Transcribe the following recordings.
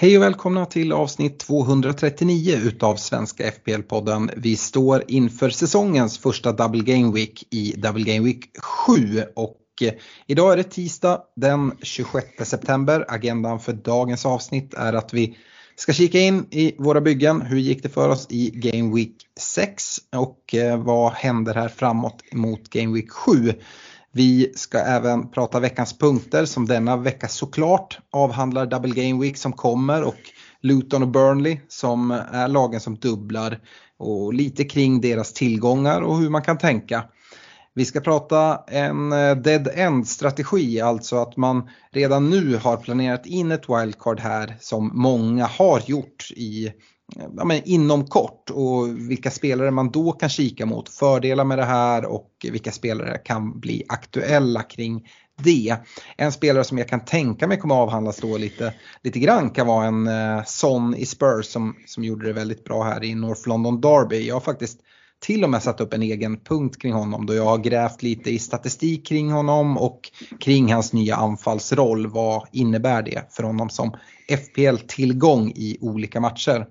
Hej och välkomna till avsnitt 239 utav Svenska FPL-podden. Vi står inför säsongens första Double Game Week i Double Game Week 7 och eh, idag är det tisdag den 26 september. Agendan för dagens avsnitt är att vi ska kika in i våra byggen. Hur gick det för oss i Game Week 6 och eh, vad händer här framåt mot Game Week 7? Vi ska även prata veckans punkter som denna vecka såklart avhandlar Double Game Week som kommer och Luton och Burnley som är lagen som dubblar och lite kring deras tillgångar och hur man kan tänka. Vi ska prata en eh, dead end strategi, alltså att man redan nu har planerat in ett wildcard här som många har gjort i ja, men inom kort och vilka spelare man då kan kika mot. Fördelar med det här och vilka spelare kan bli aktuella kring det. En spelare som jag kan tänka mig kommer avhandlas då lite, lite grann kan vara en eh, Son i Spurs som, som gjorde det väldigt bra här i North London Derby. Jag har faktiskt till och med satt upp en egen punkt kring honom då jag har grävt lite i statistik kring honom och kring hans nya anfallsroll. Vad innebär det för honom som FPL-tillgång i olika matcher?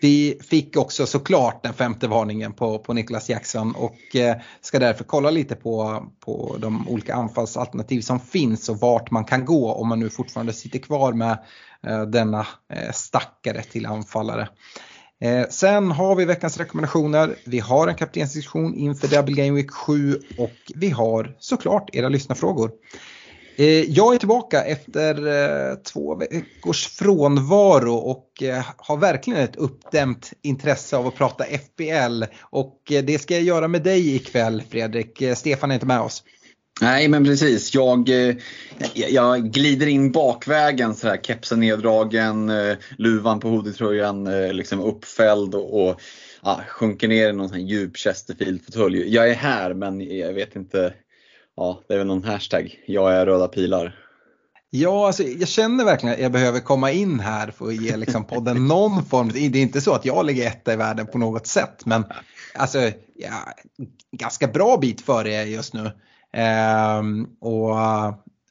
Vi fick också såklart den femte varningen på, på Nicholas Jackson och eh, ska därför kolla lite på, på de olika anfallsalternativ som finns och vart man kan gå om man nu fortfarande sitter kvar med eh, denna eh, stackare till anfallare. Eh, sen har vi veckans rekommendationer. Vi har en kaptensdiskussion inför Double Game Week 7 och vi har såklart era lyssnarfrågor. Eh, jag är tillbaka efter eh, två veckors frånvaro och eh, har verkligen ett uppdämt intresse av att prata FBL och det ska jag göra med dig ikväll Fredrik. Stefan är inte med oss. Nej men precis, jag, jag glider in bakvägen så här, kepsen neddragen, luvan på hoodietröjan liksom uppfälld och, och ja, sjunker ner i någon sån här djup Chesterfield-fåtölj. Jag är här men jag vet inte ja, det är väl någon hashtag. Jag är röda pilar. Ja, alltså, jag känner verkligen att jag behöver komma in här för att ge liksom, podden någon form. Det är inte så att jag ligger etta i världen på något sätt, men alltså, ja, ganska bra bit före jag just nu. Ehm, och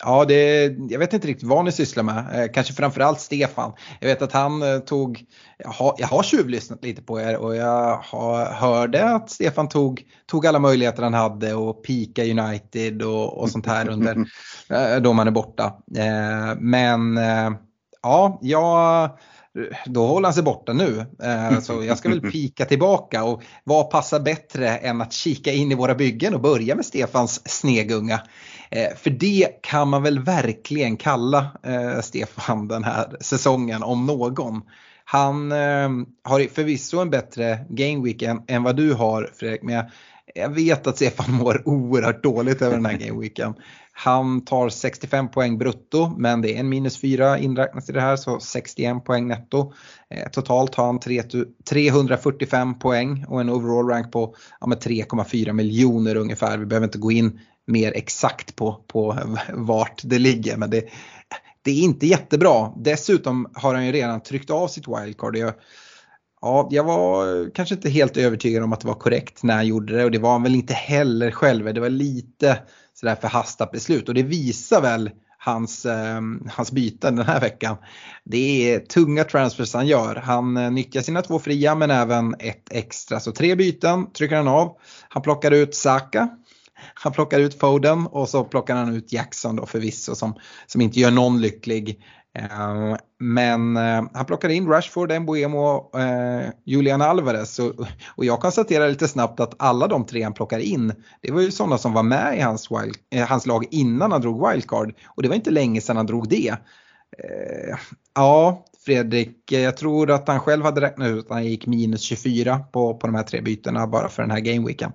Ja, det, jag vet inte riktigt vad ni sysslar med. Eh, kanske framförallt Stefan. Jag vet att han eh, tog, jag har, jag har tjuvlyssnat lite på er och jag har, hörde att Stefan tog, tog alla möjligheter han hade och pika United och, och sånt här under eh, då man är borta. Eh, men eh, ja, jag då håller han sig borta nu. Eh, så jag ska väl pika tillbaka och vad passar bättre än att kika in i våra byggen och börja med Stefans snegunga. Eh, för det kan man väl verkligen kalla eh, Stefan den här säsongen om någon. Han eh, har förvisso en bättre gameweek än, än vad du har Fredrik, men jag, jag vet att Stefan mår oerhört dåligt över den här gameweeken. Han tar 65 poäng brutto men det är en minus 4 inräknat i det här så 61 poäng netto. Eh, totalt har han 345 poäng och en overall rank på ja, 3,4 miljoner ungefär. Vi behöver inte gå in mer exakt på, på vart det ligger men det, det är inte jättebra. Dessutom har han ju redan tryckt av sitt wildcard. Jag, ja, jag var kanske inte helt övertygad om att det var korrekt när han gjorde det och det var han väl inte heller själv. Det var lite sådär förhastat beslut och det visar väl hans, eh, hans byten den här veckan. Det är tunga transfers han gör. Han eh, nyttjar sina två fria men även ett extra. Så tre byten trycker han av. Han plockar ut Saka. Han plockar ut Foden och så plockar han ut Jackson då förvisso som, som inte gör någon lycklig. Ehm, men eh, han plockade in Rashford, Mbuemo och Julian Alvarez och jag konstaterar lite snabbt att alla de tre han plockar in det var ju sådana som var med i hans, wild, eh, hans lag innan han drog wildcard och det var inte länge sedan han drog det. Ja, Fredrik, jag tror att han själv hade räknat ut att han gick minus 24 på, på de här tre bytena bara för den här gameweeken.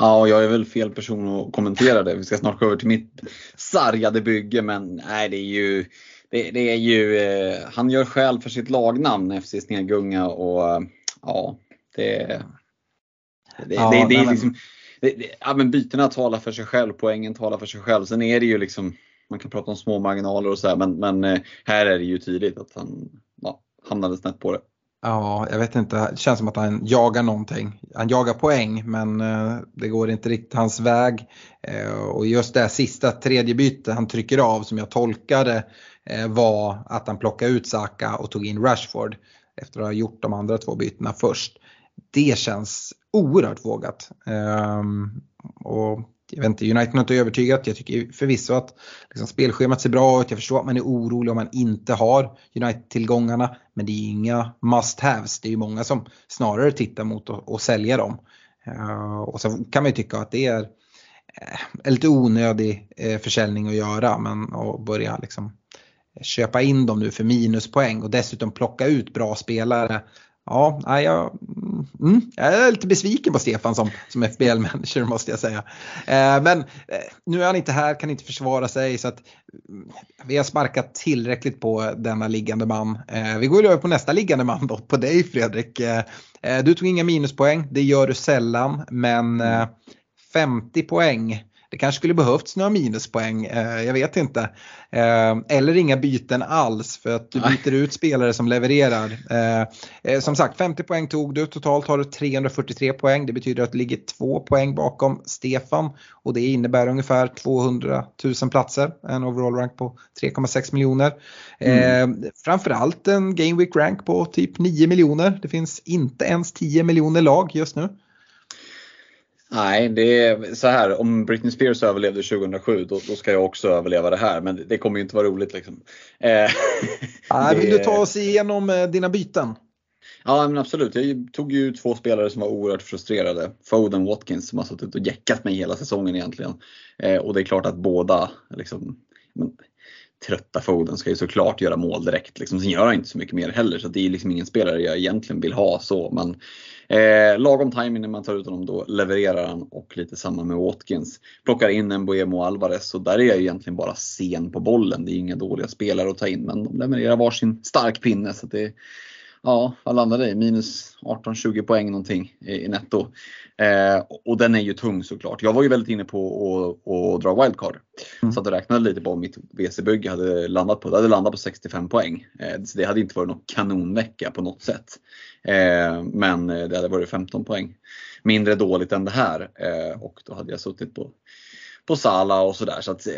Ja, jag är väl fel person att kommentera det. Vi ska snart gå över till mitt sargade bygge men nej det är ju det, det är ju, eh, han gör skäl för sitt lagnamn FC Snegunga och ja, det, det, ja, det, det är liksom, det, det, ja, men bytena talar för sig själv, poängen talar för sig själv. Sen är det ju liksom, man kan prata om små marginaler och så här, men, men eh, här är det ju tydligt att han ja, hamnade snett på det. Ja, jag vet inte. Det känns som att han jagar någonting. Han jagar poäng men eh, det går inte riktigt hans väg. Eh, och just det här sista tredje bytet han trycker av som jag tolkade eh, var att han plockade ut Saka och tog in Rashford efter att ha gjort de andra två bytena först. Det känns oerhört vågat. Ehm, och jag vet inte, United har inte övertygat. Jag tycker förvisso att liksom, spelschemat ser bra ut. Jag förstår att man är orolig om man inte har United-tillgångarna. Men det är inga must-haves. Det är ju många som snarare tittar mot att, sälja dem. Uh, och så kan man ju tycka att det är eh, en lite onödig eh, försäljning att göra. Men att börja liksom köpa in dem nu för minuspoäng och dessutom plocka ut bra spelare Ja, jag, mm, jag är lite besviken på Stefan som, som FBL-manager måste jag säga. Eh, men eh, nu är han inte här, kan inte försvara sig så att mm, vi har sparkat tillräckligt på denna liggande man. Eh, vi går över på nästa liggande man då, på dig Fredrik. Eh, eh du tog inga minuspoäng, det gör du sällan, men 50 eh, poäng det kanske skulle behövts några minuspoäng, eh, jag vet inte. Eh, eller inga byten alls för att du byter ut spelare som levererar. Eh, som sagt 50 poäng tog du, totalt har du 343 poäng. Det betyder att du ligger två poäng bakom Stefan och det innebär ungefär 200 000 platser. En overall rank på 3,6 miljoner. Mm. Framförallt en Game Week rank på typ 9 miljoner. Det finns inte ens 10 miljoner lag just nu. Nej, det är så här. Om Britney Spears överlevde 2007 då, då ska jag också överleva det här. Men det kommer ju inte vara roligt liksom. Eh, Nej, vill du ta oss igenom eh, dina byten? Ja men absolut. Jag tog ju två spelare som var oerhört frustrerade. Foden Watkins som har suttit och jäckat mig hela säsongen egentligen. Eh, och det är klart att båda liksom, men, trötta Foden ska ju såklart göra mål direkt. Liksom. Sen gör han inte så mycket mer heller så det är liksom ingen spelare jag egentligen vill ha så. Men eh, lagom timing när man tar ut honom då levererar han och lite samma med Watkins. Plockar in en Boemo Alvarez och där är jag egentligen bara sen på bollen. Det är inga dåliga spelare att ta in men de levererar varsin stark pinne. Så det, ja, vad landade det i? Minus 18-20 poäng någonting i, netto. Eh, och den är ju tung såklart. Jag var ju väldigt inne på att dra wildcard. Mm. Så att jag räknade lite på om mitt WC-bygge hade landat på, det hade landat på 65 poäng. Eh, så det hade inte varit någon kanonvecka på något sätt. Eh, men det hade varit 15 poäng mindre dåligt än det här. Eh, och då hade jag suttit på på Sala och sådär. Så att eh,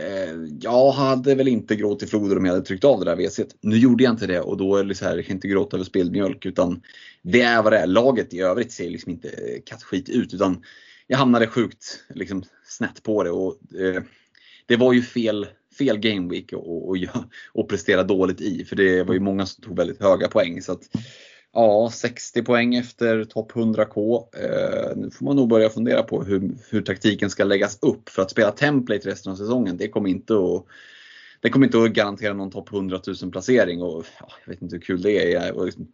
jag hade väl inte gråtit floder om jag hade tryckt av det där WC. Nu gjorde jag inte det och då är det så här, jag kan inte gråta över spilld mjölk utan det är vad det är. Laget i övrigt ser liksom inte kattskit ut utan jag hamnade sjukt liksom, snett på det. Och, eh, det var ju fel, fel game week och, och, och prestera dåligt i för det var ju många som tog väldigt höga poäng. Så att, Ja, 60 poäng efter topp 100K. Eh, nu får man nog börja fundera på hur, hur taktiken ska läggas upp. För att spela template resten av säsongen, det kommer inte att det kommer inte att garantera någon topp 100 000 placering och ja, jag vet inte hur kul det är att liksom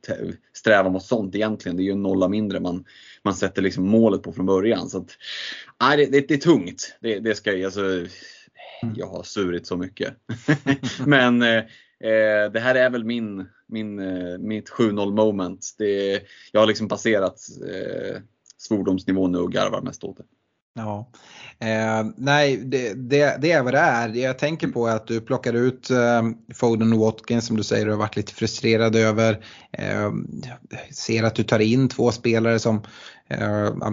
sträva mot sånt egentligen. Det är ju en nolla mindre man, man sätter liksom målet på från början. Så att, nej, det, det, det är tungt. Det, det ska, alltså, jag har surit så mycket. Men eh, eh, det här är väl min, min, eh, mitt 7-0 moment. Det, jag har liksom passerat eh, svordomsnivån nu och garvar mest åt det. Ja, eh, nej det, det, det, är vad det är. Det jag tänker på är att du plockar ut eh, Foden och Watkins som du säger du har varit lite frustrerad över. Eh, ser att du tar in två spelare som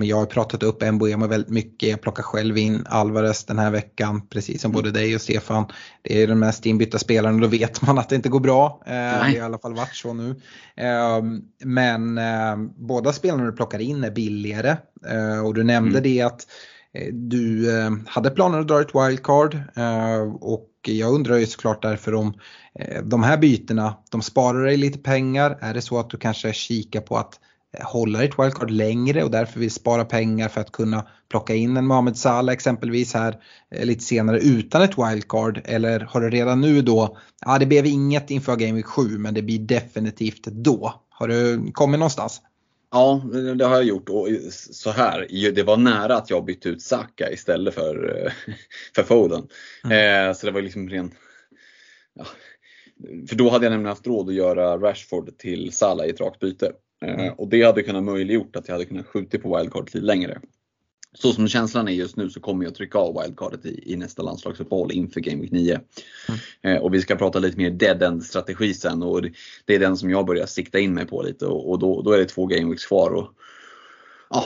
jag har pratat upp Mbuemo väldigt mycket. Jag plockar själv in Alvarez den här veckan, precis som mm. både dig och Stefan. Det är den mest inbytta spelaren och då vet man att det inte går bra. Uh, det har i alla fall varit så nu. Uh, men båda spelarna du plockar in är billigare och du nämnde mm. det att du hade planer att dra ett wildcard och jag undrar ju såklart därför om de här bytena, de sparar dig lite pengar. Är det så att du kanske kikar på att hålla ditt wildcard längre och därför vill spara pengar för att kunna plocka in en Mohamed Salah exempelvis här eh, lite senare utan ett wildcard eller har du redan nu då, ja det blev inget inför Game Week 7 men det blir definitivt då. Har du kommit någonstans? Ja, det har jag gjort och så här, det var nära att jag bytte ut Saka istället för, eh, för Foden. Mm. Eh, så det var liksom ren, ja, för då hade jag nämligen haft råd att göra Rashford till Salah i ett rakt byte. Eh, mm. Och det hade kunnat möjliggjort att jag hade kunnat skjuta på wildcard lite längre. så som känslan är just nu så kommer jag trycka av wildcardet i, i nästa landslagsuppehåll inför Game Week 9. Mm. Eh, och vi ska prata lite mer dead end strategi sen och det är den som jag börjar sikta in mig på lite och, och då, då, är det två Game Weeks kvar. Och, ja,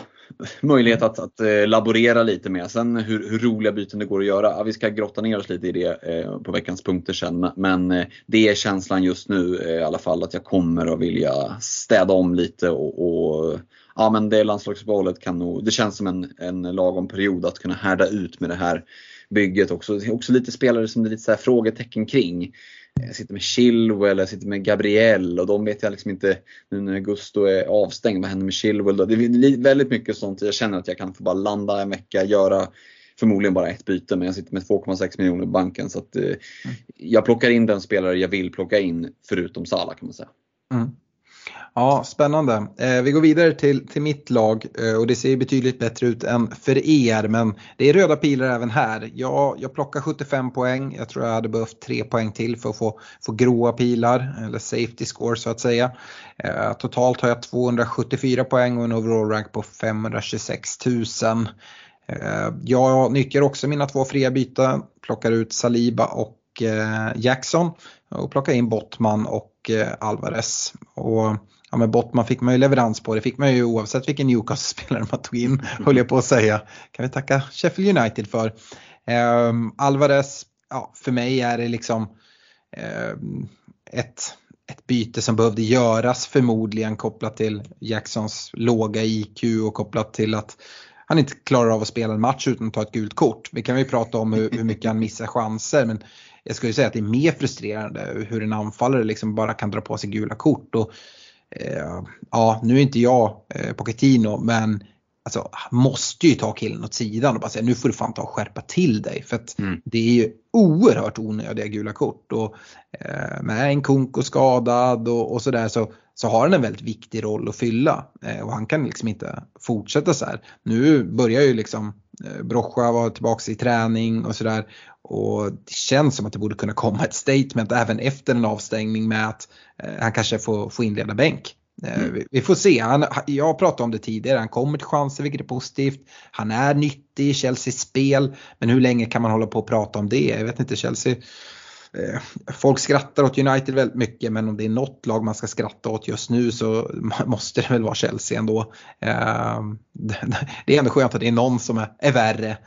möjlighet att, att eh, laborera lite med. Sen hur, hur, roliga byten det går att göra, ja, vi ska grotta ner oss lite i det eh, på veckans punkter sen. Men eh, det är känslan just nu eh, i alla fall att jag kommer att vilja städa om lite och, och ja men det landslagsuppehållet kan nog, det känns som en, en lagom period att kunna härda ut med det här bygget också. Också lite spelare som det är lite så frågetecken kring. Jag sitter med Chilwell, jag sitter med Gabriel och de vet jag liksom inte, nu när Gusto är avstängd, vad händer med Chilwell då? Det är väldigt mycket sånt, jag känner att jag kan få bara landa en vecka, göra förmodligen bara ett byte men jag sitter med 2,6 miljoner i banken så att eh, mm. jag plockar in den spelare jag vill plocka in förutom Salah kan man säga. Mm. Ja, spännande. Eh, vi går vidare till, till mitt lag eh, och det ser betydligt bättre ut än för er men det är röda pilar även här. Jag, jag plockar 75 poäng, jag tror jag hade behövt 3 poäng till för att få, få gråa pilar eller safety score så att säga. Eh, totalt har jag 274 poäng och en overall rank på 526 000. Eh, jag nyttjar också mina två fria byten, plockar ut Saliba och eh, Jackson och plockar in Bottman och eh, Alvarez. Och ja, men Bottman fick man ju leverans på. Det fick man ju oavsett vilken Newcastle-spelare man tog in, höll jag på att säga. Kan vi tacka Sheffield United för. Um, Alvarez, ja, för mig är det liksom um, ett, ett byte som behövde göras förmodligen kopplat till Jacksons låga IQ och kopplat till att han inte klarar av att spela en match utan att ta ett gult kort. Vi kan ju prata om hur, hur mycket han missar chanser men jag skulle säga att det är mer frustrerande hur en anfallare liksom bara kan dra på sig gula kort. Och ja, nu är inte jag eh, Pochettino men alltså, måste ju ta killen åt sidan och bara säga nu får du fan ta och skärpa till dig. För att mm. det är ju oerhört onödiga gula kort. Och, eh, med en Kunko skadad och, och sådär så, så har han en väldigt viktig roll att fylla. Eh, och han kan liksom inte fortsätta så här. Nu börjar ju liksom eh, Brocha vara tillbaka i träning och sådär. Och det känns som att det borde kunna komma ett statement även efter en avstängning med att eh, han kanske får, får inleda bänk. Eh, mm. Vi får se, han, jag pratade om det tidigare, han kommer till chanser vilket är positivt. Han är nyttig i Chelseas spel, men hur länge kan man hålla på och prata om det? Jag vet inte, Chelsea eh, Eh, folk skrattar åt United väldigt mycket men om det är något lag man ska skratta åt just nu så måste det väl vara Chelsea ändå. Ehm, det är ändå skönt att det är någon som är värre.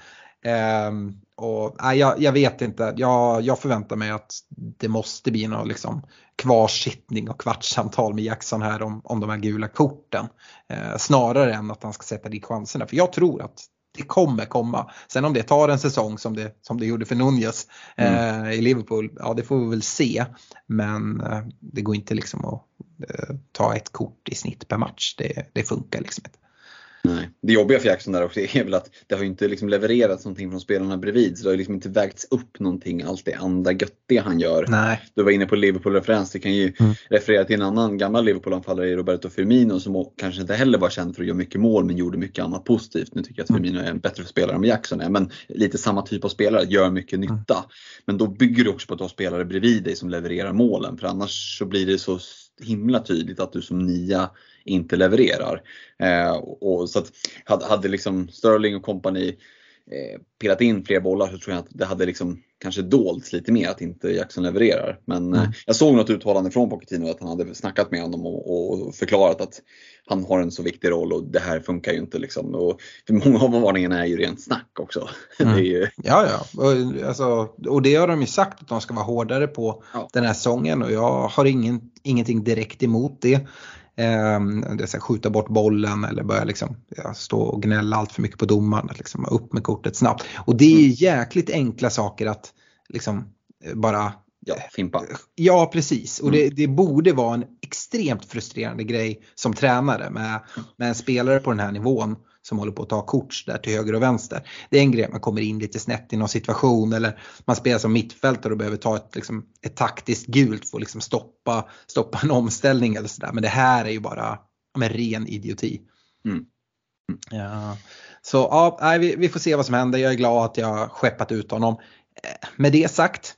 Ehm, och, nej, jag, jag, vet inte, jag, jag, förväntar mig att det måste bli någon liksom kvarsittning och kvartssamtal med Jackson här om, om de här gula korten. Eh, snarare än att han ska sätta dit chanserna. För jag tror att det kommer komma. Sen om det tar en säsong som det, som det gjorde för Nunez eh, mm. i Liverpool, ja det får vi väl se. Men eh, det går inte liksom att eh, ta ett kort i snitt per match. Det, det funkar liksom inte. Nej. Det jobbiga för Jackson där också är väl att det har inte liksom levererats någonting från spelarna bredvid. Så det har liksom inte vägts upp någonting, allt det andra göttiga han gör. Nej. Du var inne på Liverpool-referens. Det kan ju mm. referera till en annan gammal Liverpool-anfallare, Roberto Firmino, som kanske inte heller var känd för att göra mycket mål men gjorde mycket annat positivt. Nu tycker jag att mm. Firmino är en bättre spelare än vad Jackson är. Men lite samma typ av spelare, gör mycket mm. nytta. Mm. Men då bygger du också på att du har spelare bredvid dig som levererar målen. För annars så blir det så himla tydligt att du som nia inte levererar. Eh, och, så att hade, hade liksom Sterling och kompani eh, pillat in fler bollar så tror jag att det hade liksom kanske dolts lite mer att inte Jackson levererar. Men eh, mm. jag såg något uttalande från Pochettino att han hade snackat med honom och, och, förklarat att han har en så viktig roll och det här funkar ju inte. Liksom. Och många av varningarna är ju rent snack också. Mm. ju... Ja, ja. Och, alltså, och det har de ju sagt att de ska vara hårdare på ja. den här säsongen och jag har ingen, ingenting direkt emot det. Här, skjuta bort bollen eller börja liksom, ja, stå och gnälla allt för mycket på domaren. Liksom, upp med kortet snabbt. Och det är mm. jäkligt enkla saker att liksom, bara Ja, fimpa. Ja, precis. Och det, mm. det, borde vara en extremt frustrerande grej som tränare med, mm. med en spelare på den här nivån som håller på att ta kort där till höger och vänster. Det är en grej man kommer in lite snett i någon situation eller man spelar som mittfältare och behöver ta ett, liksom, ett taktiskt gult för att liksom stoppa, stoppa en omställning eller sådär. Men det här är ju bara med ren idioti. Mm. Mm. Ja. Så ja, vi, vi får se vad som händer. Jag är glad att jag skeppat ut honom. Eh, med det sagt,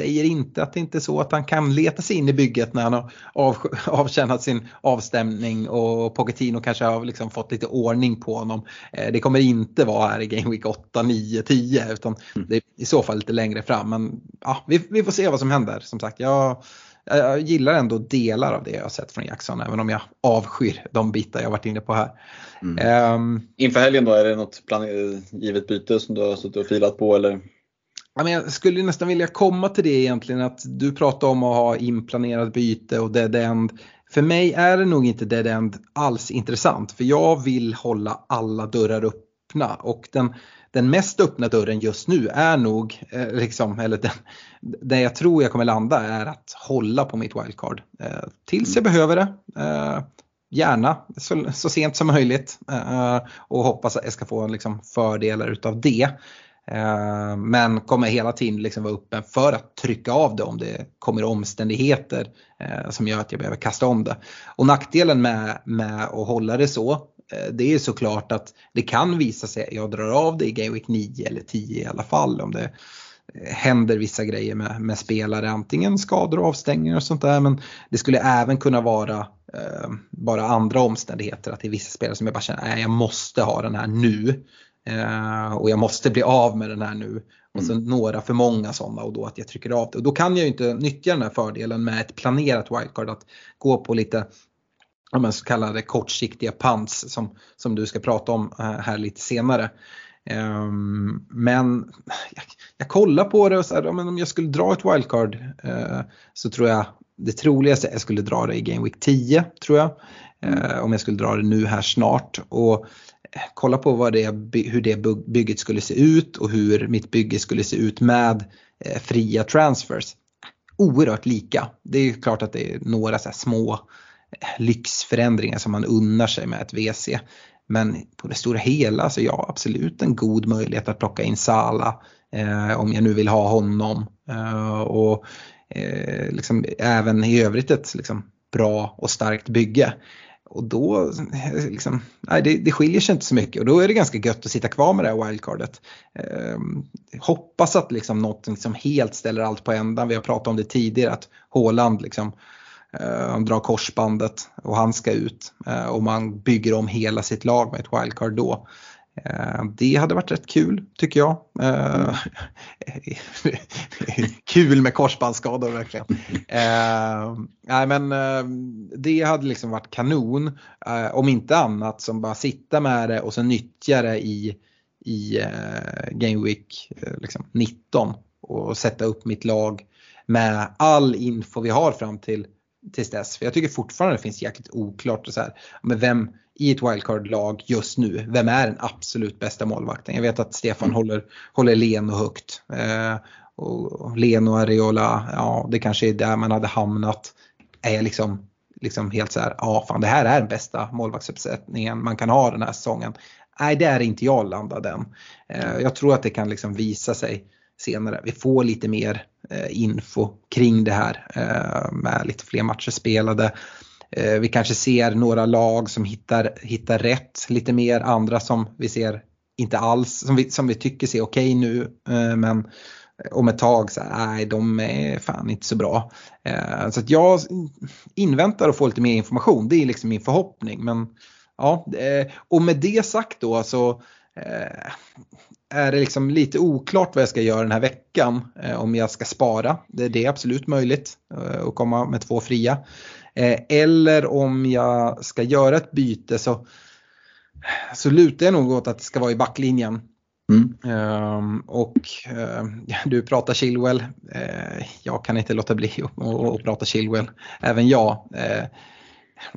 säger inte att det inte är så att han kan leta sig in i bygget när han har av, avtjänat sin avstämning och Pochettino kanske har liksom fått lite ordning på honom. Eh, det kommer inte vara här i Game Week 8, 9, 10 utan mm. det är i så fall lite längre fram. Men ja, vi, vi får se vad som händer. Som sagt, jag, jag gillar ändå delar av det jag har sett från Jackson även om jag avskyr de bitar jag varit inne på här. Mm. Um, Inför helgen då, är det något givet byte som du har suttit och filat på eller? Jag skulle nästan vilja komma till det egentligen att du pratar om att ha inplanerat byte och dead end. För mig är det nog inte dead end alls intressant för jag vill hålla alla dörrar öppna och den, den mest öppna dörren just nu är nog, eh, liksom, eller den, där jag tror jag kommer landa är att hålla på mitt wildcard. Eh, tills jag behöver det. Eh, gärna så, så, sent som möjligt eh, och hoppas att jag ska få liksom, fördelar utav det. Eh, men kommer hela tiden liksom vara öppen för att trycka av det om det kommer omständigheter eh, som gör att jag behöver kasta om det. Och nackdelen med, med att hålla det så eh, det är såklart att det kan visa sig att jag drar av det i Game Week 9 eller 10 i alla fall om det händer vissa grejer med, med spelare, antingen skador och avstängningar och sånt där men det skulle även kunna vara eh, bara andra omständigheter att det är vissa spelare som jag bara känner att jag måste ha den här nu. Eh, och jag måste bli av med den här nu. Och så mm. några för många sådana och då att jag trycker av det. Och då kan jag ju inte nyttja den här fördelen med ett planerat wildcard att gå på lite om så kallade kortsiktiga pants som, som du ska prata om eh, här lite senare. Um, men jag, jag, kollar på det och så här, om jag skulle dra ett wildcard uh, så tror jag det troligaste är att jag skulle dra det i Game Week 10 tror jag. Uh, om jag skulle dra det nu här snart. Och kolla på vad det, hur det bygget skulle se ut och hur mitt bygge skulle se ut med eh, fria transfers. Oerhört lika. Det är klart att det är några så små eh, lyxförändringar som man unnar sig med ett WC. Men på det stora hela så ja, absolut en god möjlighet att plocka in Sala eh, om jag nu vill ha honom. Eh, och eh, liksom, även i övrigt ett liksom, bra och starkt bygge. Och då, liksom, nej, det, det skiljer sig inte så mycket och då är det ganska gött att sitta kvar med det här wildcardet. Eh, hoppas att liksom något som helt ställer allt på ändan. Vi har pratat om det tidigare att Håland liksom, eh, drar korsbandet och han ska ut eh, och man bygger om hela sitt lag med ett wildcard då. Eh, det hade varit rätt kul tycker jag. Mm. kul med korsbandsskador verkligen. Eh, nej men det hade liksom varit kanon. om inte annat som bara sitta med det och sen nyttja det i, i Game Week liksom 19 och sätta upp mitt lag med all info vi har fram till tills dess. För jag tycker fortfarande det finns jäkligt oklart. Och så här, men vem i ett wildcard-lag just nu, vem är den absolut bästa målvakten? Jag vet att Stefan mm. håller, håller Leno högt. Eh, och Leno, Areola, ja det kanske är där man hade hamnat. Är jag liksom, liksom helt så här, ja fan det här är den bästa målvaktsuppsättningen man kan ha den här säsongen. Nej, det är inte jag landad än. Eh, jag tror att det kan liksom visa sig senare. Vi får lite mer eh, info kring det här eh, med lite fler matcher spelade. Eh, vi kanske ser några lag som hittar, hittar rätt lite mer, andra som vi ser inte alls, som vi, som vi tycker ser okej okay nu eh, men om ett tag så nej de är fan inte så bra. Eh, så att jag inväntar att få lite mer information, det är liksom min förhoppning. Men ja, och med det sagt då så är det liksom lite oklart vad jag ska göra den här veckan. Om jag ska spara, det, det är absolut möjligt eh, att komma med två fria. Eh, eller om jag ska göra ett byte så, så lutar jag nog åt att det ska vara i backlinjen. Mm. Um, och uh, du pratar Chilwell. Uh, jag kan inte låta bli att prata Chilwell. Även jag. Uh,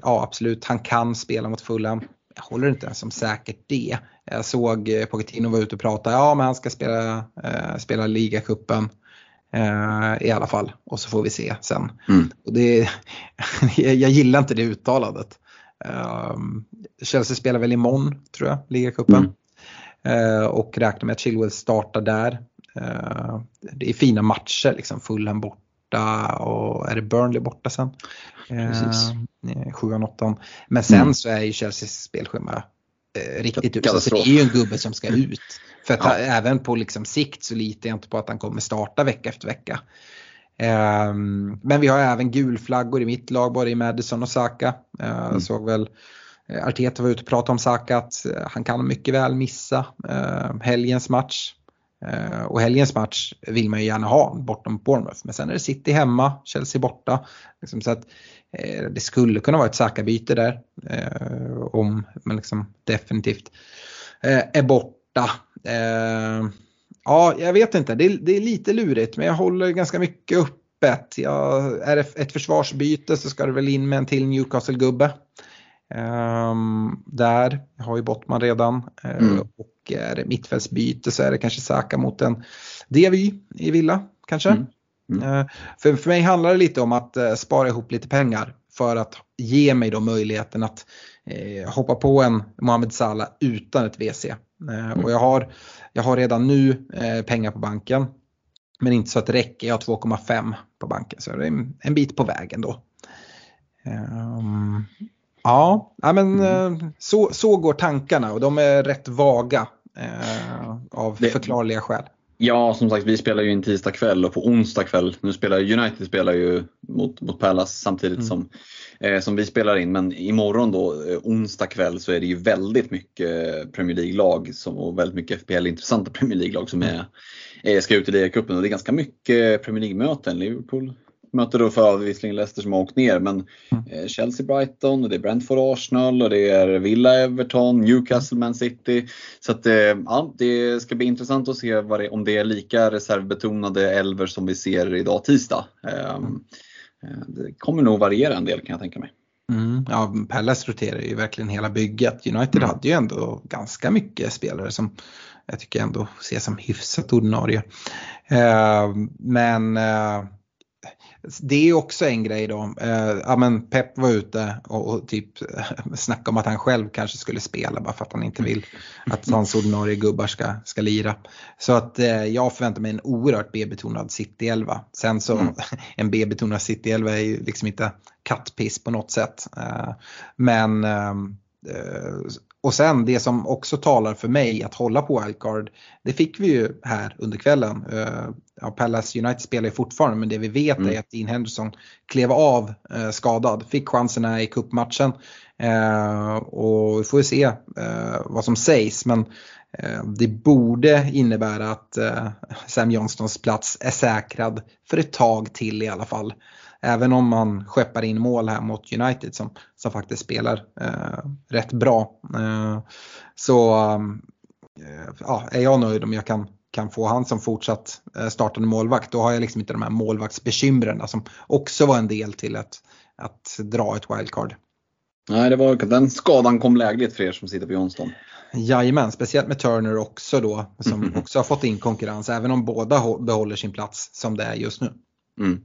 ja absolut, han kan spela mot Fulham jag håller inte ens som säkert det. Jag såg Pochettino var ute och pratade, ja men han ska spela, eh, spela ligacupen i alla fall och så får vi se sen. Mm. Och det, jag gillar inte det uttalandet. Eh, Chelsea spelar väl imorgon tror jag, ligacupen. Mm. Eh, och räknar med att Chilwell startar där. Eh, det är fina matcher, liksom Fulham borta och är det Burnley borta sen? Precis. Eh, 7 8 Men sen mm. så är ju Chelseas spelschema eh, riktigt ut. Alltså, det är ju en gubbe som ska ut. För att ja. även på liksom sikt så litar jag inte på att han kommer starta vecka efter vecka. Ehm, men vi har även gulflaggor i mitt lag, både i Madison och Saka. Jag mm. såg väl Arteta var ute och pratade om Saka att han kan mycket väl missa helgens match. Och helgens match vill man ju gärna ha bortom Bournemouth. Men sen är det City hemma, Chelsea borta. Liksom så att det skulle kunna vara ett Saka-byte där. Om man liksom definitivt är borta. Ja, jag vet inte. Det är, det är lite lurigt men jag håller ganska mycket öppet. Jag, är det ett försvarsbyte så ska det väl in med en till Newcastle-gubbe. Um, där har ju Bottman redan. Eh, mm. Uh, och är det mittfältsbyte så är det kanske Saka mot en Devy i Villa kanske. Mm. Mm. Uh, för, för mig handlar det lite om att uh, spara ihop lite pengar för att ge mig då möjligheten att hoppa på en Mohamed Salah utan ett WC. Mm. Och jag har jag har redan nu eh, pengar på banken. Men inte så att det räcker, jag har 2,5 på banken så det är en, en bit på vägen då. Um, ja, men uh, så, så går tankarna och de är rätt vaga uh, av det, förklarliga skäl. Ja, som sagt vi spelar ju en tisdag kväll och på onsdag kväll, nu spelar United spelar ju mot, mot Palace samtidigt mm. som eh, som vi spelar in. Men imorgon då, eh, onsdag kväll, så är det ju väldigt mycket Premier League-lag och väldigt mycket FPL-intressanta Premier League-lag som är, eh, ska ut i ligacupen. Och det är ganska mycket Premier League-möten. Liverpool möter då för visserligen Leicester som har åkt ner men mm. eh, Chelsea-Brighton och det är Brentford-Arsenal och det är Villa-Everton, Newcastle-Man City. Så att, eh, ja, det ska bli intressant att se det, om det är lika reservbetonade elver som vi ser idag tisdag. Eh, det kommer nog variera en del kan jag tänka mig. Mm, ja, Pallas roterar ju verkligen hela bygget. United mm. hade ju ändå ganska mycket spelare som jag tycker ändå ses som hyfsat ordinarie. Eh, men eh, det är också en grej då. Eh, ja, men Pep var ute och, och typ snackade om att han själv kanske skulle spela bara för att han inte vill att hans ordinarie gubbar ska, ska lira. Så att eh, jag förväntar mig en oerhört B-betonad City-11. Sen så mm. en B-betonad City-11 är ju liksom inte kattpiss på något sätt. Eh, men ehm, eh, och sen det som också talar för mig att hålla på wildcard, det fick vi ju här under kvällen. Uh, ja, Palace United spelar ju fortfarande men det vi vet mm. är att Dean Henderson klev av uh, skadad, fick chanserna i cupmatchen. Uh, och vi får ju se vad som sägs men det borde innebära att Sam Johnstons plats är säkrad för ett tag till i alla fall. Även om man skeppar in mål här mot United som, som faktiskt spelar eh, rätt bra. Eh, så eh, ja, är jag nöjd om jag kan, kan få han som fortsatt eh, startande målvakt. Då har jag liksom inte de här målvaktsbekymren som också var en del till att, att dra ett wildcard. Nej, det var, den skadan kom lägligt för er som sitter på Johnston. Jajamän, speciellt med Turner också då som mm. också har fått in konkurrens även om båda behåller sin plats som det är just nu. Mm.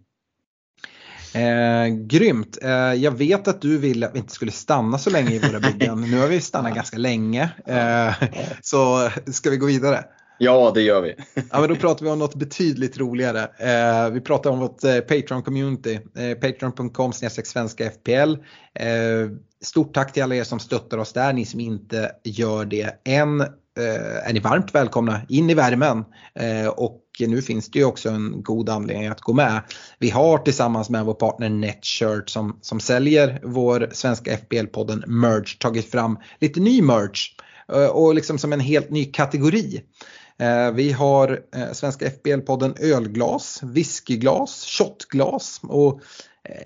Eh, grymt. Eh, jag vet att du ville att vi inte skulle stanna så länge i våra byggen. Nu har vi stannat ganska länge. Eh, så ska vi gå vidare? Ja, det gör vi. ja, men då pratar vi om något betydligt roligare. Eh, vi pratar om vårt eh, Patreon-community. Eh, Patreon.com svenska FPL. Eh, stort tack till alla er som stöttar oss där. Ni som inte gör det än eh, är ni varmt välkomna in i värmen. Eh, och nu finns det ju också en god anledning att gå med. Vi har tillsammans med vår partner Netshirt som, som säljer vår svenska FBL-podden Merge tagit fram lite ny merch eh, och liksom som en helt ny kategori. Eh, vi har eh, svenska FBL-podden ölglas, whiskyglas, shotglas och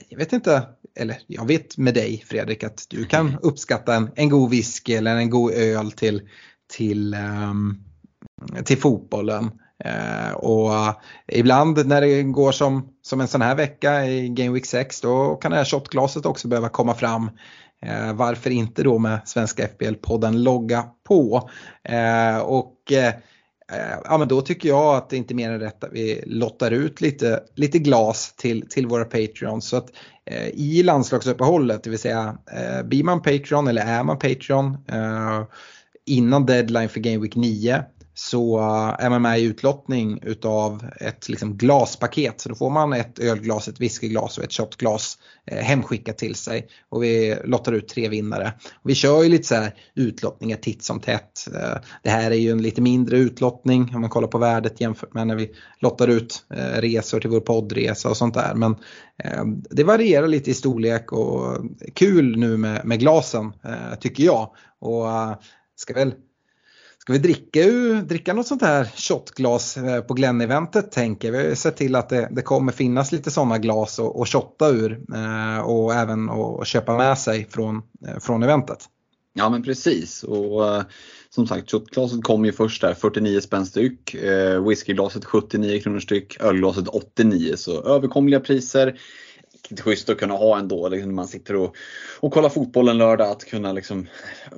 jag vet inte, eller jag vet med dig Fredrik att du kan uppskatta en, en god whisky eller en god öl till, till, um, till fotbollen. Eh, och ibland när det går som, som en sån här vecka i Game Week 6 då kan det här shotglaset också behöva komma fram. Eh, varför inte då med Svenska FBL-podden logga på. Eh, och eh, eh, ja, men då tycker jag att det inte är mer än rätt att vi lottar ut lite, lite glas till, till våra Patreons. Så att eh, i landslagsuppehållet, det vill säga eh, blir man Patreon eller är man Patreon eh, innan deadline för Game Week 9 så eh, är man med i utlottning utav ett liksom glaspaket. Så då får man ett ölglas, ett whiskyglas och ett shotglas eh, hemskickat till sig. Och vi lottar ut tre vinnare. Och vi kör ju lite så här utlottningar titt som tätt. Eh, det här är ju en lite mindre utlottning om man kollar på värdet jämfört med när vi lottar ut resor till vår poddresa och sånt där. Men det varierar lite i storlek och kul nu med, med glasen tycker jag. Och ska väl Ska vi dricka, dricka något sånt här shotglas eh, på Glenn-eventet tänker vi. har sett till att det, det kommer finnas lite sådana glas att shotta ur eh, och även att köpa med sig från, eh, från eventet. Ja men precis och uh, som sagt shotglaset kom ju först där 49 spänn styck. Uh, whiskyglaset 79 kronor styck, ölglaset 89 så överkomliga priser riktigt schysst att kunna ha ändå liksom, när man sitter och, och kollar fotboll en lördag. Att kunna liksom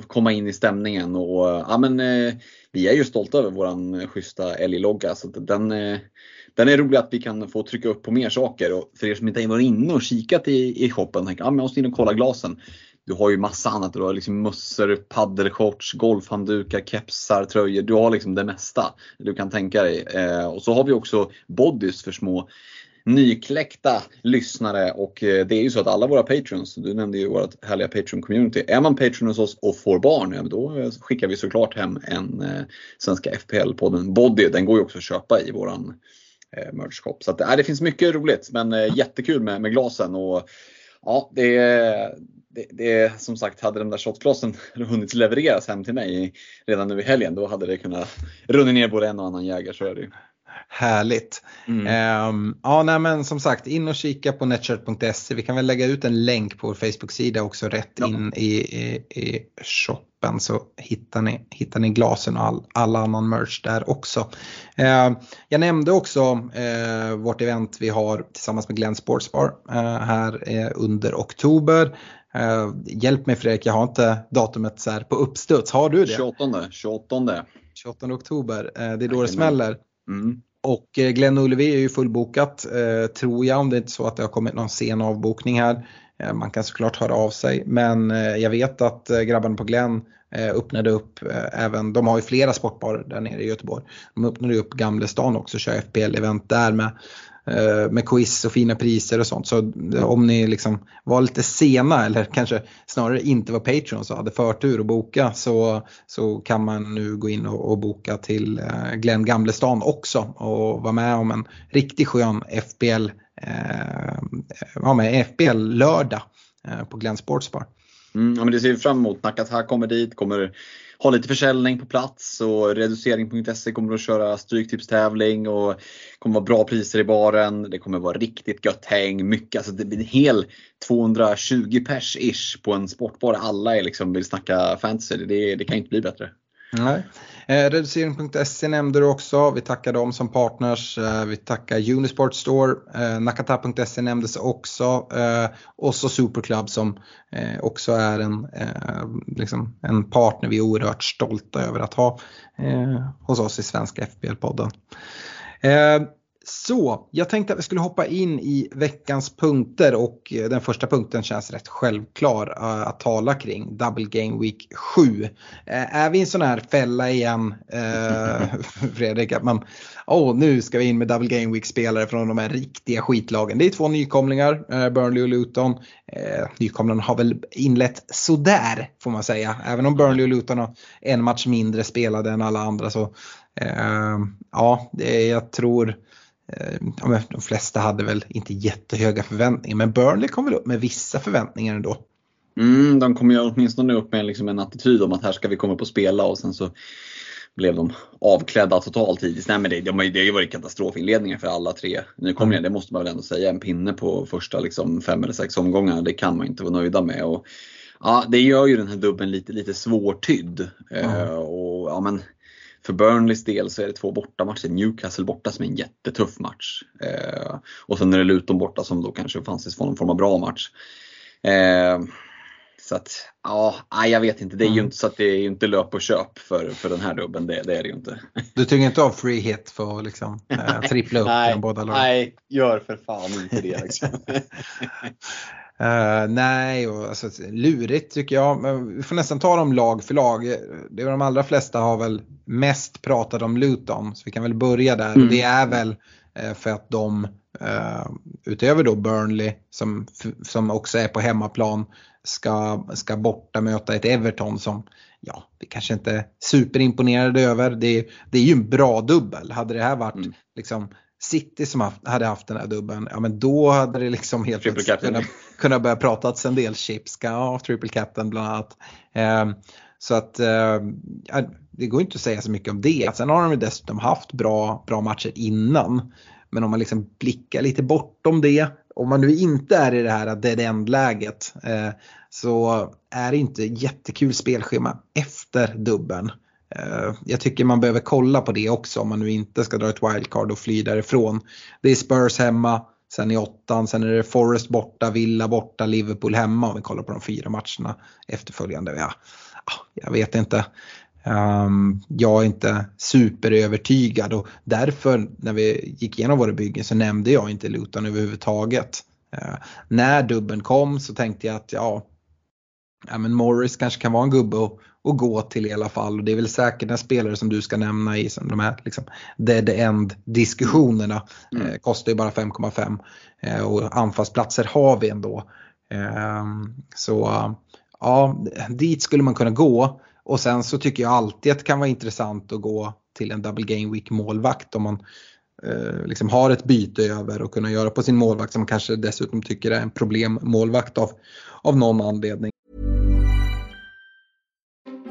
komma in i stämningen. Och, ja, men, eh, vi är ju stolta över våran schyssta älglogga. Så den, eh, den är rolig att vi kan få trycka upp på mer saker. Och för er som inte har varit inne och kikat i, i shoppen, tänker, ja, men jag måste in och kolla glasen. Du har ju massa annat. Du har liksom mössor, paddelshorts, golfhanddukar, kepsar, tröjor. Du har liksom det mesta du kan tänka dig. Eh, och så har vi också bodys för små nykläckta lyssnare och eh, det är ju så att alla våra patrons, du nämnde ju vårt härliga Patreon-community, är man Patreon hos oss och får barn, då eh, skickar vi såklart hem en eh, Svenska FPL-podden Body. Den går ju också att köpa i våran merch shop. Så att, äh, det finns mycket roligt men jättekul med, med glasen och ja, det är det, det, som sagt, hade de där shotglasen hunnit levereras hem till mig redan nu i helgen, då hade det kunnat runnit ner både en och annan jägare, så är det ju. Härligt. Mm. Um, ja, nej, men som sagt, in och kika på netchart.se. Vi kan väl lägga ut en länk på vår Facebook-sida också rätt ja. in i, i, i shoppen så hittar ni, hittar ni glasen och all, all annan merch där också. Uh, jag nämnde också uh, vårt event vi har tillsammans med Glenn Sportsbar uh, här under oktober. hjälp mig Fredrik, jag har inte datumet så här på uppstuds. Har du det? 28. 28. 28 oktober, det är då det smäller. Mm. Och eh, Glenn Ullevi är ju fullbokat eh, tror jag om det är inte så att det har kommit någon sen avbokning här. Eh, man kan såklart höra av sig men jag vet att grabbarna på Glenn öppnade upp även, de har ju flera sportbarer där nere i Göteborg. De öppnade upp Gamlestan också, kör FPL-event där med Eh, med quiz och fina priser och sånt. Så om ni liksom var lite sena eller kanske snarare inte var Patreon så hade förtur att boka så, så kan man nu gå in och, och boka till eh, Glenn Gamlestan också och vara med om en riktigt skön FBL, eh, ja, med FBL lördag eh, på Glenn Sportsbar. Mm, ja, men det ser vi fram emot. Nakata kommer dit, kommer ha lite försäljning på plats och reducering.se kommer att köra stryktipstävling och kommer vara bra priser i baren. Det kommer vara riktigt gött häng. Mycket, alltså det blir en hel 220 pers ish på en sportbar. Alla är liksom, vill snacka fantasy. Det, det kan inte bli bättre. Nej. Eh, Reducering.se nämnde du också. Vi tackar dem som partners. Eh, vi tackar Unisport Store. Eh, Nakata.se nämndes också. Eh, och så Superclub som eh, också är en, eh, liksom en partner vi är oerhört stolta över att ha hos oss i Svenska FBL-podden. Så, jag tänkte att vi skulle hoppa in i veckans punkter och eh, den första punkten känns rätt självklar eh, att tala kring. Double Game Week 7. Eh, är vi i en sån här fälla igen, Fredrik, att man, oh, nu ska vi in med Double Game Week-spelare från de här riktiga skitlagen. Det är två nykomlingar, Burnley och Luton. Nykomlingarna har väl inlett sådär, får man säga. Även om Burnley och Luton har en match mindre spelade än alla andra så, ja, det, jag tror ja, de flesta hade väl inte jättehöga förväntningar men Burnley kom väl upp med vissa förväntningar ändå. Mm, de kom ju åtminstone upp med liksom en attityd om att här ska vi komma upp och spela och sen så blev de avklädda totalt hittills. Nej men det, de, det har ju varit katastrofinledningar för alla tre nykomlingar, mm. det måste man väl ändå säga. En pinne på första liksom, fem eller sex omgångar, det kan man inte vara nöjda med. Och, ja, det gör ju den här dubben lite, lite svårtydd. Mm. Uh, och, ja, men, för Burnleys del så är det två bortamatcher. Newcastle borta som är en jättetuff match. Eh, och sen är det Luton borta som då kanske fanns någon form av bra match. Eh, så att, ja, jag vet inte. Det är ju mm. inte så att det är inte löp och köp för, för den här dubben. Det, det är det ju inte. Du tycker inte om free hit för att liksom, eh, trippla upp nej, båda lagen? Nej, gör för fan inte det. Liksom. Uh, nej, och, alltså, lurigt tycker jag. Men vi får nästan ta dem lag för lag. Det är de allra flesta har väl mest pratat om Luton, så vi kan väl börja där. Mm. Det är väl uh, för att de, uh, utöver då Burnley, som, som också är på hemmaplan, ska, ska borta möta ett Everton som ja, vi kanske inte är superimponerade över. Det, det är ju en bra dubbel. Hade det här varit mm. liksom City som hade haft den här dubben, ja men då hade det liksom helt enkelt kunnat, kunnat börja pratats en del chips, ja, triple captain bland annat. Eh, så att eh, det går inte att säga så mycket om det. Sen har de dessutom haft bra, bra matcher innan. Men om man liksom blickar lite bortom det, om man nu inte är i det här dead end-läget eh, så är det inte jättekul spelschema efter dubben. Eh, jag tycker man behöver kolla på det också om man nu inte ska dra ett wildcard och fly därifrån. Det är Spurs hemma, sen i åttan, sen är det Forest borta, Villa borta, Liverpool hemma om vi kollar på de fyra matcherna efterföljande. Ja, ah, jag vet inte. Um, jag är inte superövertygad och därför när vi gick igenom våra byggen så nämnde jag inte Luton överhuvudtaget. Uh, när dubben kom så tänkte jag att ja, ja men Morris kanske kan vara en gubbe att, och gå till i alla fall. Och det är väl säkert en spelare som du ska nämna i som de här liksom, dead end diskussionerna. Mm. Eh, kostar ju bara 5,5 eh, och anfallsplatser har vi ändå. Eh, så ja, dit skulle man kunna gå. Och sen så tycker jag alltid att det kan vara intressant att gå till en double game week målvakt om man eh, liksom har ett byte över och kunna göra på sin målvakt som man kanske dessutom tycker är en problemmålvakt av, av någon anledning.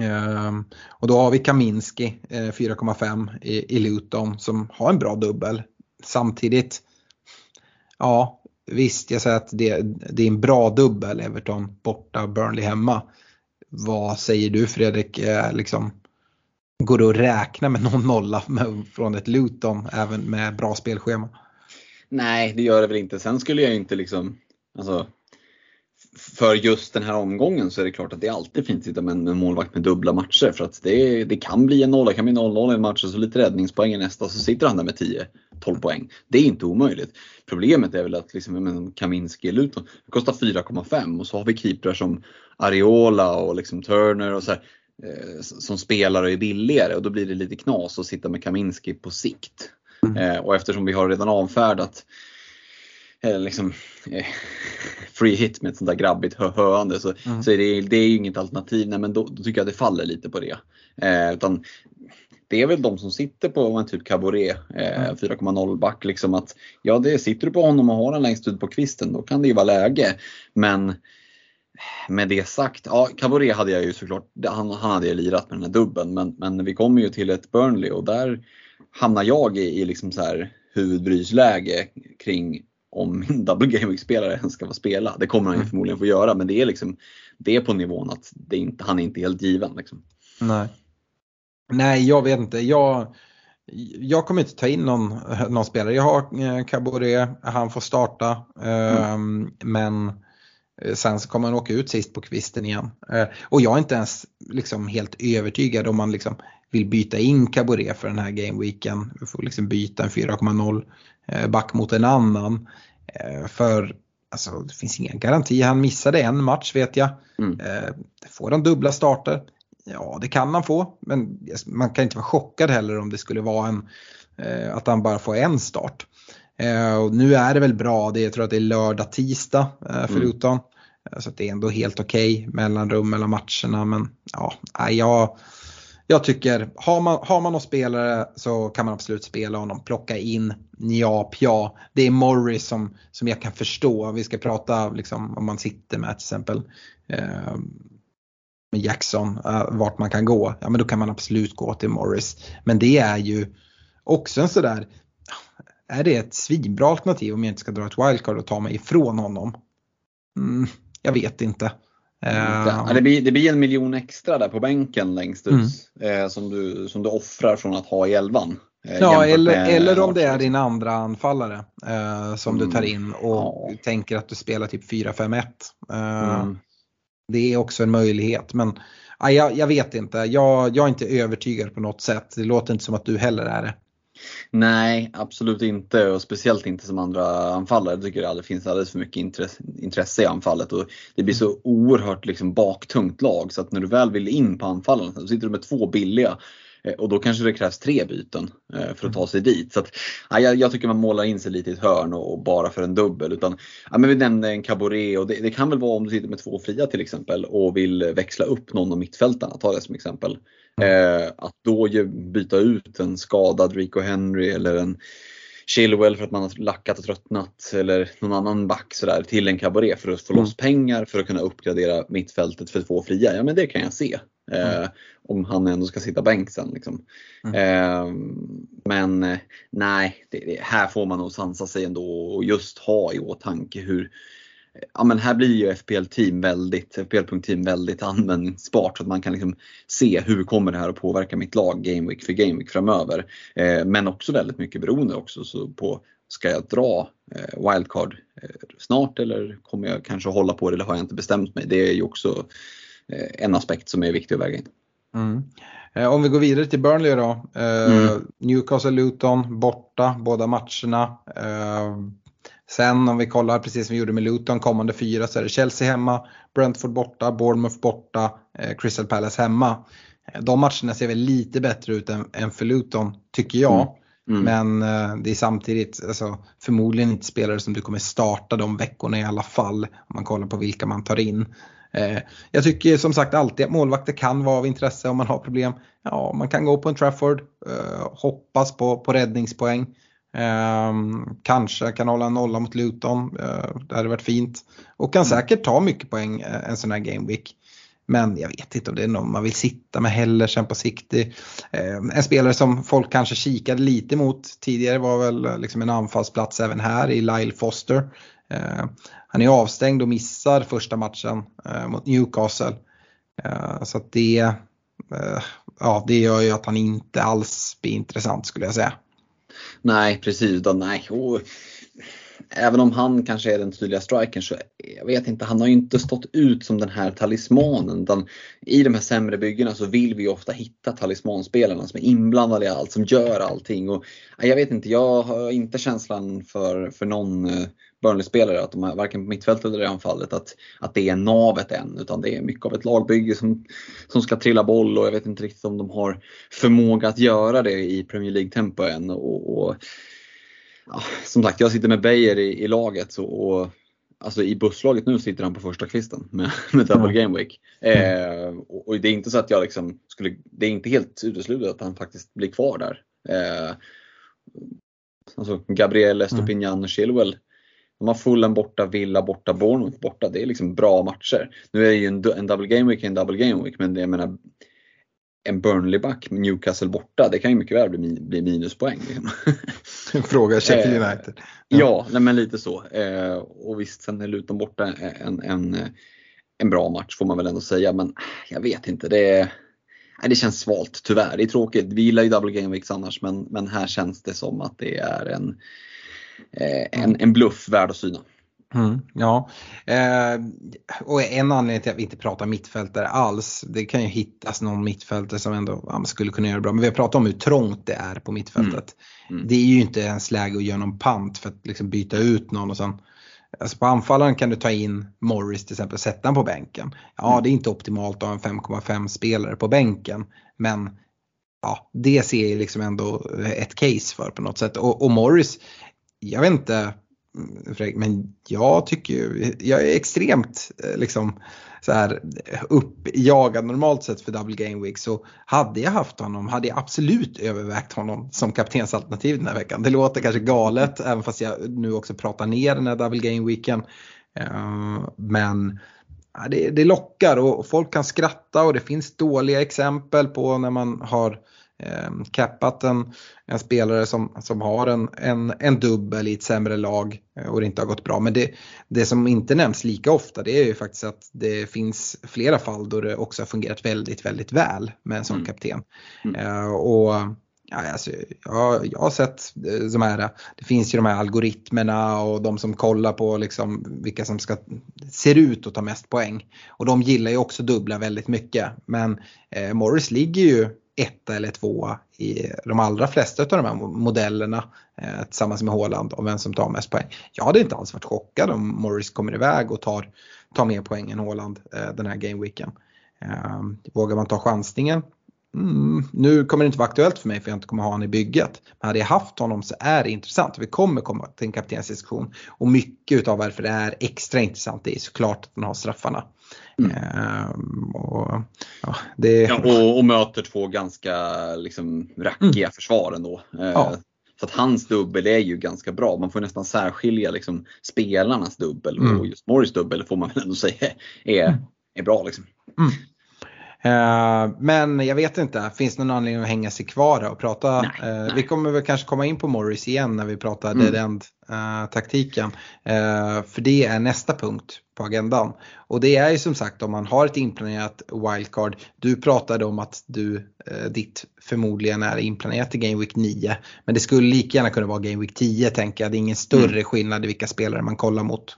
Ehm, och då har vi Kaminski, eh, 4,5 i, i Luton, som har en bra dubbel. Samtidigt, ja, Visst, jag säger att det, det, är en bra dubbel, Everton borta, Burnley hemma. Vad säger du Fredrik? Eh, liksom, går det att räkna med någon nolla från ett Luton även med bra spelschema? Nej, det gör det väl inte. Sen skulle jag inte liksom, alltså, för just den här omgången så är det klart att det alltid fint att med en målvakt med dubbla matcher för att det, det kan bli en nolla, det kan bli 0-0 i en match och så lite räddningspoäng i nästa så sitter han där med 10-12 poäng. Det är inte omöjligt. Problemet är väl att liksom, Kaminski Luton kostar 4,5 och så har vi keeprar som Ariola och liksom Turner och så här, eh, som spelar och är billigare och då blir det lite knas att sitta med Kaminski på sikt. Mm. Eh, och eftersom vi har redan avfärdat eh, liksom, eh, free hit med ett sånt där grabbigt hö höande så, mm. så är det, det är ju inget alternativ. Nej, men då, då, tycker jag att det faller lite på det. Eh, utan det är väl de som sitter på en typ Caboret, eh, mm. 4,0 back. Liksom att, ja, det, sitter du på honom och har han längst ut på kvisten då kan det ju vara läge. Men med det sagt, ja Caboret hade jag ju såklart, han, han hade jag lirat med den här dubben men, men vi kommer ju till ett Burnley och där hamnar jag i, i liksom så här huvudbrysläge kring om min double game spelare ens ska få spela. Det kommer han ju mm. förmodligen få göra men det är liksom det är på nivån att det inte, han är inte helt given. Liksom. Nej. Nej, jag vet inte. Jag, jag kommer inte ta in någon, någon spelare. Jag har eh, Caboret, han får starta. Eh, mm. Men eh, sen så kommer han åka ut sist på kvisten igen. Eh, och jag är inte ens liksom helt övertygad om man liksom vill byta in Caboret för den här gameweeken. Vi får liksom byta en 4,0 eh, back mot en annan. Eh, för alltså, det finns ingen garanti. Han missade en match vet jag. Mm. Eh, får han dubbla starter? Ja, det kan han få. Men man kan inte vara chockad heller om det skulle vara en, att han bara får en start. Och nu är det väl bra, det, jag tror att det är lördag, tisdag för mm. Luton. Så det är ändå helt okej okay, mellanrum mellan matcherna. Men ja, jag, jag tycker, har man, har man någon spelare så kan man absolut spela honom. Plocka in ja, pja. Det är Morris som, som jag kan förstå. Vi ska prata liksom, om man sitter med till exempel eh, med Jackson, eh, vart man kan gå. Ja men då kan man absolut gå till Morris. Men det är ju också en sådär är det ett svinbra alternativ om jag inte ska dra ett wildcard och ta mig ifrån honom? Mm, jag vet inte. Ja, det, blir, det blir en miljon extra där på bänken längst ut mm. eh, som, du, som du offrar från att ha i elvan. Eh, ja, eller, eller om det är din andra anfallare eh, som mm. du tar in och ja. tänker att du spelar typ 4-5-1. Eh, mm. Det är också en möjlighet. Men ja, jag, jag vet inte, jag, jag är inte övertygad på något sätt. Det låter inte som att du heller är det. Nej, absolut inte. Och speciellt inte som andra anfallare. Jag tycker det finns alldeles för mycket intresse, i anfallet. Och det blir så oerhört liksom baktungt lag. Så att när du väl vill in på anfallen så sitter du med två billiga och då kanske det krävs tre byten eh, för att ta sig dit. Så att, ja, jag, tycker man målar in sig lite i ett hörn och, bara för en dubbel. Utan, ja, men vi nämnde en caboret och det, det, kan väl vara om du sitter med två fria till exempel och vill växla upp någon av mittfältarna, ta det som exempel. Eh, att då byta ut en skadad Rico Henry eller en Chilwell för att man har lackat och tröttnat eller någon annan back sådär till en cabaret för att få loss mm. pengar för att kunna uppgradera mittfältet för två fria. Ja men det kan jag se. Mm. Eh, om han ändå ska sitta bänk sen. Liksom. Mm. Eh, men nej, det, det, här får man nog sansa sig ändå och just ha i åtanke hur Ja men här blir ju FPL Team väldigt, FPL.team väldigt användningsbart så att man kan liksom se hur kommer det här att påverka mitt lag Game Week för Game Week framöver. Eh, men också väldigt mycket beroende också så på Ska jag dra eh, wildcard eh, snart eller kommer jag kanske hålla på det eller har jag inte bestämt mig? Det är ju också Eh, en aspekt som är viktig att väga in. Mm. Eh, om vi går vidare till Burnley då. Eh, mm. Newcastle Luton borta båda matcherna. Sen om vi kollar precis som vi gjorde med Luton kommande fyra så är det Chelsea hemma, Brentford borta, Bournemouth borta, Crystal Palace hemma. De matcherna ser väl lite bättre ut än, än för Luton tycker jag. Mm. Mm. Men det är samtidigt alltså, förmodligen inte spelare som du kommer starta de veckorna i alla fall. Om man kollar på vilka man tar in. Eh, jag tycker som sagt alltid att målvakter kan vara av intresse om man har problem. Ja, man kan gå på en Trafford, eh, hoppas på, på räddningspoäng. Eh, kanske kan hålla en nolla mot Luton, det hade varit fint. Och kan mm. säkert ta mycket poäng en sån här Game Week. Men jag vet inte om det är någon man vill sitta med heller sen på sikt. En spelare som folk kanske kikade lite mot tidigare var väl liksom en anfallsplats även här i Lyle Foster. Eh, han är avstängd och missar första matchen eh, mot Newcastle. Eh, så att det, ja, det gör ju att han inte alls blir intressant skulle jag säga. Nej precis, då, nej. Och även om han kanske är den tydliga strikern så jag vet inte, han har ju inte stått ut som den här talismanen. Utan I de här sämre byggena så vill vi ofta hitta talismanspelarna som är inblandade i allt, som gör allting. Och, jag vet inte, jag har inte känslan för, för någon eh, Burnley-spelare, att de är varken på mittfältet eller i anfallet, att, att det är navet än. Utan det är mycket av ett lagbygge som, som ska trilla boll och jag vet inte riktigt om de har förmåga att göra det i Premier League-tempo än. Och, och ja, som sagt, jag sitter med Beijer i, i laget så, och alltså i busslaget nu sitter han på första kvisten med, med double game week. Eh, och, och, det är inte så att jag liksom skulle, det är inte helt uteslutet att han faktiskt blir kvar där. Eh, alltså Gabriel Estopinian och Chilwell. De har Fulham borta, Villa borta, Bournemouth borta. Det är liksom bra matcher. Nu är det ju en, en double game week en double game week men jag menar en Burnley-back med Newcastle borta, det kan ju mycket väl bli, bli minuspoäng. Liksom. Fråga Sheffield eh, United. Ja, ja nej, men lite så. Eh, och visst, sen är Luton borta en, en, en bra match får man väl ändå säga, men jag vet inte. Det, nej, det känns svalt tyvärr. Det är tråkigt. Vi gillar ju double game weeks annars, men, men här känns det som att det är en, eh, en, en bluff värd att syna. Mm, ja, eh, och en anledning till att vi inte pratar mittfältare alls, det kan ju hittas någon mittfältare som ändå ja, skulle kunna göra bra, men vi har pratat om hur trångt det är på mittfältet. Mm. Mm. Det är ju inte ens läge att göra någon pant för att liksom byta ut någon och sen Alltså på anfallaren kan du ta in Morris till exempel, sätta honom på bänken. Ja, mm. det är inte optimalt att ha en 5,5 spelare på bänken, men ja, det ser jag liksom ändå ett case för på något sätt. Och, och Morris, jag vet inte, mm, men jag tycker ju, jag är extremt eh, liksom så här uppjagad normalt sett för Double Game Week så hade jag haft honom hade jag absolut övervägt honom som kaptensalternativ den här veckan. Det låter kanske galet även fast jag nu också pratar ner den här Double Game Weeken. Eh, men det, det lockar och folk kan skratta och det finns dåliga exempel på när man har cappat en, en spelare som, som har en, en, en dubbel i ett sämre lag eh, och det inte har gått bra. Men det, det som inte nämns lika ofta det är ju faktiskt att det finns flera fall då det också har fungerat väldigt, väldigt väl med en sån Mm. kapten. Mm. Eh, och Ja, alltså, jag, jag har sett eh, de här, det finns ju de här algoritmerna och de som kollar på liksom vilka som ska, ser ut att ta mest poäng. Och de gillar ju också dubbla väldigt mycket. Men eh, Morris ligger ju etta eller tvåa i de allra flesta av de här modellerna eh, tillsammans med Haaland om vem som tar mest poäng. Jag hade inte alls varit chockad om Morris kommer iväg och tar, tar mer poäng än Haaland eh, den här gameweeken. Eh, vågar man ta chansningen? Mm, nu kommer det inte vara aktuellt för mig för jag inte kommer ha honom i bygget. Men hade jag haft honom så är det intressant. Vi kommer komma till en kaptensdiskussion. Och mycket utav varför det är extra intressant är såklart att han har straffarna. Mm. Ehm, och, ja, det, Ja, och, och möter två ganska liksom, rackiga försvar ändå. Eh, Ja. Så att hans dubbel är ju ganska bra. Man får nästan särskilja liksom, spelarnas dubbel Mm. och just Morris dubbel får man väl ändå säga är, är bra. Liksom. Eh, men jag vet inte, finns det någon anledning att hänga sig kvar och prata? Nej, eh, nej. Vi kommer väl kanske komma in på Morris igen när vi pratar Mm. dead end eh, taktiken. Eh, för det är nästa punkt på agendan. Och det är ju som sagt om man har ett inplanerat wildcard. Du pratade om att du, eh, ditt förmodligen är inplanerat till Game Week 9. Men det skulle lika gärna kunna vara Game Week 10 tänker jag. Det är ingen större Mm. skillnad i vilka spelare man kollar mot.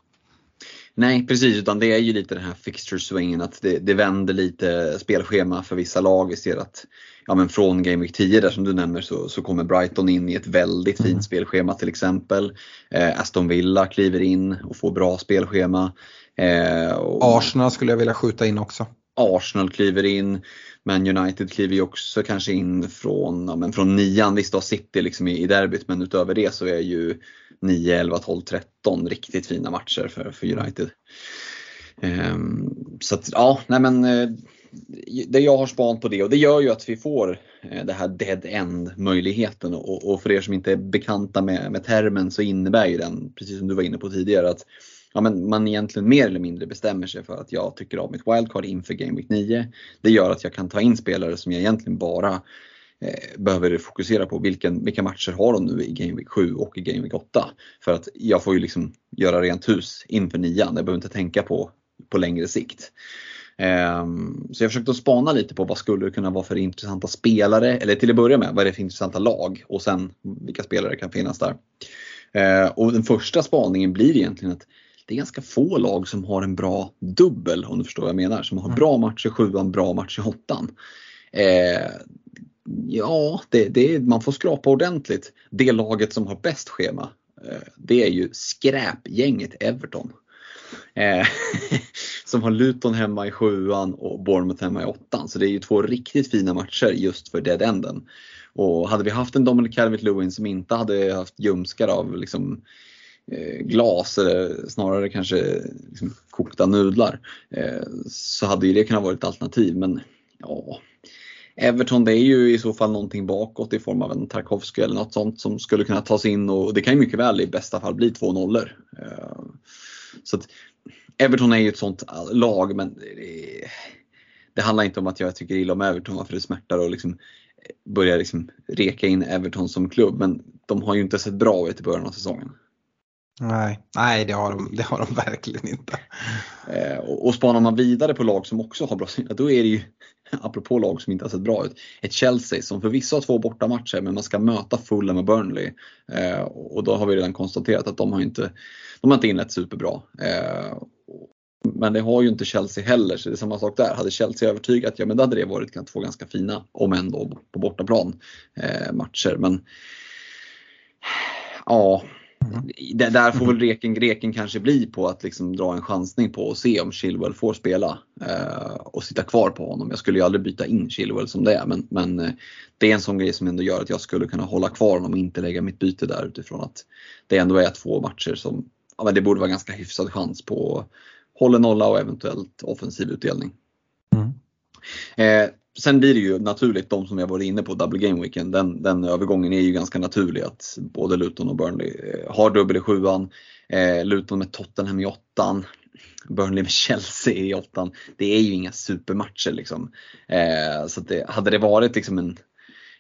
Nej precis, utan det är ju lite den här fixture swingen att det, det vänder lite spelschema för vissa lag. Vi ser att ja, men från Game Week 10 där som du nämner så, så kommer Brighton in i ett väldigt fint Mm. spelschema till exempel. Eh, Aston Villa kliver in och får bra spelschema. Eh, och Arsenal skulle jag vilja skjuta in också. Arsenal kliver in. Man United kliver ju också kanske in från, ja, men från nian. Visst, har City liksom i, i derbyt men utöver det så är ju 9, 11, 12, 13 riktigt fina matcher för, för United. Ehm, så att, ja, nej men eh, det jag har span på det och det gör ju att vi får eh, det här dead end möjligheten och, och för er som inte är bekanta med, med termen så innebär ju den, precis som du var inne på tidigare, att ja, men man egentligen mer eller mindre bestämmer sig för att jag tycker om mitt wildcard inför Game Week 9. Det gör att jag kan ta in spelare som jag egentligen bara eh, behöver fokusera på vilken, vilka matcher har de nu i Game Week 7 och i Game Week 8. För att jag får ju liksom göra rent hus inför nian. Jag behöver inte tänka på, på längre sikt. Ehm, så jag försökte spana lite på vad skulle det kunna vara för intressanta spelare, eller till att börja med, vad är det för intressanta lag och sen vilka spelare kan finnas där. Ehm, och den första spaningen blir egentligen att det är ganska få lag som har en bra dubbel, om du förstår vad jag menar. Som har bra match i sjuan, bra match i åttan. Eh, ja, det, det, man får skrapa ordentligt. Det laget som har bäst schema, eh, det är ju skräpgänget Everton. Eh, som har Luton hemma i sjuan och Bournemouth hemma i åttan. Så det är ju två riktigt fina matcher just för dead enden. Och hade vi haft en Dominic Calvert-Lewin som inte hade haft ljumskar av liksom, Eh, glas eller snarare kanske liksom, kokta nudlar eh, så hade ju det kunnat vara ett alternativ. Men ja, Everton det är ju i så fall någonting bakåt i form av en Tarkovsky eller något sånt som skulle kunna tas in och det kan ju mycket väl i bästa fall bli två nollor. Eh, så att Everton är ju ett sånt lag men det, det handlar inte om att jag tycker illa om Everton varför det smärtar och liksom börja liksom reka in Everton som klubb men de har ju inte sett bra ut i början av säsongen. Nej, nej det, har de, det har de verkligen inte. Eh, och, och spanar man vidare på lag som också har bra signal, då är det ju, apropå lag som inte har sett bra ut, ett Chelsea som förvisso har två bortamatcher men man ska möta Fulham och Burnley. Eh, och då har vi redan konstaterat att de har inte, de har inte inlett superbra. Eh, men det har ju inte Chelsea heller, så det är samma sak där. Hade Chelsea övertygat, ja men då hade det varit två ganska fina, om ändå på bortaplan, eh, matcher. Men ja, det, där får väl reken, greken kanske bli på att liksom dra en chansning på och se om Chilwell får spela eh, och sitta kvar på honom. Jag skulle ju aldrig byta in Chilwell som det är men, men eh, det är en sån grej som ändå gör att jag skulle kunna hålla kvar honom och inte lägga mitt byte där utifrån att det ändå är två matcher som ja, men det borde vara ganska hyfsad chans på håller nolla och eventuellt offensiv utdelning. Mm. Eh, sen blir det ju naturligt, de som jag varit inne på, double game weekend, den, den övergången är ju ganska naturlig att både Luton och Burnley eh, har dubbel i sjuan. Eh, Luton med Tottenham i åttan. Burnley med Chelsea i åttan. Det är ju inga supermatcher liksom. Eh, så att det, hade det varit liksom en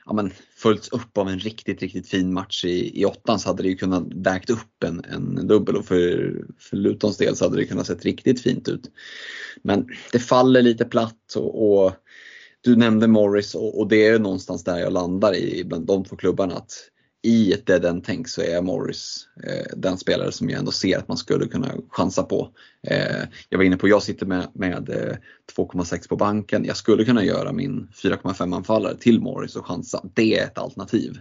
ja, men, följts upp av en riktigt, riktigt fin match i, i åttan så hade det ju kunnat vägt upp en, en dubbel och för, för Lutons del så hade det kunnat sett riktigt fint ut. Men det faller lite platt och, och du nämnde Morris och, och, det är någonstans där jag landar i bland de två klubbarna. Att i ett dead end-tänk så är Morris eh, den spelare som jag ändå ser att man skulle kunna chansa på. Eh, jag var inne på, jag sitter med, med eh, 2,6 på banken. Jag skulle kunna göra min 4,5 anfallare till Morris och chansa. Det är ett alternativ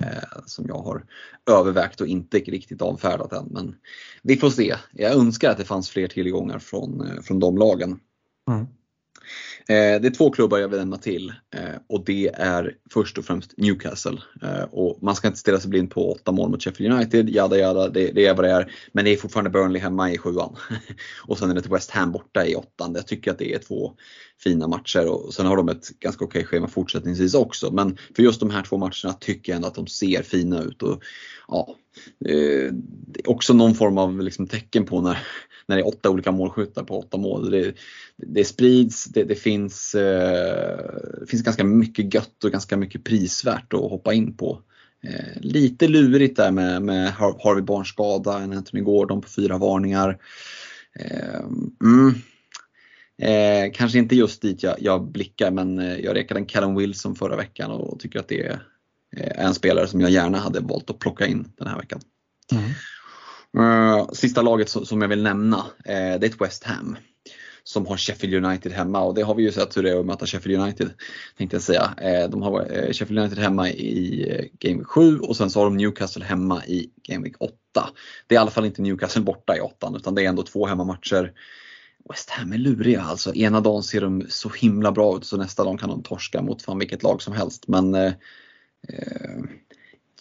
eh, som jag har övervägt och inte riktigt avfärdat än. Men vi får se. Jag önskar att det fanns fler tillgångar från, eh, från de lagen. Mm. Eh, det är två klubbar jag vill nämna till eh, och det är först och främst Newcastle. Eh, och man ska inte ställa sig blind på åtta mål mot Sheffield United, jada jada, det, det, är vad det är. Men det är fortfarande Burnley hemma i sjuan. och sen är det till West Ham borta i åttan. Jag tycker att det är två fina matcher och sen har de ett ganska okej schema fortsättningsvis också. Men för just de här två matcherna tycker jag ändå att de ser fina ut. Och, ja, eh, också någon form av liksom tecken på när, när det är åtta olika målskyttar på åtta mål. Det, det sprids, det, det finns, eh, det finns ganska mycket gött och ganska mycket prisvärt att hoppa in på. Eh, lite lurigt där med, med Harvey Barnes skada, en Anthony Gordon på fyra varningar. Eh, mm. Eh, kanske inte just dit jag, jag blickar men eh, jag rekade en Callum Wilson förra veckan och tycker att det är en spelare som jag gärna hade valt att plocka in den här veckan. Mm. Uh, sista laget som jag vill nämna, uh, det är ett West Ham som har Sheffield United hemma och det har vi ju sett hur det är att möta Sheffield United. Tänkte jag säga. Uh, de har Sheffield United hemma i Game 7 och sen så har de Newcastle hemma i Game Week 8. Det är i alla fall inte Newcastle borta i 8 utan det är ändå två hemmamatcher. West Ham är luriga alltså. Ena dagen ser de så himla bra ut så nästa dag kan de torska mot fan vilket lag som helst. Men eh, eh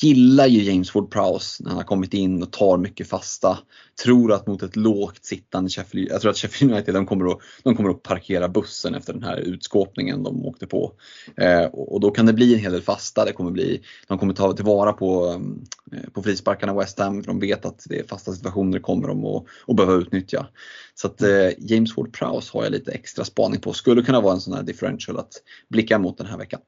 gillar ju James Ward-Prowse när han har kommit in och tar mycket fasta. Tror att mot ett lågt sittande Sheffield, jag tror att Sheffield United de kommer, att, de kommer att parkera bussen efter den här utskåpningen de åkte på. Eh, och då kan det bli en hel del fasta. Det kommer bli, de kommer ta tillvara på, eh, på frisparkarna West Ham för de vet att det är fasta situationer kommer de att, att behöva utnyttja. Så att eh, James Ward-Prowse har jag lite extra spaning på. Skulle kunna vara en sån här differential att blicka mot den här veckan.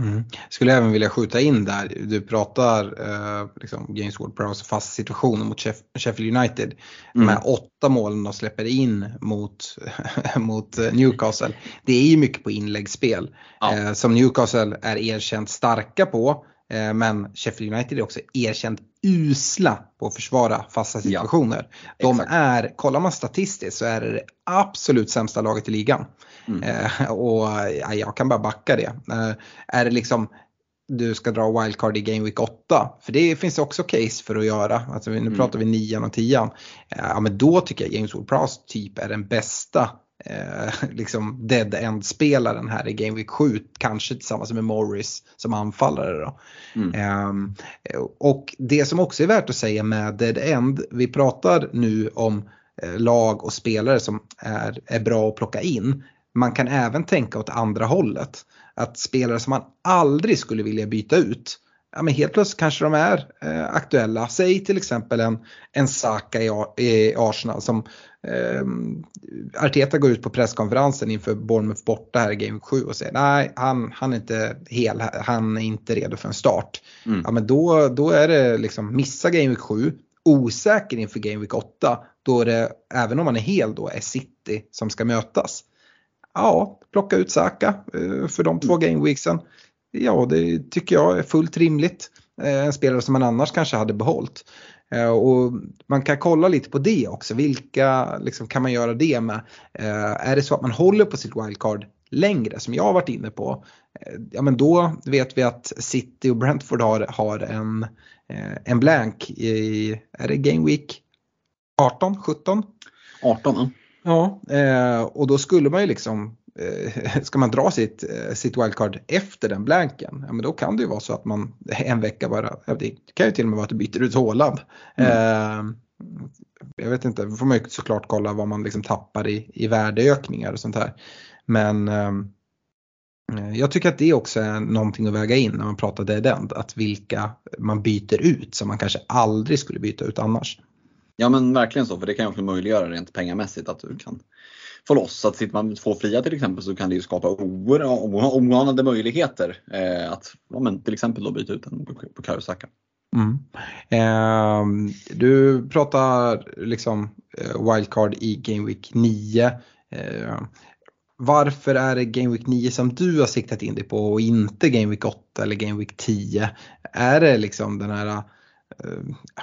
Mm. Skulle även vilja skjuta in där, du pratar eh, liksom Games World Prowse fast situationer mot Sheff Sheffield United. Mm. De här åtta målen de släpper in mot, mot eh, Newcastle. Det är ju mycket på inläggsspel ja. eh, som Newcastle är erkänt starka på. Eh, men Sheffield United är också erkänt usla på att försvara fasta situationer. Ja, de är, kollar man statistiskt så är det det absolut sämsta laget i ligan. Mm. Eh, och ja, jag kan bara backa det. Eh, är det liksom du ska dra wildcard i Game Week 8. För det finns också case för att göra. Alltså, nu mm. pratar vi 9 och 10. Ja, men då tycker jag James Ward-Prowse typ är den bästa eh, liksom dead end-spelaren här i Game Week 7. Kanske tillsammans med Morris som anfallare. Då. Mm. Eh, och det som också är värt att säga med dead end. Vi pratar nu om eh, lag och spelare som är, är bra att plocka in. Man kan även tänka åt andra hållet. Att spelare som man aldrig skulle vilja byta ut ja, men helt plötsligt kanske de är eh, aktuella. Säg till exempel en, en Saka i, i Arsenal som eh, Arteta går ut på presskonferensen inför Bournemouth borta här i Game 7 och säger nej han, han är inte hel, han är inte redo för en start. Mm. Ja, men då, då är det liksom missa Game Week 7, osäker inför Game Week 8 då är det, även om man är hel då, är City som ska mötas. Ja, plocka ut Saka eh, för de två mm. Ja, det tycker jag är fullt rimligt. Eh, en spelare som man annars kanske hade behållit. Eh, och man kan kolla lite på det också. Vilka liksom, kan man göra det med? Eh, är det så att man håller på sitt wildcard längre som jag har varit inne på. Ja men då vet vi att City och Brentford har, har en, en blank i, är det Game Week 18, 17? 18 ja. Ja, och då skulle man ju liksom ska man dra sitt, eh, sitt wildcard efter den blanken, ja, men då kan det ju vara så att man en vecka bara, det kan ju till och med vara att du byter ut Håland. Mm. Eh, jag vet inte, då får man ju såklart kolla vad man liksom tappar i, i värdeökningar och sånt här. Men eh, jag tycker att det också är någonting att väga in när man pratar dead end, att vilka man byter ut som man kanske aldrig skulle byta ut annars. Ja men verkligen så, för det kan ju också möjliggöra rent pengamässigt att du kan få att sitter man med två fria till exempel så kan det ju skapa oanade möjligheter eh, att ja, men, till exempel då byta ut en Bukayo Saka. Mm. Eh, du pratar liksom eh, wildcard i Game Week 9. Eh, varför är det Game Week 9 som du har siktat in dig på och inte Game Week 8 eller Game Week 10? Är det liksom den här eh,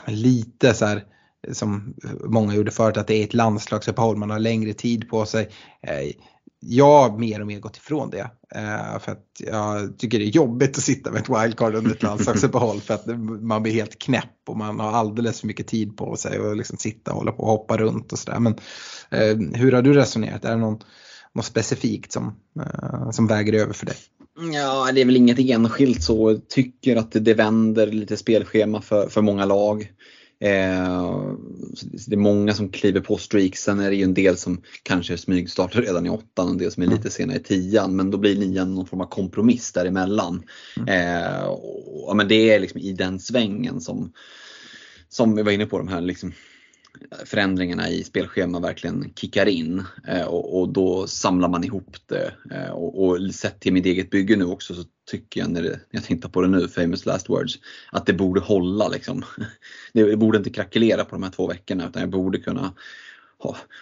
lite så här som många gjorde förut att det är ett landslagsuppehåll, man har längre tid på sig. Eh, jag har mer och mer gått ifrån det. Eh, för att jag tycker det är jobbigt att sitta med ett wildcard under ett landslagsuppehåll för att man blir helt knäpp och man har alldeles för mycket tid på sig och liksom sitta och hålla på och hoppa runt och sådär. Men eh, hur har du resonerat? Är det någon, något specifikt som, som väger över för dig? Ja, det är väl inget enskilt så. Jag tycker att det vänder lite spelschema för, för många lag. Eh, det är många som kliver på streak. Sen är det ju en del som kanske smygstartar redan i åttan och en del som är lite mm. senare i tian. Men då blir nian någon form av kompromiss däremellan. Mm. Eh, och, ja, men det är liksom i den svängen som, som vi var inne på, de här liksom förändringarna i spelschema verkligen kickar in eh, och, och, då samlar man ihop det. Eh, och, och sett till mitt eget bygge nu också så tycker jag när, det, när jag tittar på det nu, famous last words, att det borde hålla liksom. Det borde inte krackelera på de här två veckorna utan jag borde kunna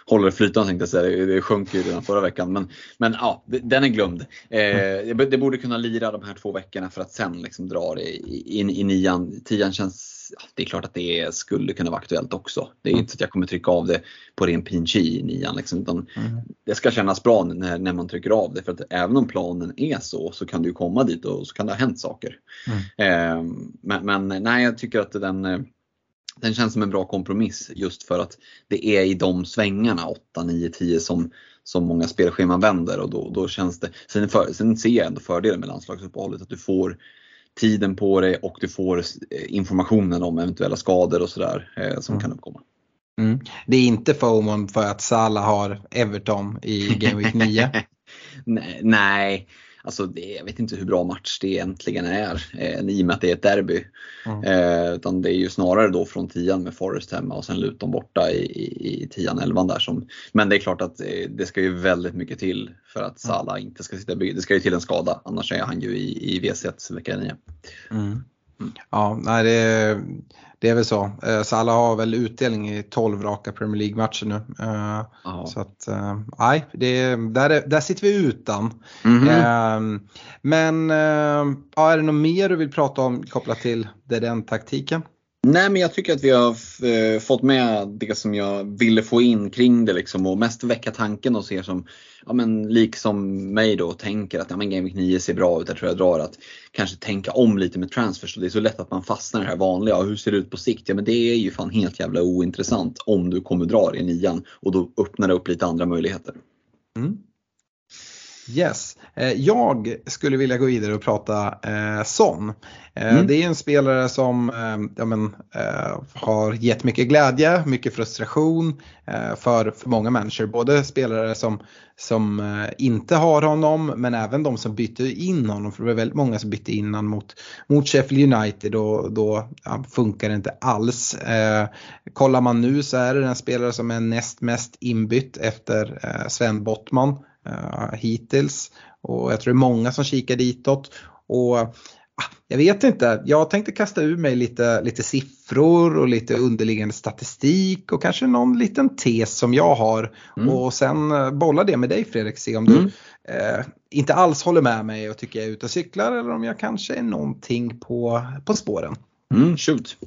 hålla det flytande tänkte jag säga, det sjönk ju redan förra veckan. Men, men ja, den är glömd. Eh, det borde kunna lira de här två veckorna för att sen liksom dra det in i nian. Tian känns det är klart att det skulle kunna vara aktuellt också. Det är mm. inte så att jag kommer trycka av det på ren pinchi i nian. Liksom, utan mm. Det ska kännas bra när, när man trycker av det. För att även om planen är så, så kan du komma dit och så kan det ha hänt saker. Mm. Eh, men, men, nej, jag tycker att den, eh, den känns som en bra kompromiss just för att det är i de svängarna 8, 9, 10 som, som många spelscheman vänder och då, då känns det. Sen, för, sen ser jag ändå fördelen med landslagsuppehållet att du får tiden på dig och du får eh, informationen om eventuella skador och sådär eh, som mm. kan uppkomma. Mm. Det är inte FOMO för att Salah har Everton i Game Week 9? nej, Alltså det, jag vet inte hur bra match det egentligen är eh, i och med att det är ett derby. Mm. Eh, utan det är ju snarare då från tian med Forest hemma och sen Luton borta i, i, i tian, elvan där. Som, men det är klart att eh, det ska ju väldigt mycket till för att mm. Salah inte ska sitta Det ska ju till en skada, annars är han ju i, i VC1 vecka 9. Mm. Mm. Ja, nej det det är väl så. Eh, Salah har väl utdelning i 12 raka Premier League-matcher nu. Eh, så att, eh, nej, det, där, där sitter vi utan. Mm -hmm. men ja, är det något mer du vill prata om kopplat till den taktiken? Nej men jag tycker att vi har eh, fått med det som jag ville få in kring det liksom och mest väcka tanken hos er som ja, men, liksom mig då tänker att ja, men Game Week 9 ser bra ut. Jag tror jag drar att kanske tänka om lite med transfers. Det är så lätt att man fastnar i det här vanliga. Hur ser det ut på sikt? Ja men det är ju fan helt jävla ointressant om du kommer dra i nian och då öppnar det upp lite andra möjligheter. Mm. Yes, jag skulle vilja gå vidare och prata eh, Son. Eh, mm. Det är en spelare som eh, ja, men, eh, har gett mycket glädje, mycket frustration eh, för, för många människor. Både spelare som, som eh, inte har honom men även de som bytte in honom. För det var väldigt många som bytte in honom mot, mot Sheffield United och då ja, funkar det inte alls. Eh, kollar man nu så är det den spelare som är näst mest inbytt efter Sven Bottman hittills. Och jag tror det är många som kikar ditåt. Och ah, jag vet inte, jag tänkte kasta ur mig lite, lite siffror och lite underliggande statistik och kanske någon liten tes som jag har. Mm. Och sen eh, bolla det med dig Fredrik, se om mm. du eh, inte alls håller med mig och tycker jag är ute och cyklar eller om jag kanske är någonting på, på spåren. Mm, shoot.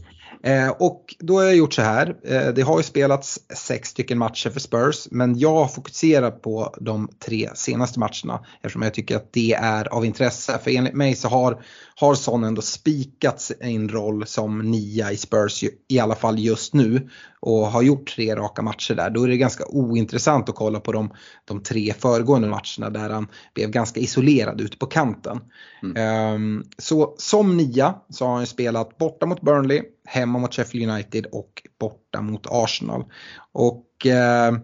Eh, och då har jag gjort så här. Eh, det har ju spelats sex stycken matcher för Spurs men jag fokuserar på de tre senaste matcherna eftersom jag tycker att det är av intresse. För enligt mig så har, har Son ändå spikat sin roll som nia i Spurs i alla fall just nu och har gjort tre raka matcher där. Då är det ganska ointressant att kolla på de, de tre föregående matcherna där han blev ganska isolerad ute på kanten. Mm. Um, så som nia så har han spelat borta mot Burnley, hemma mot Sheffield United och borta mot Arsenal. Och uh,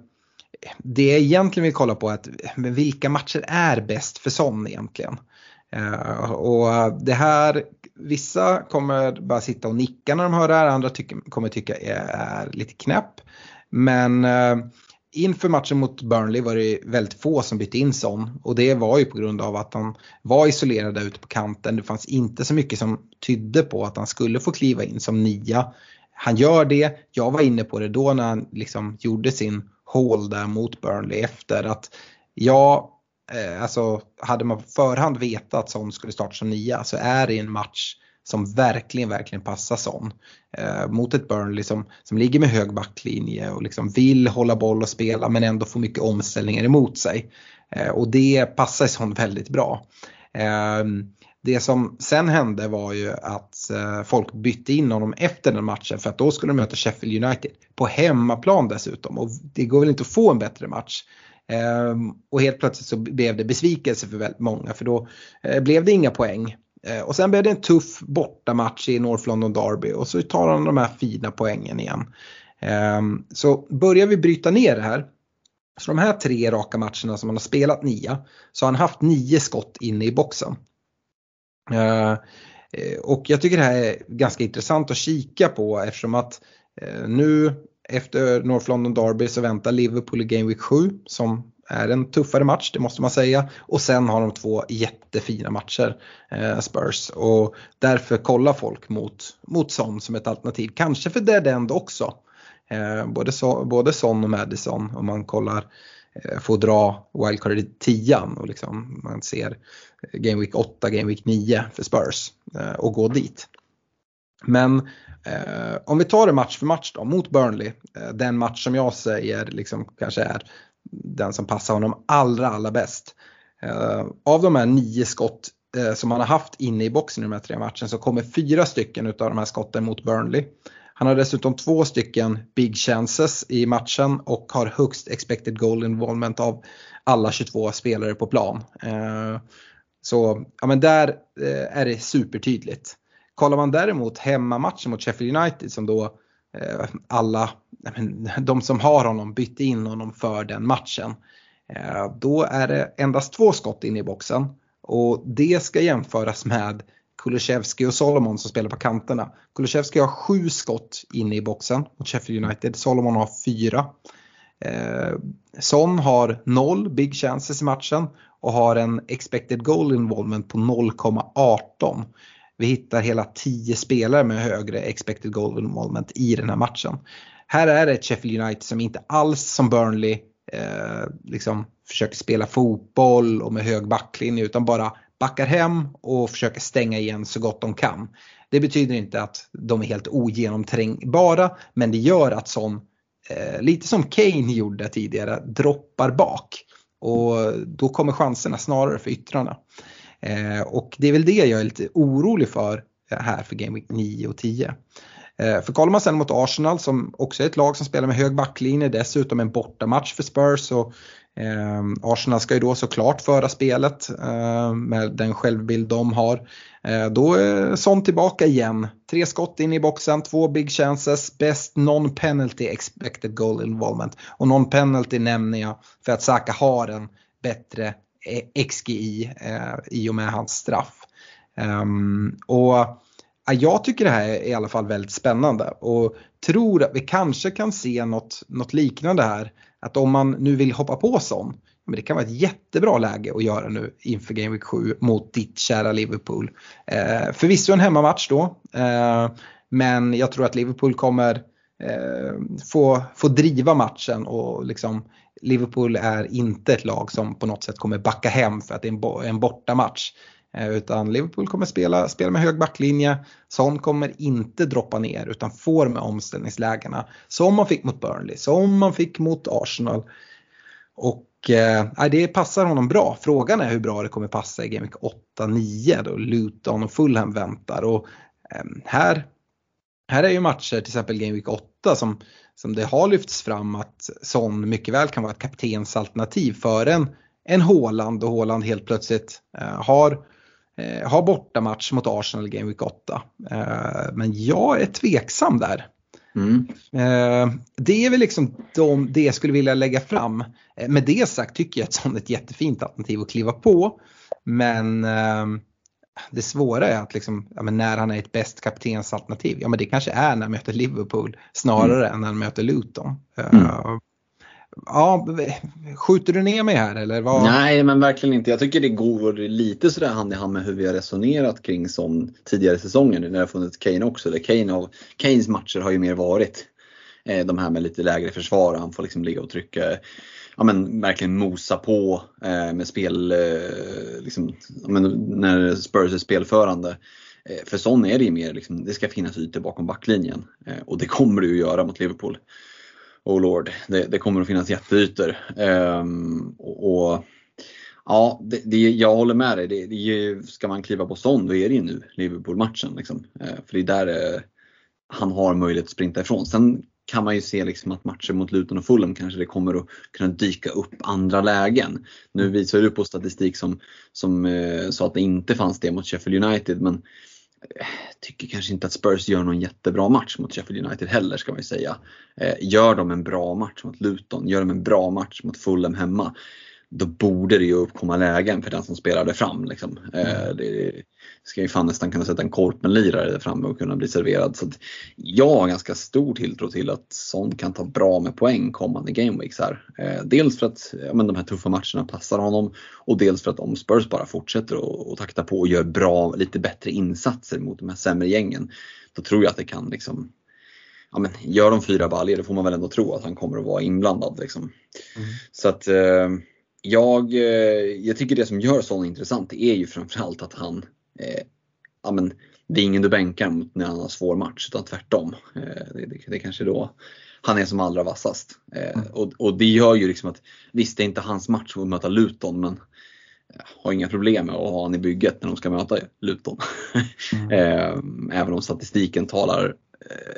det jag egentligen vill kolla på är att vilka matcher är bäst för Son egentligen? Eh, och det här, vissa kommer bara sitta och nicka när de hör det här, andra tycker, kommer tycka är, är lite knäpp. Men eh, inför matchen mot Burnley var det väldigt få som bytte in Son och det var ju på grund av att han var isolerad där ute på kanten. Det fanns inte så mycket som tydde på att han skulle få kliva in som nia. Han gör det, jag var inne på det då när han liksom gjorde sin hål där mot Burnley efter att ja, Eh, alltså hade man på förhand vetat att Son skulle starta som nia så är det en match som verkligen, verkligen passar Son. Eh, mot ett Burnley som, som ligger med hög backlinje och liksom vill hålla boll och spela men ändå får mycket omställningar emot sig. Eh, och det passar Son väldigt bra. Eh, det som sen hände var ju att eh, folk bytte in honom efter den matchen för att då skulle de möta Sheffield United på hemmaplan dessutom och det går väl inte att få en bättre match. Ehm, och helt plötsligt så blev det besvikelse för väldigt många för då eh, blev det inga poäng. Eh, och sen blev det en tuff bortamatch i North London Derby och så tar han de här fina poängen igen. Ehm, så börjar vi bryta ner det här. Så de här tre raka matcherna som han har spelat nia så har han haft nio skott inne i boxen. Ehm, eh, och jag tycker det här är ganska intressant att kika på eftersom att nu efter North London Derby så väntar Liverpool i Game Week 7 som är en tuffare match, det måste man säga. Och sen har de två jättefina matcher, eh, Spurs. Och därför kollar folk mot, mot Son som ett alternativ. Kanske för Dead End också. Eh, både, so, både Son och Madison om man kollar, eh, får dra wildcard i 10 och liksom man ser Game Week 8, Game Week 9 för Spurs eh, och gå dit. Men Eh, om vi tar det match för match då mot Burnley, eh, den match som jag säger liksom kanske är den som passar honom allra allra bäst. Eh, av de här nio skott eh, som han har haft inne i boxen i de här tre matcherna så kommer fyra stycken av de här skotten mot Burnley. Han har dessutom två stycken big chances i matchen och har högst expected goal involvement av alla 22 spelare på plan. Eh, så ja, men där eh, är det supertydligt. Kollar man däremot hemmamatchen mot Sheffield United som då eh, alla, de som har honom bytte in honom för den matchen. Eh, då är det endast två skott in i boxen och det ska jämföras med Kulusevski och Solomon som spelar på kanterna. Kulusevski har sju skott inne i boxen mot Sheffield United, Solomon har fyra. Eh, Son har noll big chances i matchen och har en expected goal involvement på 0,18. Vi hittar hela 10 spelare med högre expected goal involvement i den här matchen. Här är det ett Sheffield United som inte alls som Burnley eh, liksom försöker spela fotboll och med hög backlinje utan bara backar hem och försöker stänga igen så gott de kan. Det betyder inte att de är helt ogenomträngbara men det gör att som, eh, lite som Kane gjorde tidigare, droppar bak. Och då kommer chanserna snarare för yttrarna. Eh, och det är väl det jag är lite orolig för eh, här för Game Week 9 och 10. Eh, för kollar man sen mot Arsenal som också är ett lag som spelar med hög backlinje, dessutom en bortamatch för Spurs. Och, eh, Arsenal ska ju då såklart föra spelet eh, med den självbild de har. Eh, då är Son tillbaka igen. Tre skott in i boxen, två big chances, best non-penalty expected goal involvement. Och non-penalty nämner jag för att Saka har en bättre Eh, XGI eh, i och med hans straff. Um, och jag tycker det här är i alla fall väldigt spännande och tror att vi kanske kan se något, något liknande här. Att om man nu vill hoppa på sån, men det kan vara ett jättebra läge att göra nu inför Game Week 7 mot ditt kära Liverpool. Eh, förvisso en hemmamatch då, eh, men jag tror att Liverpool kommer eh, få, få driva matchen och liksom Liverpool är inte ett lag som på något sätt kommer backa hem för att det är en, bortamatch. Eh, utan Liverpool kommer spela, spela med hög backlinje. Son kommer inte droppa ner utan får med omställningslägena. Som man fick mot Burnley, som man fick mot Arsenal. Och eh, det passar honom bra. Frågan är hur bra det kommer passa i Game 8-9 då Luton och Fulham väntar. Och, eh, här, här är ju matcher, till exempel Gameweek 8 som som det har lyfts fram att Son mycket väl kan vara ett kaptensalternativ för en, en Håland och Håland helt plötsligt eh, har, eh, har bortamatch mot Arsenal Game Week 8. Eh, men jag är tveksam där. Mm. Eh, det är väl liksom de, det jag skulle vilja lägga fram. Med det sagt tycker jag att Son är ett jättefint alternativ att kliva på. Men det svåra är att liksom, ja, när han är ett bäst kaptensalternativ, ja men det kanske är när han möter Liverpool snarare mm. än när han möter Luton. Mm. Uh, ja, skjuter du ner mig här eller? Vad? Nej, men verkligen inte. Jag tycker det går lite sådär hand i hand med hur vi har resonerat kring som tidigare säsonger när det har funnits Kane också. Eller Kane av, Kanes matcher har ju mer varit eh, de här med lite lägre försvar. Han får liksom ligga och trycka ja, men, verkligen mosa på eh, med spel, eh, liksom, ja, men, när Spurs är spelförande. Eh, för sån är det ju mer, liksom, det ska finnas ytor bakom backlinjen. Eh, och det kommer det ju göra mot Liverpool. Oh lord, det, det kommer att finnas jätteytor. Ehm, och, och, ja, det, det, jag håller med dig. Det, det, ska man kliva på sån, då är det ju nu Liverpool-matchen. Liksom. Eh, för det är där eh, han har möjlighet att sprinta ifrån. Sen kan man ju se liksom att matcher mot Luton och Fulham kanske det kommer att kunna dyka upp andra lägen. Nu visar du på statistik som, som eh, sa att det inte fanns det mot Sheffield United men eh, tycker kanske inte att Spurs gör någon jättebra match mot Sheffield United heller ska man ju säga. Eh, gör de en bra match mot Luton, gör de en bra match mot Fulham hemma, då borde det ju uppkomma lägen för den som spelade fram. Liksom. Mm. Det ska ju fan nästan kunna sätta en korpenlirare där framme och kunna bli serverad. Så jag har ganska stor tilltro till att Son kan ta bra med poäng kommande gameweeks här. Eh, dels för att ja, men de här tuffa matcherna passar honom och dels för att om Spurs bara fortsätter att takta på och gör bra, lite bättre insatser mot de här sämre gängen. Då tror jag att det kan liksom ja, men gör de fyra baljor då får man väl ändå tro att han kommer att vara inblandad. Liksom. Mm. Så att eh, jag, eh, jag tycker det som gör Son intressant är ju framförallt att han, eh, ja men det är ingen du bänkar när han har svår match utan tvärtom. Eh, det, det, det kanske då han är som allra vassast. Eh, mm. och, och, det gör ju liksom att, visst det är inte hans match att möta Luton men jag har inga problem med att ha han i bygget när de ska möta Luton. Mm. eh, även om statistiken talar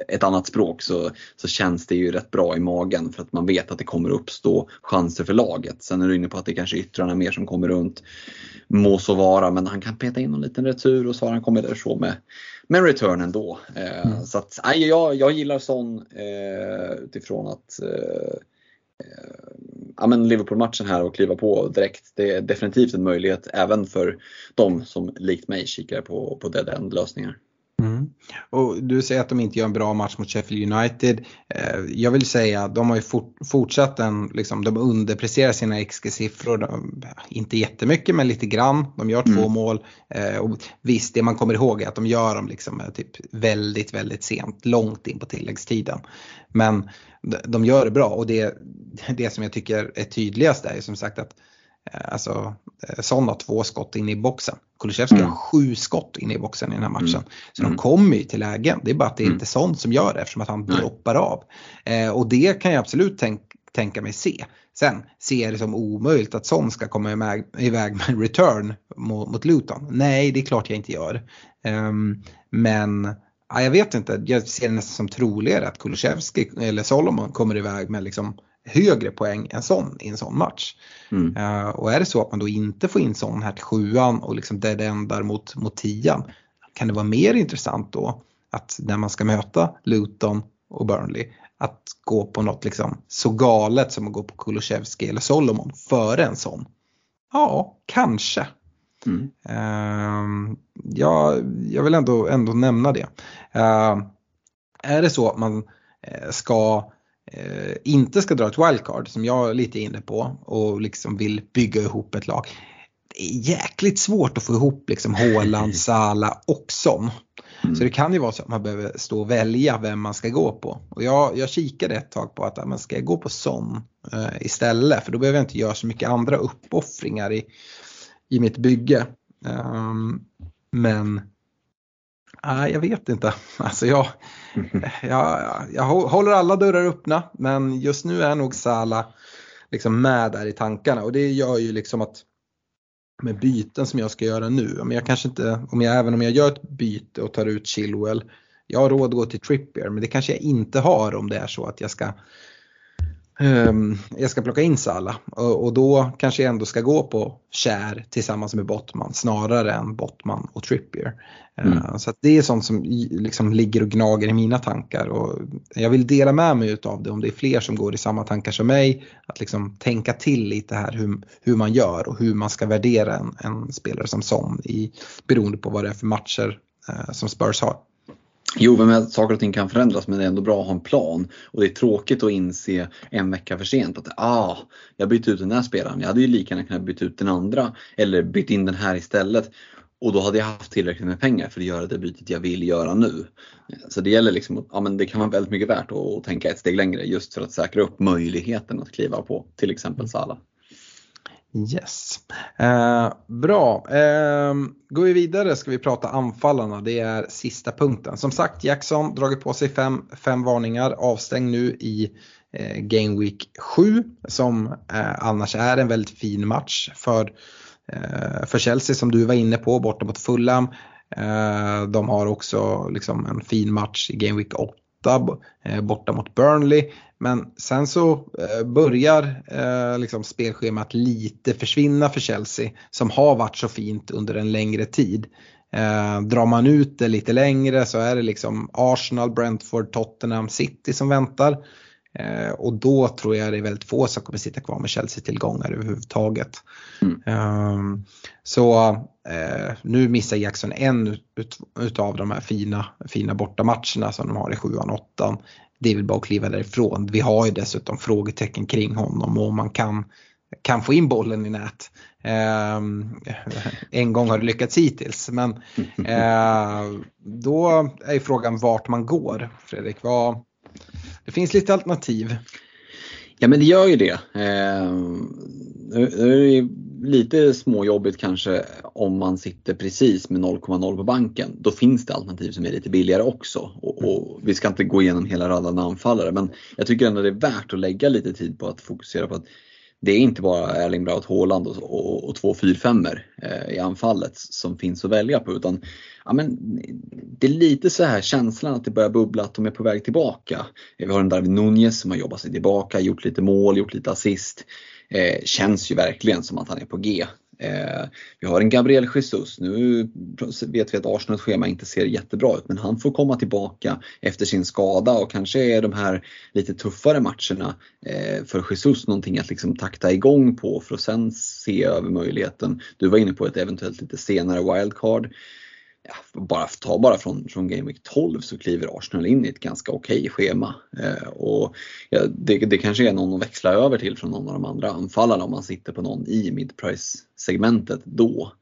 ett annat språk så, så känns det ju rätt bra i magen för att man vet att det kommer uppstå chanser för laget. Sen är du inne på att det kanske är yttrarna mer som kommer runt. Må så vara, men han kan peta in en liten retur och så har han kommit därifrån med, med return ändå. Eh, mm. Så att, nej, jag, jag gillar sån eh, utifrån att eh, eh, ja, men Liverpool-matchen här och kliva på direkt. Det är definitivt en möjlighet även för de som likt mig kikar på, på dead end lösningar. Mm. Och du säger att de inte gör en bra match mot Sheffield United. Eh, jag vill säga att de har ju fort, fortsatt en, liksom, de underpresterar sina XG-siffror. Inte jättemycket men lite grann. De gör två mm. mål. Eh, och visst, det man kommer ihåg är att de gör dem liksom, eh, typ väldigt, väldigt sent, långt in på tilläggstiden. Men de gör det bra och det, det som jag tycker är tydligast är som sagt att Alltså Son har två skott in i boxen. Kulusevski mm. har sju skott in i boxen i den här matchen. Mm. Så de mm. kommer ju till lägen. Det är bara att det är mm. inte sånt som gör det eftersom att han droppar av. Eh, och det kan jag absolut tänk, tänka mig se. Sen ser jag det som omöjligt att Son ska komma iväg, iväg med en return mot, mot Luton. Nej, det är klart jag inte gör. Um, men ja, jag vet inte, jag ser det nästan som troligare att Kulusevski eller Solomon kommer iväg med liksom högre poäng än sån i en sån match. Mm. Uh, och är det så att man då inte får in sån här till sjuan och liksom dead endar mot, mot tian kan det vara mer intressant då att när man ska möta Luton och Burnley att gå på något liksom så galet som att gå på Kulusevski eller Solomon före en sån. Ja, kanske. Mm. Uh, ja, jag vill ändå, ändå nämna det. Uh, är det så att man ska eh, inte ska dra ett wildcard som jag är lite inne på och liksom vill bygga ihop ett lag. Det är jäkligt svårt att få ihop liksom Haaland, Salah och Son. Mm. Så det kan ju vara så att man behöver stå och välja vem man ska gå på. Och jag, jag kikade ett tag på att man ska gå på Son eh, istället för då behöver jag inte göra så mycket andra uppoffringar i, i mitt bygge. Um, men Nej, jag vet inte. Alltså jag, jag, jag håller alla dörrar öppna men just nu är nog Sala liksom med där i tankarna och det gör ju liksom att med byten som jag ska göra nu, men jag kanske inte, om jag, även om jag gör ett byte och tar ut Chilwell, jag har råd att gå till Trippier men det kanske jag inte har om det är så att jag ska jag ska plocka in Sala och, då kanske jag ändå ska gå på Kär tillsammans med Bottman snarare än Bottman och Trippier. Mm. Uh, så det är sånt som liksom ligger och gnager i mina tankar och jag vill dela med mig utav det om det är fler som går i samma tankar som mig. Att liksom tänka till lite här hur, hur man gör och hur man ska värdera en, en spelare som Son i, beroende på vad det är för matcher uh, som Spurs har. Jo, men saker och ting kan förändras men det är ändå bra att ha en plan. Och det är tråkigt att inse en vecka för sent att ah, jag bytte ut den här spelaren. Jag hade ju lika gärna kunnat byta ut den andra eller bytt in den här istället. Och då hade jag haft tillräckligt med pengar för att göra det bytet jag vill göra nu. Så det gäller liksom, ja men det kan vara väldigt mycket värt att tänka ett steg längre just för att säkra upp möjligheten att kliva på till exempel Sala. Yes. Eh, bra. Eh, går vi vidare ska vi prata anfallarna. Det är sista punkten. Som sagt, Jackson dragit på sig fem, fem varningar. Avstängd nu i eh, Game Week 7 som eh, annars är en väldigt fin match för, eh, för Chelsea som du var inne på borta mot Fulham. Eh, de har också liksom en fin match i Game Week 8 eh, borta mot Burnley. Men sen så eh, börjar eh, liksom spelschemat lite försvinna för Chelsea som har varit så fint under en längre tid. Eh, drar man ut det lite längre så är det liksom Arsenal, Brentford, Tottenham, City som väntar. Eh, och då tror jag det är väldigt få som kommer sitta kvar med Chelsea-tillgångar överhuvudtaget. Mm. Eh, så eh, nu missar Jackson en ut, utav de här fina, fina bortamatcherna som de har i sjuan, åttan det är väl bara att kliva därifrån. Vi har ju dessutom frågetecken kring honom och man kan, kan få in bollen i nät. Eh, en gång har det lyckats hittills men eh, då är frågan vart man går. Fredrik, vad, det finns lite alternativ. Ja men det gör ju det. Eh, det är lite småjobbigt kanske om man sitter precis med 0,0 på banken. Då finns det alternativ som är lite billigare också. Och, och, vi ska inte gå igenom hela raden anfallare men jag tycker ändå det är värt att lägga lite tid på att fokusera på att det är inte bara Erling Braut Haaland och, och, och två 4 eh, i anfallet som finns att välja på utan ja, men, det är lite så här känslan att det börjar bubbla att de är på väg tillbaka. Vi har en David Nunez som har jobbat sig tillbaka, gjort lite mål, gjort lite assist. Eh, känns ju verkligen som att han är på G. Eh, vi har en Gabriel Jesus. Nu vet vi att Arsenals schema inte ser jättebra ut men han får komma tillbaka efter sin skada och kanske är de här lite tuffare matcherna eh, för Jesus någonting att liksom takta igång på för att sen se över möjligheten. Du var inne på ett eventuellt lite senare wildcard ja, bara, ta bara från, från Game Week 12 så kliver Arsenal in i ett ganska okej okay schema. Eh, och ja, det, det kanske är någon att växla över till från någon av de andra anfallarna om man sitter på någon i midprice segmentet då.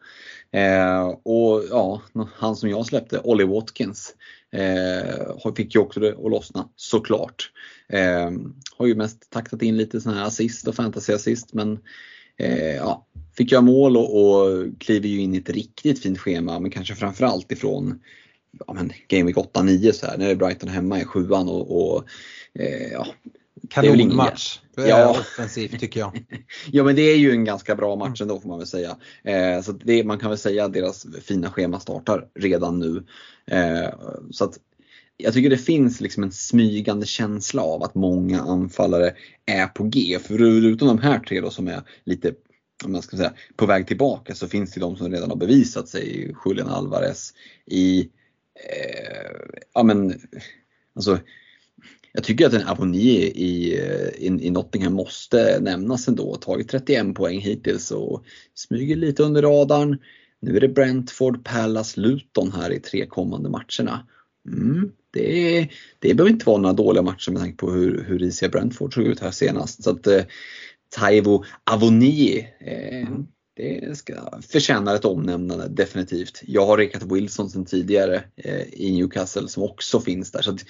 Eh, och ja, han som jag släppte, Ollie Watkins, eh, fick ju också det att lossna såklart. Eh, har ju mest taktat in lite sådana här assist och fantasy assist men ja, fick göra mål och, och kliver ju in i ett riktigt fint schema men kanske framförallt ifrån ja, men Game Week 8-9 så här. Nu är Brighton hemma i sjuan och, och eh, ja, Kanonmatch. Ja. Offensivt tycker jag. ja men det är ju en ganska bra match ändå får man väl säga. Eh, så det, man kan väl säga att deras fina schema startar redan nu. Eh, så att jag tycker det finns liksom en smygande känsla av att många anfallare är på G. Förutom de här tre då som är lite om man ska säga, på väg tillbaka så finns det de som redan har bevisat sig. Julian Alvarez i, eh, ja men, alltså, jag tycker att en Avoni i, eh, i, i Nottingham måste nämnas ändå. Tagit 31 poäng hittills och smyger lite under radarn. Nu är det Brentford, Palace, Luton här i tre kommande matcherna. Mm, det, det behöver inte vara några dåliga matcher med tanke på hur, hur risiga Brentford såg ut här senast. Så att, eh, Taivo Avoni. Eh, mm. Det ska, förtjänar ett omnämnande definitivt. Jag har rekat Wilson sedan tidigare eh, i Newcastle som också finns där. Så att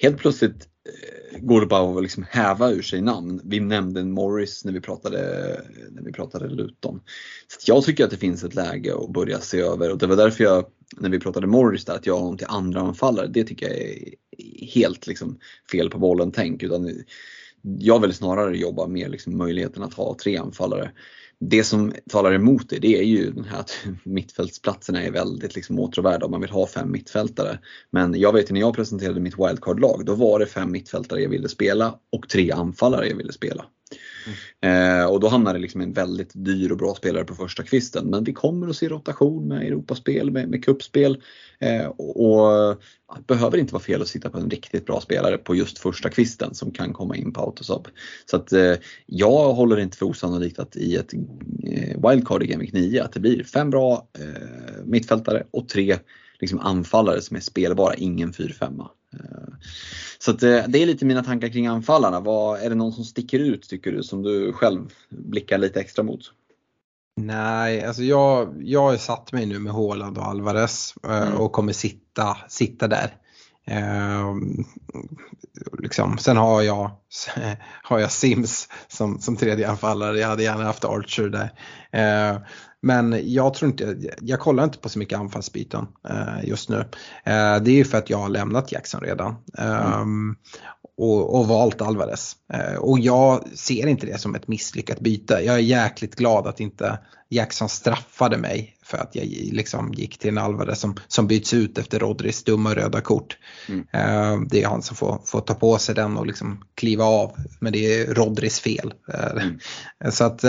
helt plötsligt eh, går det bara att liksom häva ur sig namn. Vi nämnde Morris när vi pratade, när vi pratade Luton. Så jag tycker att det finns ett läge att börja se över och det var därför jag, när vi pratade Morris där, att jag har honom till andra anfallare. Det tycker jag är helt liksom fel på bollen tänk. Utan jag vill snarare jobba med liksom möjligheten att ha tre anfallare. Det som talar emot det, det är ju den här att mittfältsplatserna är väldigt liksom åtråvärda om man vill ha fem mittfältare. Men jag vet ju när jag presenterade mitt wildcard-lag, då var det fem mittfältare jag ville spela och tre anfallare jag ville spela. Mm. Eh, och då hamnar det liksom en väldigt dyr och bra spelare på första kvisten. Men vi kommer att se rotation med Europaspel, med, med kuppspel. Eh, och, det behöver inte vara fel att sitta på en riktigt bra spelare på just första kvisten som kan komma in på autosub. Så att eh, jag håller inte för osannolikt att i ett eh, wildcard i Game 9 att det blir fem bra eh, mittfältare och tre liksom anfallare som är spelbara, ingen 4-5. Så att, det är lite mina tankar kring anfallarna. Vad, är det någon som sticker ut tycker du som du själv blickar lite extra mot? Nej, alltså jag, jag har satt mig nu med Haaland och Alvarez mm. och kommer sitta, sitta där. Eh, liksom. Sen har jag, har jag Sims som, som tredje anfallare. Jag hade gärna haft Archer där. Eh, men jag tror inte, jag kollar inte på så mycket anfallsbyten eh, just nu. Eh, det är ju för att jag har lämnat Jackson redan. Mm. Och, och, valt Alvarez. Eh, och jag ser inte det som ett misslyckat byte. Jag är jäkligt glad att inte Jackson straffade mig för att jag liksom gick till en Alvarez som, som byts ut efter Rodris dumma röda kort. Mm. Det är han som får, får ta på sig den och liksom kliva av. Men det är Rodris fel. Mm. Så att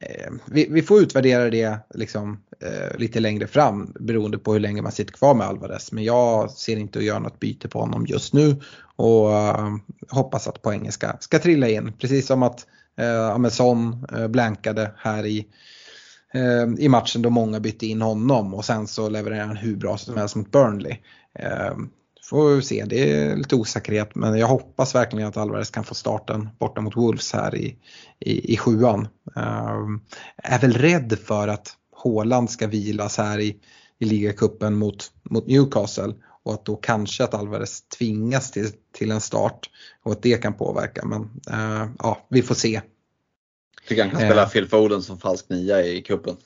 Eh, vi, vi, får utvärdera det liksom, eh, lite längre fram beroende på hur länge man sitter kvar med Alvarez. Men jag ser inte att göra något byte på honom just nu och eh, hoppas att poängen ska, ska trilla in. Precis som att eh, Amazon eh, blankade här i, eh, i matchen då många bytte in honom och sen så levererar han hur bra som helst mot Burnley. Eh, Får vi se, det är lite osäkerhet men jag hoppas verkligen att Alvarez kan få starten borta mot Wolves här i, i, i sjuan. Uh, är väl rädd för att Håland ska vilas här i, i ligacupen mot, mot Newcastle och att då kanske att Alvarez tvingas till, till en start och att det kan påverka. Men uh, ja, vi får se. Tycker han kan spela eh. Phil Foden som falsk nia i kuppen.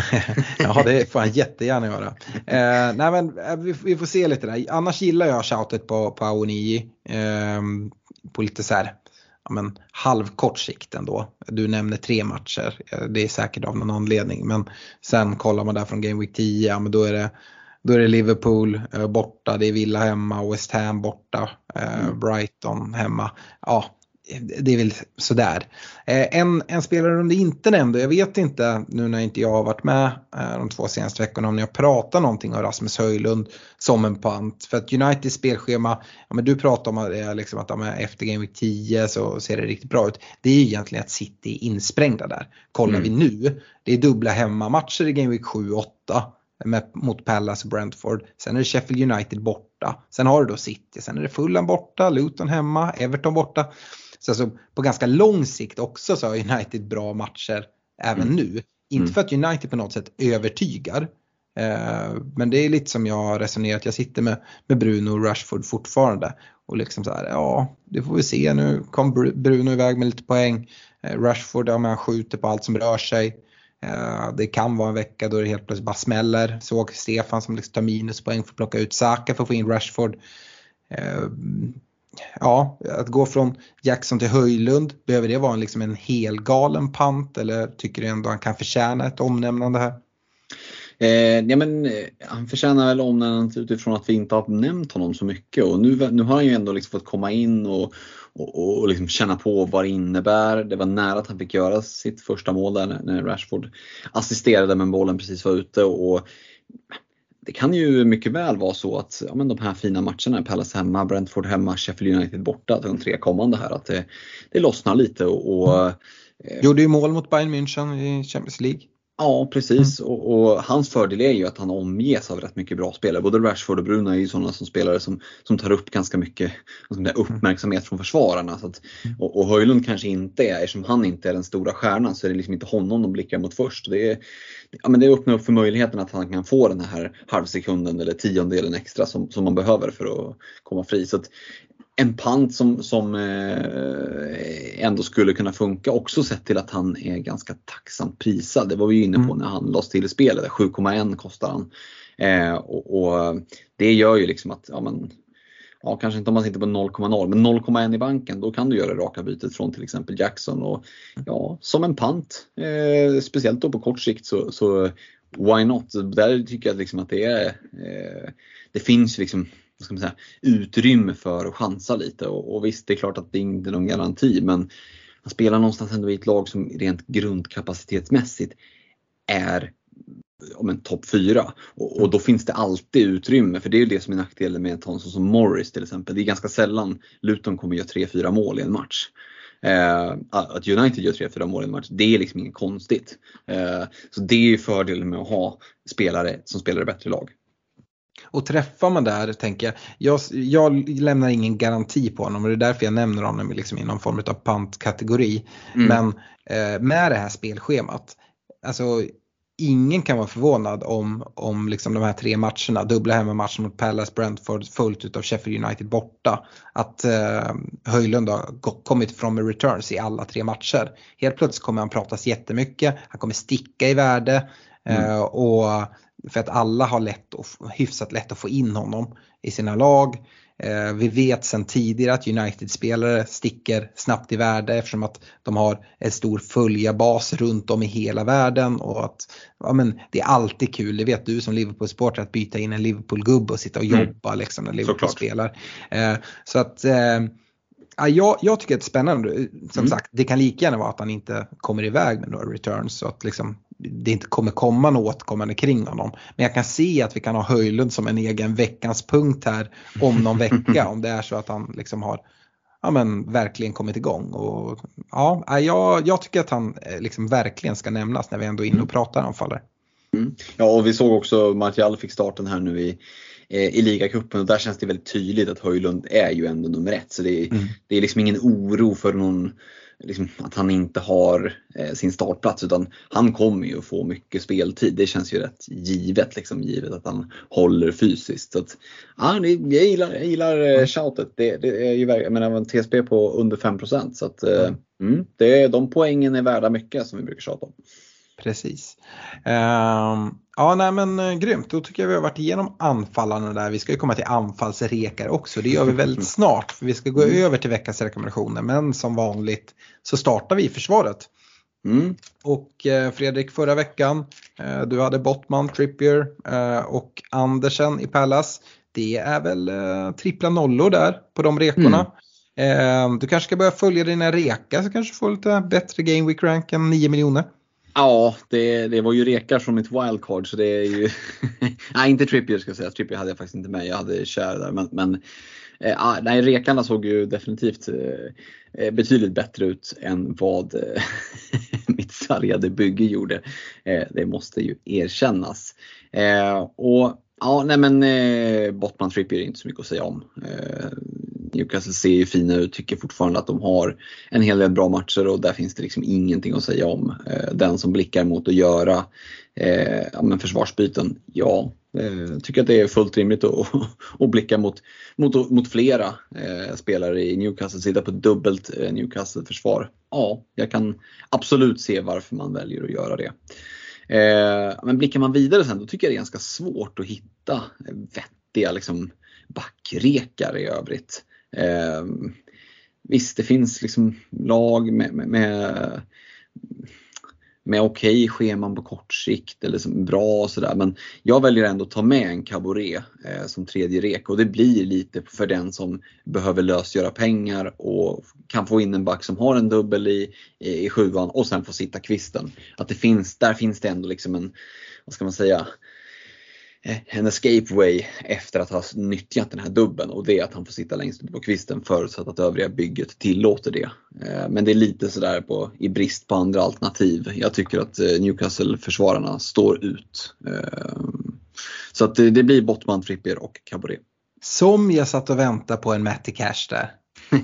ja det får han jättegärna göra. Eh, nej men eh, vi, vi, får se lite där. Annars gillar jag shoutet på, på Aoniji. Eh, på lite så här, ja, men, halvkort sikt ändå. Du nämner tre matcher. Eh, det är säkert av någon anledning. Men sen kollar man där från Game Week 10. Ja, men då är det då är det Liverpool eh, borta, det är Villa hemma, West Ham borta, eh, mm. Brighton hemma. Ja, det är väl sådär. Eh, en, en spelare de inte nämnde, jag vet inte nu när inte jag har varit med eh, de två senaste veckorna om ni har pratat någonting om Rasmus Höjlund som en pant. För att Uniteds spelschema, ja, men du pratar om att, liksom att ja, efter Game Week 10 så ser det riktigt bra ut. Det är ju egentligen att City är insprängda där. Kollar mm. vi nu, det är dubbla hemmamatcher i Game Week 7 8 med, mot Palace och Brentford. Sen är det Sheffield United borta. Sen har du då City, sen är det Fulham borta, Luton hemma, Everton borta. Så alltså, på ganska lång sikt också så har United bra matcher även mm. nu. Inte mm. för att United på något sätt övertygar. Eh, men det är lite som jag har resonerat, jag sitter med, med Bruno och Rashford fortfarande. Och liksom så här, ja det får vi se nu kom Bruno iväg med lite poäng. Eh, Rashford, ja men han skjuter på allt som rör sig. Eh, det kan vara en vecka då det helt plötsligt bara smäller. Såg Stefan som liksom tar minuspoäng för att plocka ut Saka för att få in Rashford. Ja, att gå från Jackson till Höjlund, behöver det vara en, liksom en helgalen pant eller tycker du ändå han kan förtjäna ett omnämnande här? Eh, ja, men, eh, han förtjänar väl omnämnandet utifrån att vi inte har nämnt honom så mycket och nu, nu har han ju ändå liksom fått komma in och, och, och liksom känna på vad det innebär. Det var nära att han fick göra sitt första mål där när Rashford assisterade men bollen precis var ute och det kan ju mycket väl vara så att ja, men de här fina matcherna, Palace hemma, Brentford hemma, Sheffield United borta, de tre kommande här, att det, det lossnar lite. Och, och mm. Gjorde ju mål mot Bayern München i Champions League. Ja precis mm. och, och, hans fördel är ju att han omges av rätt mycket bra spelare. Både Rashford och Bruno är ju sådana som spelare som, som tar upp ganska mycket säga, uppmärksamhet från försvararna. Så att, mm. och, och Höjlund kanske inte är, eftersom han inte är den stora stjärnan så är det liksom inte honom de blickar mot först. Det, är, ja, men det öppnar upp för möjligheten att han kan få den här halvsekunden eller tiondelen extra som, som man behöver för att komma fri. Så att, en pant som, som eh, ändå skulle kunna funka också sett till att han är ganska tacksamt prisad. Det var vi inne på mm. när han lades till spelet. 7,1 kostar han. Eh, och, och, Det gör ju liksom att, ja men, ja kanske inte om man sitter på 0,0 men 0,1 i banken då kan du göra raka bytet från till exempel Jackson och ja, som en pant. Eh, speciellt då på kort sikt så, så why not? Där tycker jag liksom att det är, eh, det finns liksom ska man säga, utrymme för att chansa lite. Och, och visst, det är klart att det inte är någon garanti men man spelar någonstans ändå i ett lag som rent grundkapacitetsmässigt är om en topp 4. Och, och, då finns det alltid utrymme, för det är ju det som är nackdelen med en sån som Morris till exempel. Det är ganska sällan Luton kommer göra 3-4 mål i en match. Eh, att United gör 3-4 mål i en match, det är liksom inget konstigt. Eh, så det är ju fördelen med att ha spelare som spelar i bättre lag. Och träffar man där tänker jag, jag, jag lämnar ingen garanti på honom och det är därför jag nämner honom liksom i någon form av pantkategori. Mm. Men eh, med det här spelschemat, alltså ingen kan vara förvånad om, om liksom de här tre matcherna, dubbla hemmamatcher mot Palace, Brentford fullt utav Sheffield United borta. Att eh, Höjlund har kommit från med returns i alla tre matcher. Helt plötsligt kommer han pratas jättemycket, han kommer sticka i värde. Eh, och för att alla har lätt och, hyfsat lätt att få in honom i sina lag. Eh, vi vet sedan tidigare att United-spelare sticker snabbt i värde eftersom att de har en stor följarbas runt om i hela världen och att ja, men det är alltid kul, det vet du som Liverpool-supporter, att byta in en Liverpool-gubbe och sitta och Mm. jobba liksom när Liverpool Såklart. spelar. Eh, så att eh, Ja, jag, jag tycker att det är spännande. Som Mm. sagt, det kan lika gärna vara att han inte kommer iväg med några returns så att liksom, det inte kommer komma något återkommande kring honom. Men jag kan se att vi kan ha Höjlund som en egen veckans punkt här om någon vecka om det är så att han liksom har ja, men, verkligen kommit igång. Och, ja, jag, jag tycker att han eh, liksom verkligen ska nämnas när vi ändå är inne och pratar anfallare. Ja, och vi såg också Martial fick starten här nu i, eh, i ligacupen och där känns det väldigt tydligt att Höjlund är ju ändå nummer ett. Så det är, Mm. det är liksom ingen oro för någon, liksom, att han inte har eh, sin startplats utan han kommer ju få mycket speltid. Det känns ju rätt givet, liksom, givet att han håller fysiskt. Så att, ja, det, jag gillar, jag gillar eh, shoutet. Det, det är ju verk- jag menar, en TSB på under 5% så att, eh, mm, det, de poängen är värda mycket som vi brukar tjata om. Precis. Ehm, ja, nej men eh, grymt. Då tycker jag vi har varit igenom anfallarna där. Vi ska ju komma till anfallsrekar också. Det gör vi väldigt snart. För vi ska gå över till veckans rekommendationer. Men som vanligt så startar vi i försvaret. Mm. Och eh, Fredrik, förra veckan, eh, du hade Bottman, Trippier eh, och Andersen i Pallas. Det är väl trippla nollor där på de rekorna. Eh, du kanske ska börja följa dina rekar så kanske du får lite bättre game week rank än 9 miljoner. Ja, det, det var ju rekar från mitt wildcard så det är ju... nej, inte Trippier ska jag säga. Trippier hade jag faktiskt inte med. Jag hade Kär där. Men, men eh, ah, nej, rekarna såg ju definitivt eh, eh, betydligt bättre ut än vad eh, mitt sargade bygge gjorde. Eh, det måste ju erkännas. Eh, och Ja, nej men eh, Bottman Trippier är inte så mycket att säga om. Eh, Newcastle ser ju fina ut, tycker fortfarande att de har en hel del bra matcher och där finns det liksom ingenting att säga om. Eh, den som blickar mot att göra eh, ja, men försvarsbyten, ja, eh, tycker att det är fullt rimligt att, att blicka mot, mot, mot flera eh, spelare i Newcastle, sitta på dubbelt eh, Newcastle-försvar. Ja, jag kan absolut se varför man väljer att göra det. Eh, men blickar man vidare sen då tycker jag det är ganska svårt att hitta vettiga liksom, backrekar i övrigt. Eh, visst, det finns liksom lag med, med, med, med okej scheman på kort sikt eller som bra och sådär. Men jag väljer ändå att ta med en Caboret eh, som tredje rek och det blir lite för den som behöver lösgöra pengar och kan få in en back som har en dubbel i, i, i sjuan och sen få sitta kvisten. Att det finns, där finns det ändå liksom en, vad ska man säga, en escape way efter att ha nyttjat den här dubben och det är att han får sitta längst ut på kvisten förutsatt att övriga bygget tillåter det. Eh, Men det är lite sådär på, i brist på andra alternativ. Jag tycker att eh, Newcastle-försvararna står ut. Eh, Så att det blir Bottman, Trippier och Caboret. Som jag satt och väntade på en Matty Cash där.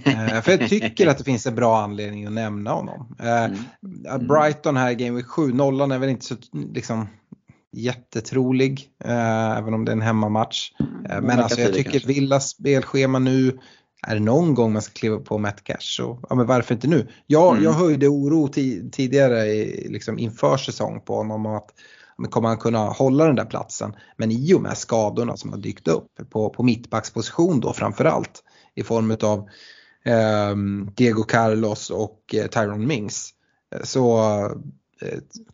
Eh, För jag tycker att det finns en bra anledning att nämna honom. Eh, Mm. Brighton här i Game Week 7, nollan är väl inte så liksom, jättetrolig. eh, Även om det är en hemmamatch. Eh, Men verkar alltså, jag tycker kanske. Villas spelschema nu, är det någon gång man ska kliva på Matt Cash så ja, men varför inte nu? Jag, Mm. jag höjde oro ti- tidigare i, liksom inför säsong på honom om att men kommer han kunna hålla den där platsen? Men i och med skadorna som har dykt upp på, på mittbacksposition då framförallt i form av ehm, Diego Carlos och eh, Tyrone Mings eh, så eh,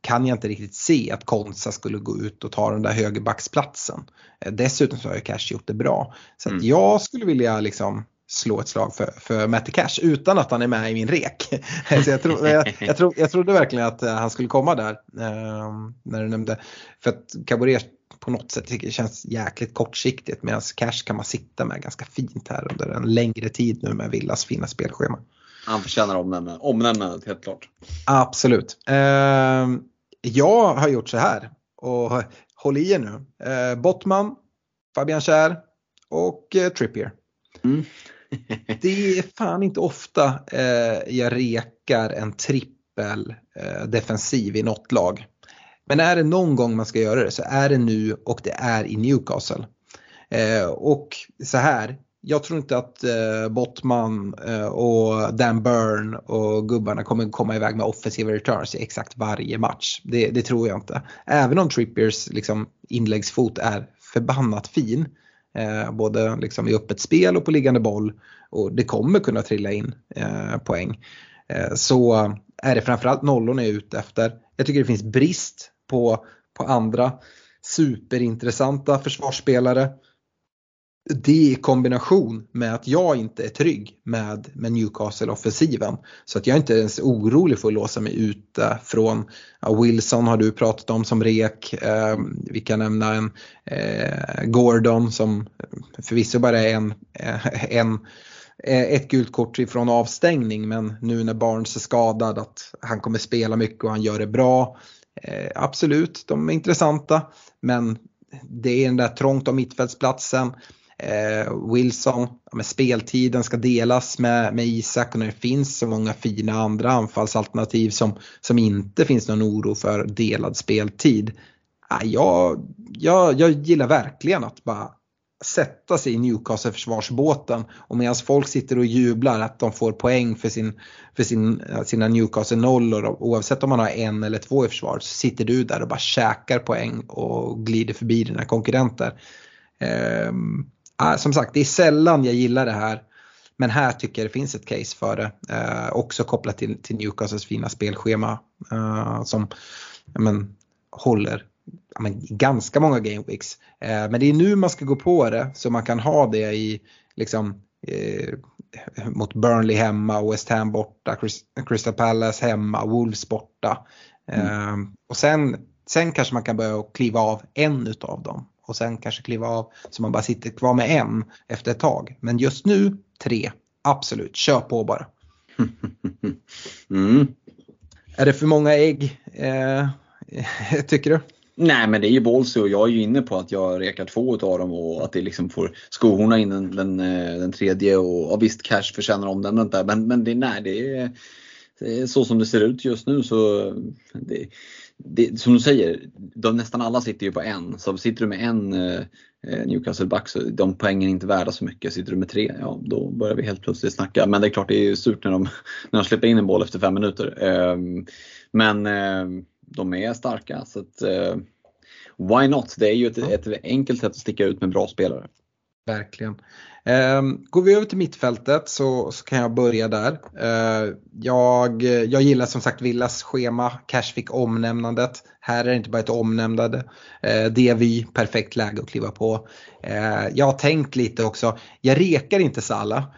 kan jag inte riktigt se att Konsa skulle gå ut och ta den där högerbacksplatsen. Eh, dessutom så har ju Cash gjort det bra. Så Mm. jag skulle vilja liksom slå ett slag för, för Matty Cash utan att han är med i min rek. så jag, tro, jag, jag, tro, jag trodde verkligen att eh, han skulle komma där eh, när du nämnde. För att Caboret på något sätt tycker känns jäkligt kortsiktigt medan Cash kan man sitta med ganska fint här under en längre tid nu med Villas fina spelschema. Han förtjänar omnämna- omnämnandet helt klart. Absolut. Eh, jag har gjort så här och håll i er nu. Eh, Bottman, Fabian Schär och eh, Trippier. Mm. det är fan inte ofta eh, jag rekar en trippel eh, defensiv i något lag. Men är det någon gång man ska göra det så är det nu och det är i Newcastle. Eh, och så här, jag tror inte att eh, Bottman eh, och Dan Burn och gubbarna kommer komma iväg med offensiva returns i exakt varje match. Det, det tror jag inte. Även om Trippiers liksom, inläggsfot är förbannat fin. Eh, både liksom i öppet spel och på liggande boll. Och det kommer kunna trilla in eh, poäng. Eh, så är det framförallt nollorna jag är ute efter. Jag tycker det finns brist på, på andra superintressanta försvarsspelare det i kombination med att jag inte är trygg med, med Newcastle-offensiven. Så att jag är inte ens orolig för att låsa mig ute från ja, Wilson har du pratat om som rek. Eh, vi kan nämna en eh, Gordon som förvisso bara är en, eh, en eh, ett gult kort ifrån avstängning men nu när Barnes är skadad att han kommer spela mycket och han gör det bra. Eh, absolut, de är intressanta men det är den där trångt om mittfältsplatsen. Eh, Wilson, ja, med speltiden ska delas med, med Isak och när det finns så många fina andra anfallsalternativ som, som inte finns någon oro för delad speltid. Ja, jag, jag, jag gillar verkligen att bara sätta sig i Newcastle försvarsbåten och medan folk sitter och jublar att de får poäng för, sin, för sin, sina Newcastle nollor oavsett om man har en eller två i försvaret så sitter du där och bara käkar poäng och glider förbi dina konkurrenter. Um, ah, som sagt, det är sällan jag gillar det här. Men här tycker jag det finns ett case för det. Eh, också kopplat till, till Newcastles fina spelschema eh, som men, håller men, ganska många gameweeks. Eh, men det är nu man ska gå på det så man kan ha det i liksom, eh, mot Burnley hemma, West Ham borta, Crystal Palace hemma, Wolves borta. Mm. Eh, och sen, sen kanske man kan börja kliva av en utav dem och sen kanske kliva av så man bara sitter kvar med en efter ett tag. Men just nu tre, absolut, kör på bara. Mm. Är det för många ägg, eh, tycker du? Nej men det är ju ballsy och jag är ju inne på att jag rekar två av dem och att det liksom får skohorna in den, den, eh, den tredje och ja, visst cash förtjänar om den där men, men det, nej, det är så som det ser ut just nu så det, det, som du säger, de, nästan alla sitter ju på en. Så sitter du med en eh, eh, Newcastle back så de poängen är inte värda så mycket. Sitter du med tre, ja då börjar vi helt plötsligt snacka. Men det är klart det är ju surt när de, när de släpper in en boll efter fem minuter. Eh, men eh, de är starka så att, eh, why not? Det är ju ett, ett enkelt sätt att sticka ut med bra spelare. Verkligen. Ehm, går vi över till mittfältet så, så kan jag börja där. Ehm, jag, jag gillar som sagt Villas schema. Cash fick omnämnandet. Här är det inte bara ett omnämnande. Ehm, DVY, perfekt läge att kliva på. Jag har tänkt lite också. Jag rekar inte Salla.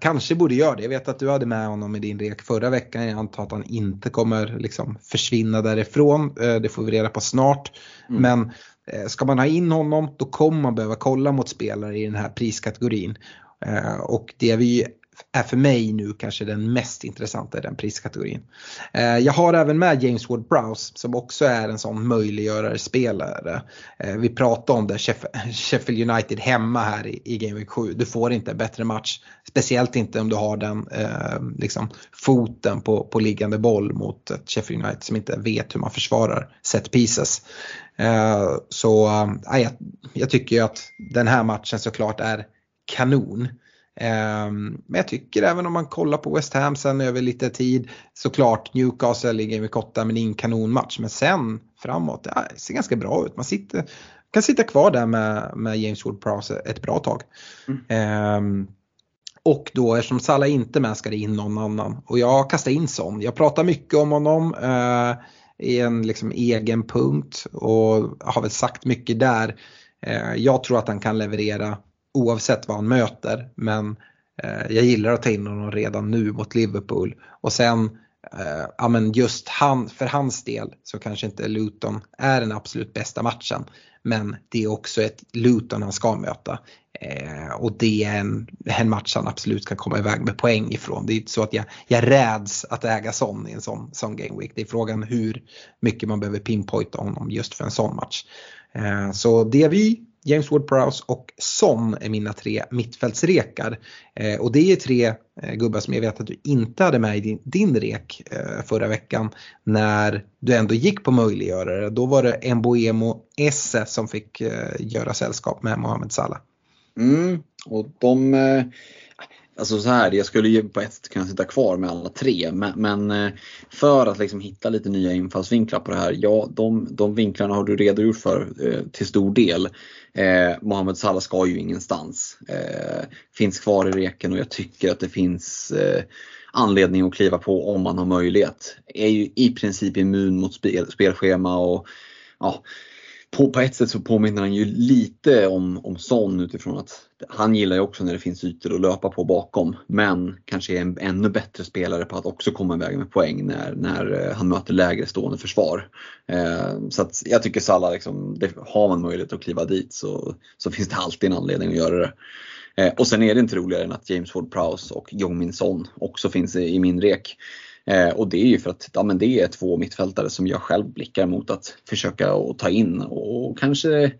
Kanske borde göra det. Jag vet att du hade med honom i din rek förra veckan. Jag antar att han inte kommer liksom, försvinna därifrån. Det får vi reda på snart. Mm. Men Eh, ska man ha in honom då kommer man behöva kolla mot spelare i den här priskategorin. Eh, och det vi är för mig nu kanske den mest intressanta i den priskategorin. Eh, jag har även med James Ward-Prowse som också är en sån möjliggörare spelare. Eh, vi pratade om det, Sheffield United hemma här i Game Week 7. Du får inte en bättre match. Speciellt inte om du har den eh, liksom, foten på, på liggande boll mot ett Sheffield United som inte vet hur man försvarar set pieces. Så jag, jag tycker att den här matchen såklart är kanon. Um, men jag tycker även om man kollar på West Ham sen över lite tid såklart Newcastle ligger med kotta men ingen kanonmatch. Men sen framåt, ja, det ser ganska bra ut. Man sitter, kan sitta kvar där med, med James Wood-Prowse ett bra tag. Mm. Um, och då eftersom Salah inte med ska det in någon annan. Och jag kastar in sån. Jag pratar mycket om honom. Uh, i en liksom egen punkt och har väl sagt mycket där. Eh, jag tror att han kan leverera oavsett vad han möter men eh, jag gillar att ta in honom redan nu mot Liverpool. Och sen eh, ja, men just han, för hans del så kanske inte Luton är den absolut bästa matchen. Men det är också ett Luton han ska möta. Eh, och det är en, en match han absolut kan komma iväg med poäng ifrån. Det är inte så att jag, jag räds att äga sån i en sån, sån game week. Det är frågan hur mycket man behöver pinpointa honom just för en sån match. Eh, så det vi James Ward-Prowse och Son är mina tre mittfältsrekar. Eh, och det är tre eh, gubbar som jag vet att du inte hade med i din, din rek eh, förra veckan när du ändå gick på möjliggörare. Då var det Mboemo Esse som fick eh, göra sällskap med Mohamed Salah. Mm, och de eh, Alltså så här, jag skulle ju på ett sätt kunna sitta kvar med alla tre men, men eh, för att liksom hitta lite nya infallsvinklar på det här, ja de, de vinklarna har du redogjort för eh, till stor del. Eh, Mohamed Salah ska ju ingenstans. Eh, finns kvar i reken och jag tycker att det finns eh, anledning att kliva på om man har möjlighet. Är ju i princip immun mot spel, spelschema och ja, på, på ett sätt så påminner han ju lite om, om Son utifrån att han gillar ju också när det finns ytor att löpa på bakom. Men kanske är en ännu bättre spelare på att också komma iväg med poäng när, när eh, han möter lägre stående försvar. Eh, så att jag tycker Salah, liksom, det, har man möjlighet att kliva dit så, så finns det alltid en anledning att göra det. Eh, och sen är det inte roligare än att James Ward-Prowse och Jong-Min Son också finns i, i min rek. Eh, och det är ju för att ja, men det är två mittfältare som jag själv blickar mot att försöka och ta in och kanske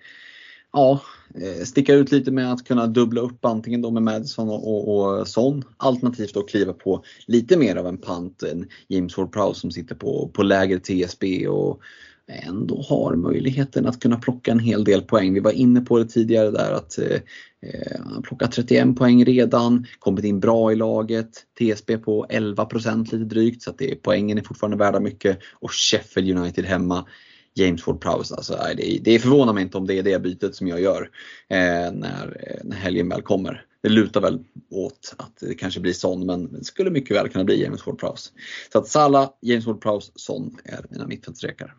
ja, eh, sticka ut lite med att kunna dubbla upp antingen då med Madison och, och, och Son. Alternativt då kliva på lite mer av en pant än James Ward-Prowse som sitter på, på lägre TSB och ändå har möjligheten att kunna plocka en hel del poäng. Vi var inne på det tidigare där att eh, eh han plockat 31 poäng redan, kommit in bra i laget, TSB på 11% lite drygt så att det, poängen är fortfarande värda mycket och Sheffield United hemma. James Ward-Prowse, alltså, det, det förvånar mig inte om det är det bytet som jag gör eh, när, eh, när helgen väl kommer. Det lutar väl åt att det kanske blir Son men det skulle mycket väl kunna bli James Ward-Prowse. Så att Salah, James Ward-Prowse, Son är mina mittfältsrekar.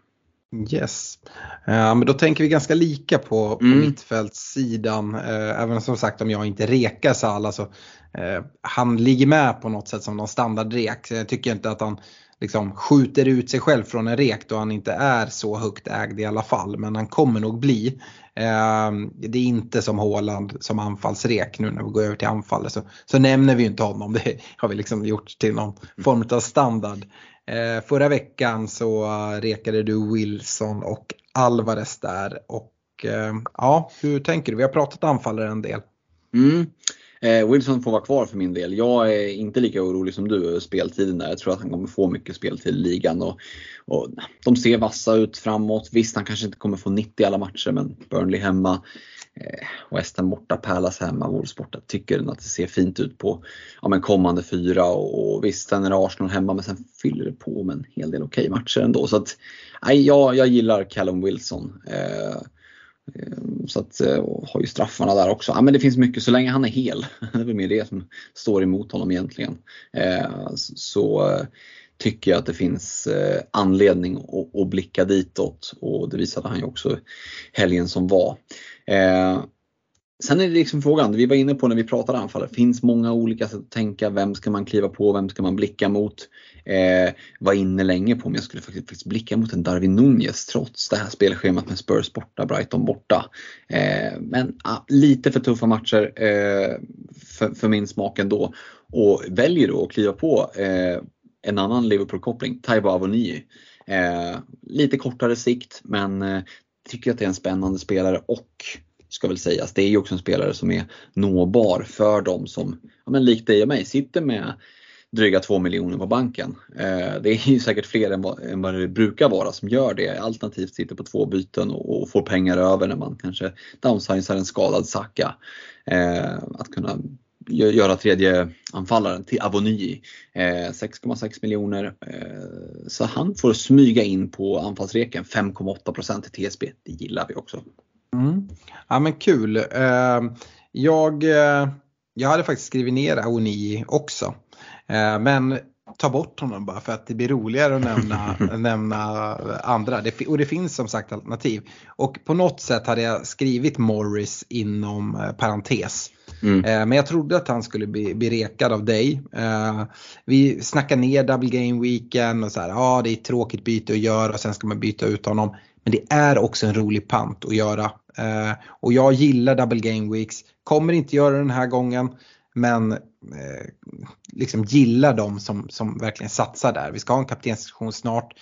Yes. Uh, men då tänker vi ganska lika på, på mm. mittfältssidan. Uh, även som sagt om jag inte rekar Salah så uh, han ligger med på något sätt som någon standardrek. Jag tycker inte att han liksom skjuter ut sig själv från en rek då han inte är så högt ägd i alla fall. Men han kommer nog bli. Ehm, det är inte som Håland som anfallsrek nu när vi går över till anfallet så, så nämner vi inte honom. Det har vi liksom gjort till någon form av standard. Eh, förra veckan så rekade du Wilson och Alvarez där. Och eh, ja, hur tänker du? Vi har pratat anfallare en del. Mm. Eh, Wilson får vara kvar för min del. Jag är inte lika orolig som du över speltiden där. Jag tror att han kommer få mycket speltid i ligan. Och, och, de ser vassa ut framåt. Visst, han kanske inte kommer få 90 i alla matcher men Burnley hemma. Eh, West Ham borta, Palace hemma, Wolves borta. Tycker att det ser fint ut på ja, men kommande fyra och, och visst, sen är det Arsenal hemma men sen fyller det på med en hel del okej matcher ändå. Så att, nej, jag, jag gillar Callum Wilson. Eh Ehm, så att, och har ju straffarna där också. Ja, men det finns mycket så länge han är hel. Det är väl mer det som står emot honom egentligen. Ehm, så eh, tycker jag att det finns eh, anledning att blicka ditåt och det visade han ju också helgen som var. Ehm, Sen är det liksom frågan, vi var inne på när vi pratade anfall, det finns många olika sätt att tänka. Vem ska man kliva på? Vem ska man blicka mot? Eh, var inne länge på om jag skulle faktiskt, faktiskt blicka mot en Darwin Nunez trots det här spelschemat med Spurs borta, Brighton borta. Eh, men ah, lite för tuffa matcher eh, för, för, min smak ändå. Och väljer då att kliva på eh, en annan Liverpool-koppling, Taibo Avonii. Eh, lite kortare sikt men eh, tycker att det är en spännande spelare och ska väl sägas, det är ju också en spelare som är nåbar för dem som, ja men likt dig och mig, sitter med dryga 2 miljoner på banken. Eh, det är ju säkert fler än vad, det brukar vara som gör det. Alternativt sitter på två byten och, får pengar över när man kanske downsizar en skadad Saka. Eh, att kunna göra tredje anfallaren till Avonyi. 6,6 eh, miljoner. Så han får smyga in på anfallsreken 5,8 i TSB. Det gillar vi också. Mm. Ja men kul. Eh, jag, jag hade faktiskt skrivit ner Avonyi också. Men ta bort honom bara för att det blir roligare att nämna, nämna andra. Det, och det finns som sagt alternativ. Och på något sätt hade jag skrivit Morris inom parentes. Mm. Eh, men jag trodde att han skulle bli, bli rekad av dig. Eh, vi snackar ner double game weekend och så här, ja det är ett tråkigt byte att göra och sen ska man byta ut honom. Men det är också en rolig pant att göra. Eh, och jag gillar double game weeks, kommer inte göra den här gången. Men liksom gillar de som, som verkligen satsar där. Vi ska ha en kaptensdiskussion snart.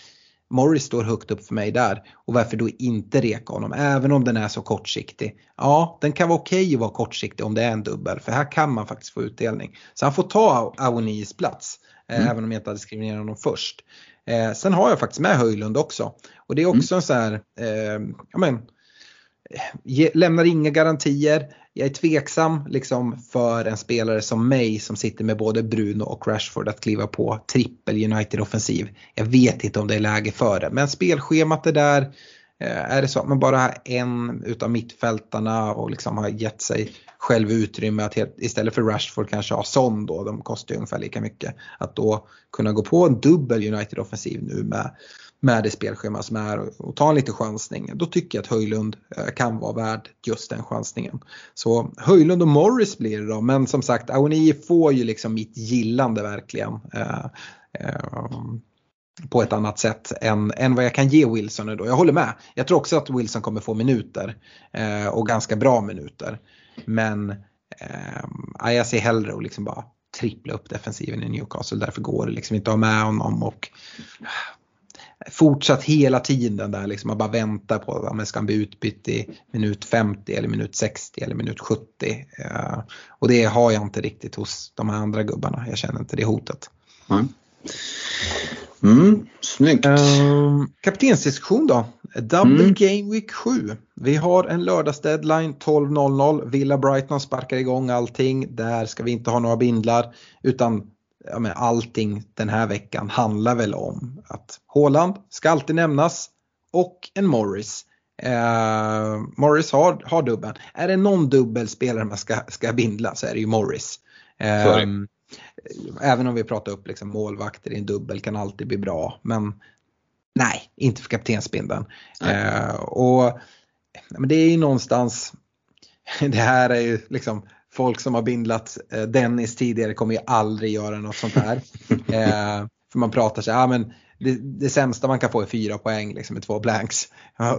Morris står högt upp för mig där och varför då inte reka honom även om den är så kortsiktig. Ja, den kan vara okej okay att vara kortsiktig om det är en dubbel för här kan man faktiskt få utdelning. Så han får ta Aonis plats mm. även om jag inte hade skrivit ner honom först. Eh, sen har jag faktiskt med Höjlund också och det är också mm. en så här, eh, ja men, ge, lämnar inga garantier. Jag är tveksam liksom för en spelare som mig som sitter med både Bruno och Rashford att kliva på trippel United-offensiv. Jag vet inte om det är läge för det, men spelschemat är där. Eh, är det så att man bara har en utav mittfältarna och liksom har gett sig själv utrymme att istället för Rashford kanske ha Son då, de kostar ju ungefär lika mycket. Att då kunna gå på en dubbel United-offensiv nu med med det spelschema som är och ta en liten chansning. Då tycker jag att Höjlund eh, kan vara värd just den chansningen. Så Höjlund och Morris blir det då, men som sagt Aoni får ju liksom mitt gillande verkligen. Eh, eh, på ett annat sätt än, än vad jag kan ge Wilson då. Jag håller med. Jag tror också att Wilson kommer få minuter eh, och ganska bra minuter. Men eh, jag ser hellre att liksom bara trippla upp defensiven i Newcastle. Därför går det liksom inte att ha med honom. Och fortsatt hela tiden där liksom att bara vänta på om det ska bli utbytt i minut 50 eller minut 60 eller minut 70. Uh, och det har jag inte riktigt hos de här andra gubbarna. Jag känner inte det hotet. Mm. Mm, snyggt. Uh, kaptensdiskussion då. Double mm. Game Week 7. Vi har en lördagsdeadline 12.00. Villa Brighton sparkar igång allting. Där ska vi inte ha några bindlar utan ja, men allting den här veckan handlar väl om att Haaland ska alltid nämnas och en Morris. Eh, Morris har, har dubbeln. Är det någon dubbelspelare man ska, ska bindla så är det ju Morris. Eh, även om vi pratar upp liksom målvakter i en dubbel kan alltid bli bra. Men nej, inte för kaptensbindeln. Eh, och men det är ju någonstans, det här är ju liksom folk som har bindlat eh, Dennis tidigare kommer ju aldrig göra något sånt här. eh, för man pratar så här, ah, men det, det sämsta man kan få är fyra poäng liksom, med två blanks.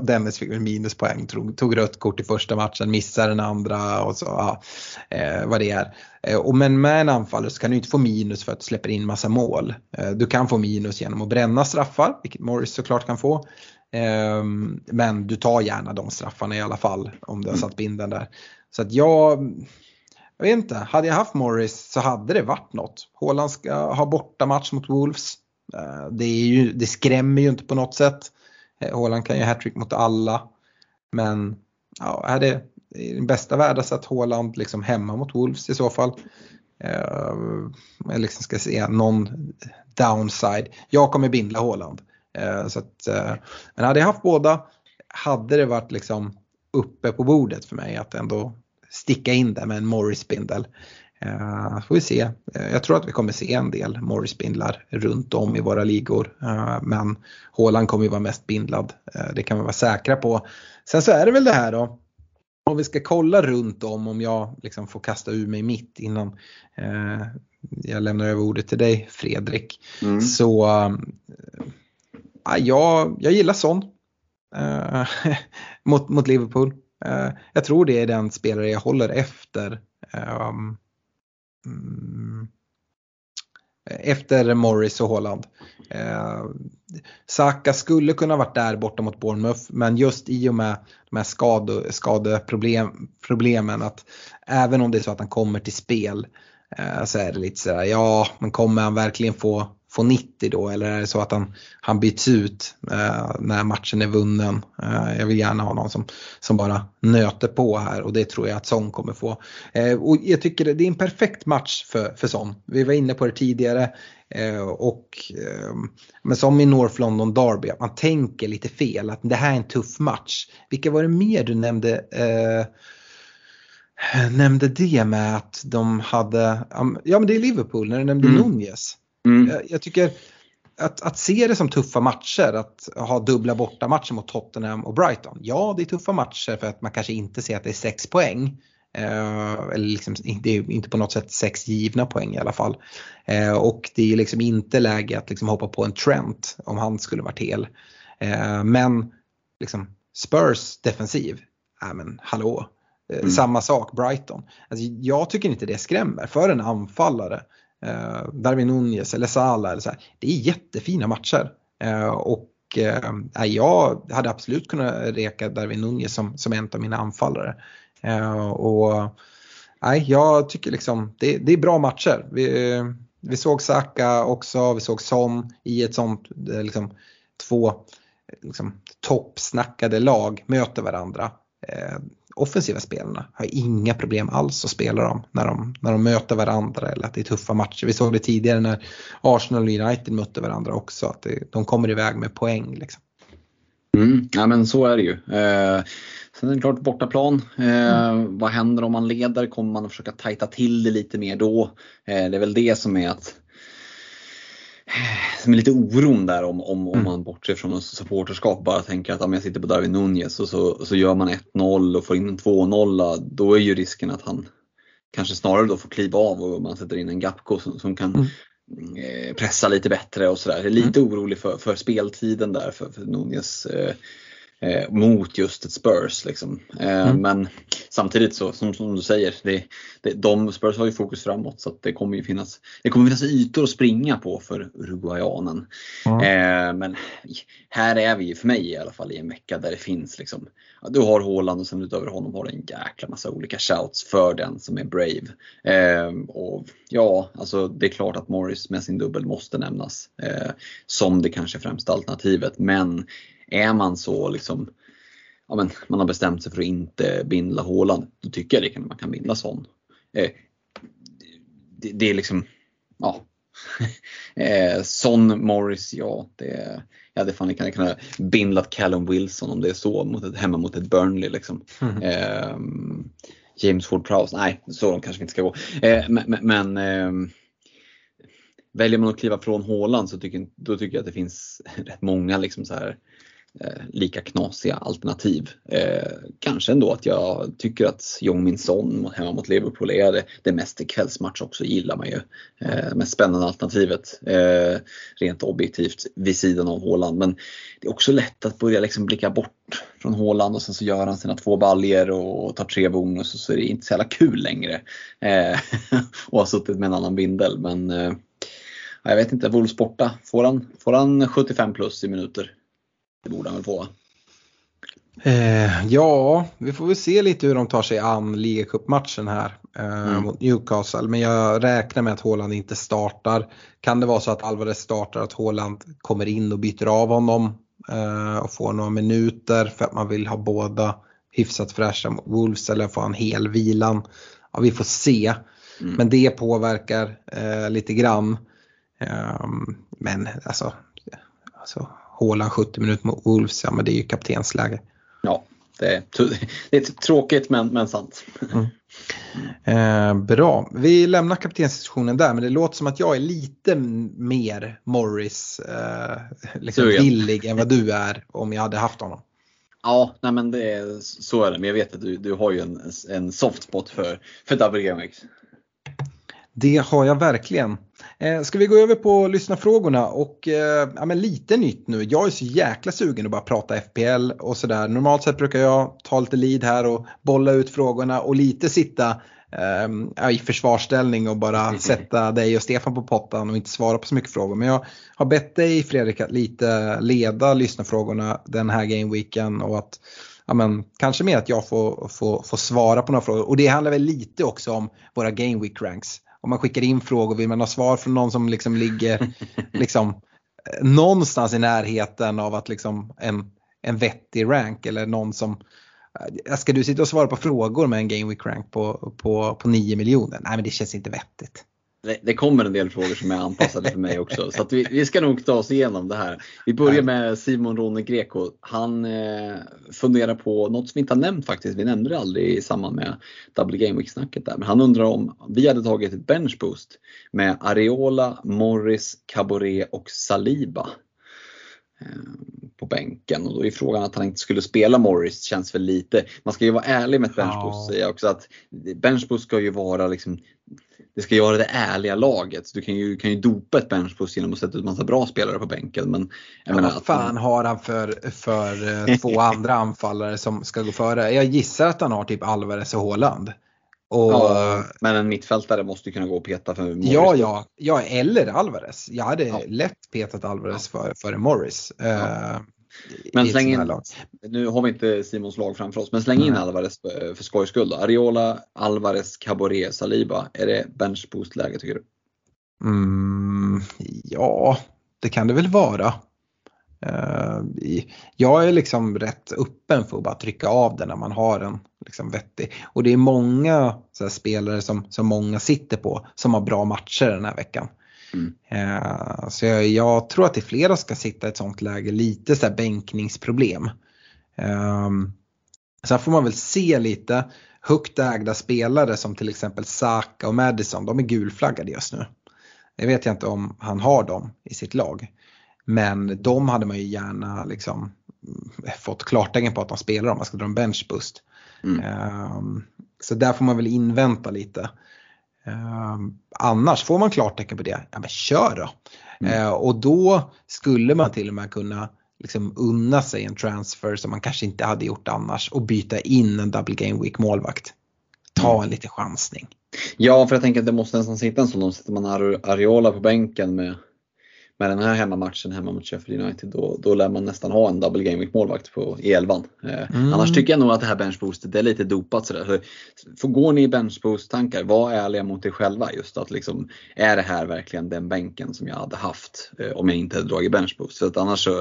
Dennis fick minuspoäng, tog, tog rött kort i första matchen, missade den andra och så, ja, eh, vad det är. Eh, och men med en anfallare så kan du inte få minus för att du släpper in massa mål. Eh, du kan få minus genom att bränna straffar, vilket Morris såklart kan få. Eh, men du tar gärna de straffarna i alla fall om du har satt binden där. Så att jag, jag vet inte, hade jag haft Morris så hade det varit något. Håland ska ha bortamatch mot Wolves. Eh, det, är ju, det skrämmer ju inte på något sätt. Eh, Håland kan ju hattrick mot alla. Men ja, är det i den bästa världen så att Håland liksom hemma mot Wolves i så fall. Eh, jag liksom ska se någon downside. Jag kommer bindla Håland. Så att, men hade jag haft båda hade det varit liksom uppe på bordet för mig att ändå sticka in där med en Morris-spindel. Uh, får vi se. Uh, jag tror att vi kommer se en del Morris-spindlar runt om i våra ligor. Uh, men Håland kommer ju vara mest bindlad. det kan vi vara säkra på. Sen så är det väl det här då. Om vi ska kolla runt om, om jag liksom får kasta ur mig mitt innan jag lämnar över ordet till dig Fredrik. Mm. Så jag, jag gillar sån mot, mot Liverpool. Eh, jag tror det är den spelare jag håller efter. Um, efter Morris och Holland. Eh, Saka skulle kunna varit där borta mot Bournemouth men just i och med de här skade, skadeproblemen att även om det är så att han kommer till spel eh, så är det lite sådär, ja men kommer han verkligen få få 90 då eller är det så att han, han byts ut eh, när matchen är vunnen? Eh, jag vill gärna ha någon som, som bara nöter på här och det tror jag att Son kommer få. Eh, och jag tycker det är en perfekt match för, för Son. Vi var inne på det tidigare eh, och eh, men som i North London Derby, att man tänker lite fel att det här är en tuff match. Vilka var det mer du nämnde? Eh, nämnde det med att de hade, ja men det är Liverpool när du nämnde mm. Nunez. Mm. Jag, jag, tycker att, att se det som tuffa matcher, att ha dubbla bortamatcher mot Tottenham och Brighton. Ja, det är tuffa matcher för att man kanske inte ser att det är sex poäng. Eh, eller liksom, det är inte på något sätt sex givna poäng i alla fall. Eh, och det är liksom inte läge att liksom hoppa på en Trent om han skulle varit hel. Eh, men liksom Spurs defensiv, ja men hallå. Eh, mm. Samma sak Brighton. Alltså, jag tycker inte det skrämmer för en anfallare eh, Darwin Nunez eller Salah eller så här. Det är jättefina matcher. Eh, och eh, jag hade absolut kunnat reka Darwin Nunez som, som en av mina anfallare. Eh, och nej, jag tycker liksom det, det är bra matcher. Vi, vi såg Saka också, vi såg Son i ett sånt eh, liksom, två liksom, toppsnackade lag möter varandra. Eh, Offensiva spelarna har inga problem alls att spela dem när de, när de möter varandra eller att det är tuffa matcher. Vi såg det tidigare när Arsenal och United mötte varandra också, att det, de kommer iväg med poäng. Liksom. Mm, ja men så är det ju. Eh, sen är det klart bortaplan. Eh, mm. Vad händer om man leder? Kommer man att försöka tajta till det lite mer då? Eh, det är väl det som är att som är lite oron där om, om, om mm. man bortser från supporterskap bara tänker att om jag sitter på Darwin Nunez och så, så gör man 1-0 och får in en 2-0 då är ju risken att han kanske snarare då får kliva av och man sätter in en Gapko som, som kan mm. Eh, pressa lite bättre och sådär. Lite mm. orolig för, för speltiden där för, för Nunez eh, eh, mot just ett Spurs. Liksom. Eh, mm. Men samtidigt så som, som du säger, det, det, de Spurs har ju fokus framåt så det kommer ju finnas, det kommer finnas ytor att springa på för uruguayanen. Mm. Eh, men här är vi ju, för mig i alla fall, i en vecka där det finns liksom, du har Haaland och sen utöver honom har du en jäkla massa olika shouts för den som är brave. Eh, och ja, alltså det är klart att Morris med sin dubbel måste nämnas eh, som det kanske främsta alternativet. Men är man så liksom, ja men man har bestämt sig för att inte bindla Håland, då tycker jag det kan, man kan binda sån. Eh, det, det, är liksom, ja. eh, Son Morris, ja det jag hade fan lika kunnat bindlat Callum Wilson om det är så mot ett, hemma mot ett Burnley liksom. Mm. Eh, James Ford Prowse, nej så långt kanske vi inte ska gå. Eh, men, men eh, väljer man att kliva från Håland så tycker, då tycker jag att det finns rätt många liksom så här Eh, lika knasiga alternativ. Eh, kanske ändå att jag tycker att Jong Min Son hemma mot Liverpool är det, det mest i kvällsmatch också, gillar man ju. Eh, mest spännande alternativet eh, rent objektivt vid sidan av Håland. Men det är också lätt att börja liksom blicka bort från Håland och sen så gör han sina två baljer och tar tre bonus och så är det inte så jävla kul längre. Eh, och har suttit med en annan bindel. Men eh, jag vet inte, Wolves borta, får han, får han 75 plus i minuter? Det borde han väl få? Eh, ja, vi får väl se lite hur de tar sig an ligacupmatchen här eh, mm. mot Newcastle. Men jag räknar med att Håland inte startar. Kan det vara så att Alvarez startar, att Håland kommer in och byter av honom eh, och får några minuter för att man vill ha båda hyfsat fräscha mot Wolves eller få en hel vilan. Ja, vi får se. Mm. Men det påverkar eh, lite grann. Ehm, men alltså, alltså Håland 70 minuter mot Wolves, ja men det är ju kaptensläge. Ja, det är, det är tråkigt men, men sant. Mm. Eh, bra, vi lämnar kaptensdiskussionen där men det låter som att jag är lite mer Morris eh, liksom villig än vad du är om jag hade haft honom. Ja, nej men det är, så är det. Men jag vet att du, du har ju en, en soft spot för, för WGMX. Det har jag verkligen. Eh, ska vi gå över på lyssnarfrågorna och eh, ja, men lite nytt nu. Jag är så jäkla sugen att bara prata FPL och sådär. Normalt sett brukar jag ta lite lead här och bolla ut frågorna och lite sitta eh, i försvarsställning och bara mm. sätta dig och Stefan på pottan och inte svara på så mycket frågor. Men jag har bett dig Fredrik att lite leda lyssnarfrågorna den här gameweeken och att ja, men, kanske mer att jag får, får, får svara på några frågor. Och det handlar väl lite också om våra game week ranks om man skickar in frågor vill man ha svar från någon som liksom ligger liksom, någonstans i närheten av att liksom en, en vettig rank eller någon som eh, Ska du sitta och svara på frågor med en Game Week rank på, på, på 9 miljoner? Nej men det känns inte vettigt det kommer en del frågor som är anpassade för mig också. Så vi, vi, ska nog ta oss igenom det här. Vi börjar med Simon Ronne Greco. Han eh, funderar på något som vi inte har nämnt faktiskt. Vi nämnde det aldrig i samband med Double Game Week-snacket där. Men han undrar om vi hade tagit ett bench boost med Areola, Morris, Caboret och Saliba på bänken och då är frågan att han inte skulle spela Morris känns väl lite, man ska ju vara ärlig med ett benchboost säger också att benchboost ska ju vara liksom det ska ju vara det ärliga laget. Du kan ju, kan ju dopa ett benchboost genom att sätta ut massa bra spelare på bänken. Men jag ja, menar, vad fan har han för, för eh, två andra anfallare som ska gå före? Jag gissar att han har typ Alvarez och Haaland. Och, Ja, men en mittfältare måste ju kunna gå och peta för Morris. Ja, ja, ja, eller Alvarez. Jag hade Ja. lätt petat Alvarez för, före Morris. eh, Men släng in-. Nu har vi inte Simons lag framför oss, men släng in. Alvarez för, för skojs skull. Ariola, Alvarez, Caboret, Saliba. Är det bench boost läge tycker du? Mm, ja, det kan det väl vara. Eh, jag är liksom rätt öppen för att bara trycka av den när man har en liksom vettig. Och det är många spelare som, som många sitter på som har bra matcher den här veckan. Mm. Eh, så jag, jag tror att det är flera ska sitta i ett sånt läge, lite så här bänkningsproblem. Um, sen får man väl se lite högt ägda spelare som till exempel Saka och Madison, de är gulflaggade just nu. Jag vet jag inte om han har dem i sitt lag. Men de hade man ju gärna liksom mm, fått klartecken på att de spelar om man ska dra en benchboost. Mm. Ehm, så där får man väl invänta lite. Ehm, annars får man klartecken på det, ja men kör då. Mm. Eh, och då skulle man till och med kunna liksom unna sig en transfer som man kanske inte hade gjort annars och byta in en double game week målvakt. Ta en liten chansning. Ja, för jag tänker att det måste nästan sitta en sån. Om sätter man Ar- Ariola på bänken med, med den här hemmamatchen hemma mot Sheffield United, då, då lär man nästan ha en double game week målvakt på i elvan. Eh, Mm. Annars tycker jag nog att det här benchboostet det är lite dopat sådär. Så, för går ni i benchboost-tankar, var ärliga mot er själva just att liksom, är det här verkligen den bänken som jag hade haft eh, om jag inte hade dragit benchboost? För att annars så,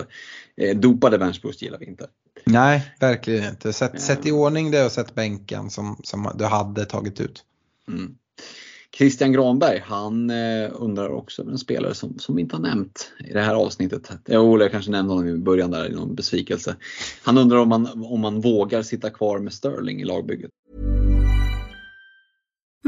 eh, dopade benchboost gillar vi inte. Nej, verkligen inte. Sätt, Ja. sätt i ordning det och sätt bänken som, som du hade tagit ut. Mm. Christian Granberg, han eh, undrar också över en spelare som, som vi inte har nämnt i det här avsnittet. Jo, jag kanske nämnde honom i början där i någon besvikelse. Han undrar om man, om man vågar sitta kvar med Sterling i lagbygget.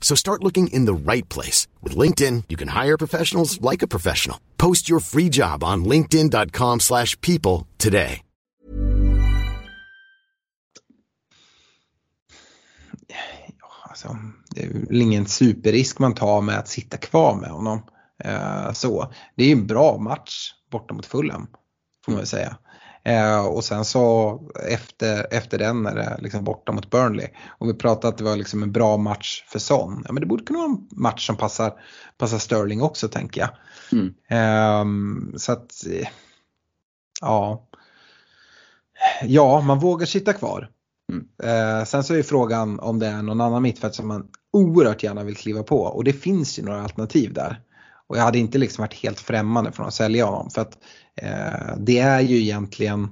So start looking in the right place. With LinkedIn, you can hire professionals like a professional. Post your free job on linkedin.com/people slash people today. Alltså, det är väl ingen superrisk man tar med att sitta kvar med honom. Eh, så. Det är en bra match borta mot Fulham. Får man väl säga. Eh, och sen så efter, efter den är det liksom borta mot Burnley. Och vi pratade att det var liksom en bra match för Son. Ja, men det borde kunna vara en match som passar, passar Sterling också tänker jag. Mm. Ehm, så att, eh, ja. Ja, man vågar sitta kvar. Mm. Eh, sen så är frågan om det är någon annan mittfält som man oerhört gärna vill kliva på och det finns ju några alternativ där. Och jag hade inte liksom varit helt främmande från att sälja honom för att eh, det är ju egentligen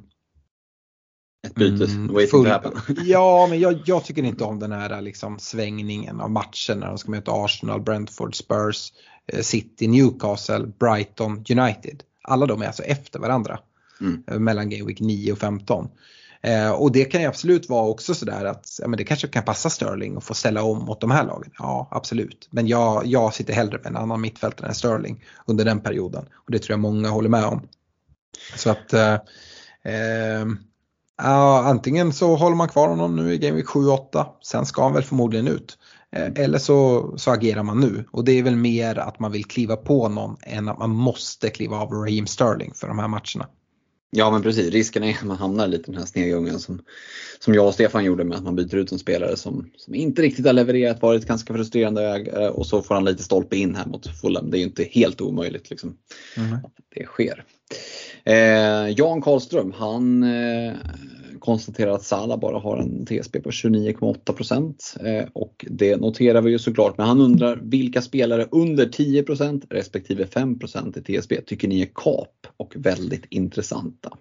Ett byte, Mm, full-. Ja, men jag, jag tycker inte om den här liksom, svängningen av matcher när de ska möta Arsenal, Brentford, Spurs, eh, City, Newcastle, Brighton, United. Alla de är alltså efter varandra. Mm. eh, Mellan Game Week 9 och 15. Eh, och det kan ju absolut vara också sådär att ja, men det kanske kan passa Sterling och få ställa om mot de här lagen. Ja, absolut. Men jag, jag sitter hellre med en annan mittfältare än Sterling under den perioden. Och det tror jag många håller med om. Så att eh, eh, antingen så håller man kvar honom nu i Game Week 7-8, sen ska han väl förmodligen ut. Eh, Eller så, så agerar man nu och det är väl mer att man vill kliva på någon än att man måste kliva av Raheem Sterling för de här matcherna. Ja men precis, risken är att man hamnar lite i den här snedgången som, som jag och Stefan gjorde med att man byter ut en spelare som, som inte riktigt har levererat, varit ganska frustrerande eh, och så får han lite stolpe in här mot Fulham. Det är ju inte helt omöjligt liksom, att det sker. Eh, Jan Karlström, han eh, konstaterar att Salah bara har en TSB på 29,8 procent eh, och det noterar vi ju såklart. Men han undrar vilka spelare under 10 procent respektive 5 procent i TSB tycker ni är kap och väldigt intressanta?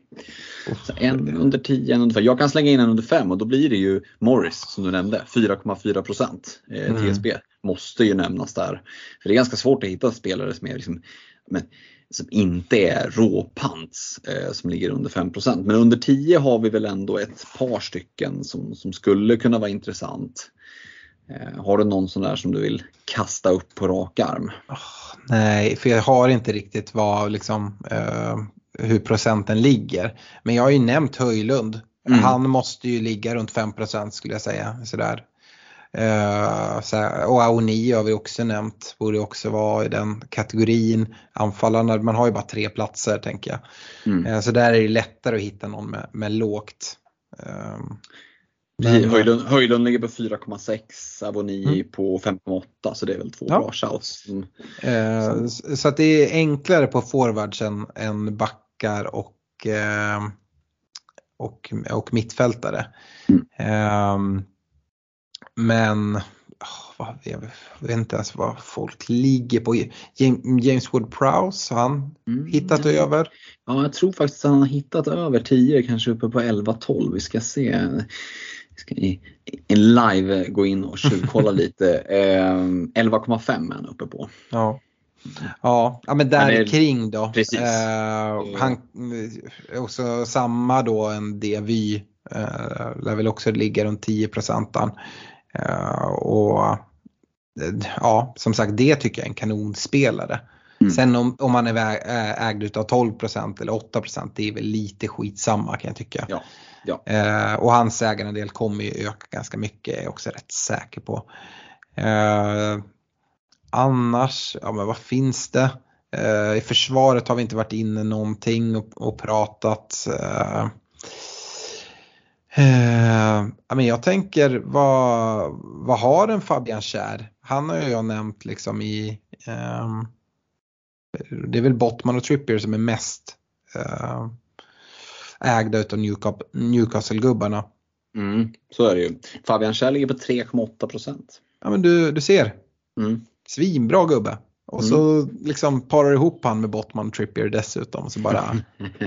Så en under 10, en under 5. Jag kan slänga in en under 5 och då blir det ju Morris som du nämnde, 4,4 procent eh, TSB. Måste ju nämnas där. För det är ganska svårt att hitta spelare som är liksom, men, som inte är råpants eh, som ligger under 5% Men under 10 har vi väl ändå ett par stycken som, som skulle kunna vara intressant. Eh, har du någon sån där som du vill kasta upp på rak arm? Oh, nej, för jag har inte riktigt vad liksom, eh, hur procenten ligger. Men jag har ju nämnt Höjlund. Mm. Han måste ju ligga runt 5% skulle jag säga. Sådär. Så och Aoni har vi också nämnt, borde också vara i den kategorin. Anfallarna, man har ju bara tre platser tänker jag. Mm. Uh, så där är det lättare att hitta någon med, med lågt. Men, Höjlund, Höjlund ligger på 4,6, Avoni mm. på 5,8 så det är väl två ja. bra shouts. Mm. så att det är enklare på forwardsen än backar och, och, och mittfältare. Mm. Men jag vet inte ens vad folk ligger på. James Wood Prowse har han mm, hittat över. Ja, jag tror faktiskt att han har hittat över 10, kanske uppe på 11-12. Vi ska se. Vi ska i, i live gå in och tjuvkolla lite. Eh, 11,5 är han uppe på. Ja. Ja, ja men där är, kring då. Precis. Eh, han, eh, också samma då en DVY eh, lär väl också ligga runt 10 procentan. Eh, och ja, som sagt det tycker jag är en kanonspelare. Mm. Sen om, om man är ägd av 12% eller 8 det är väl lite skitsamma kan jag tycka. Ja, ja. Eh, och hans ägarandel kommer ju öka ganska mycket, är jag också rätt säker på. Eh, annars, ja men vad finns det? Eh, I försvaret har vi inte varit inne någonting och, och pratat. Eh, men jag tänker vad, vad har en Fabian Kär? Han har ju jag nämnt liksom i eh, Det är väl Bottman och Trippier som är mest eh, ägda utav Newcastle-gubbarna. Mm, så är det ju. Fabian Kär ligger på 3,8 procent. Ja men du, du ser. Mm. Svinbra gubbe. Och mm. så liksom parar ihop han med Bottman och Trippier dessutom. Så bara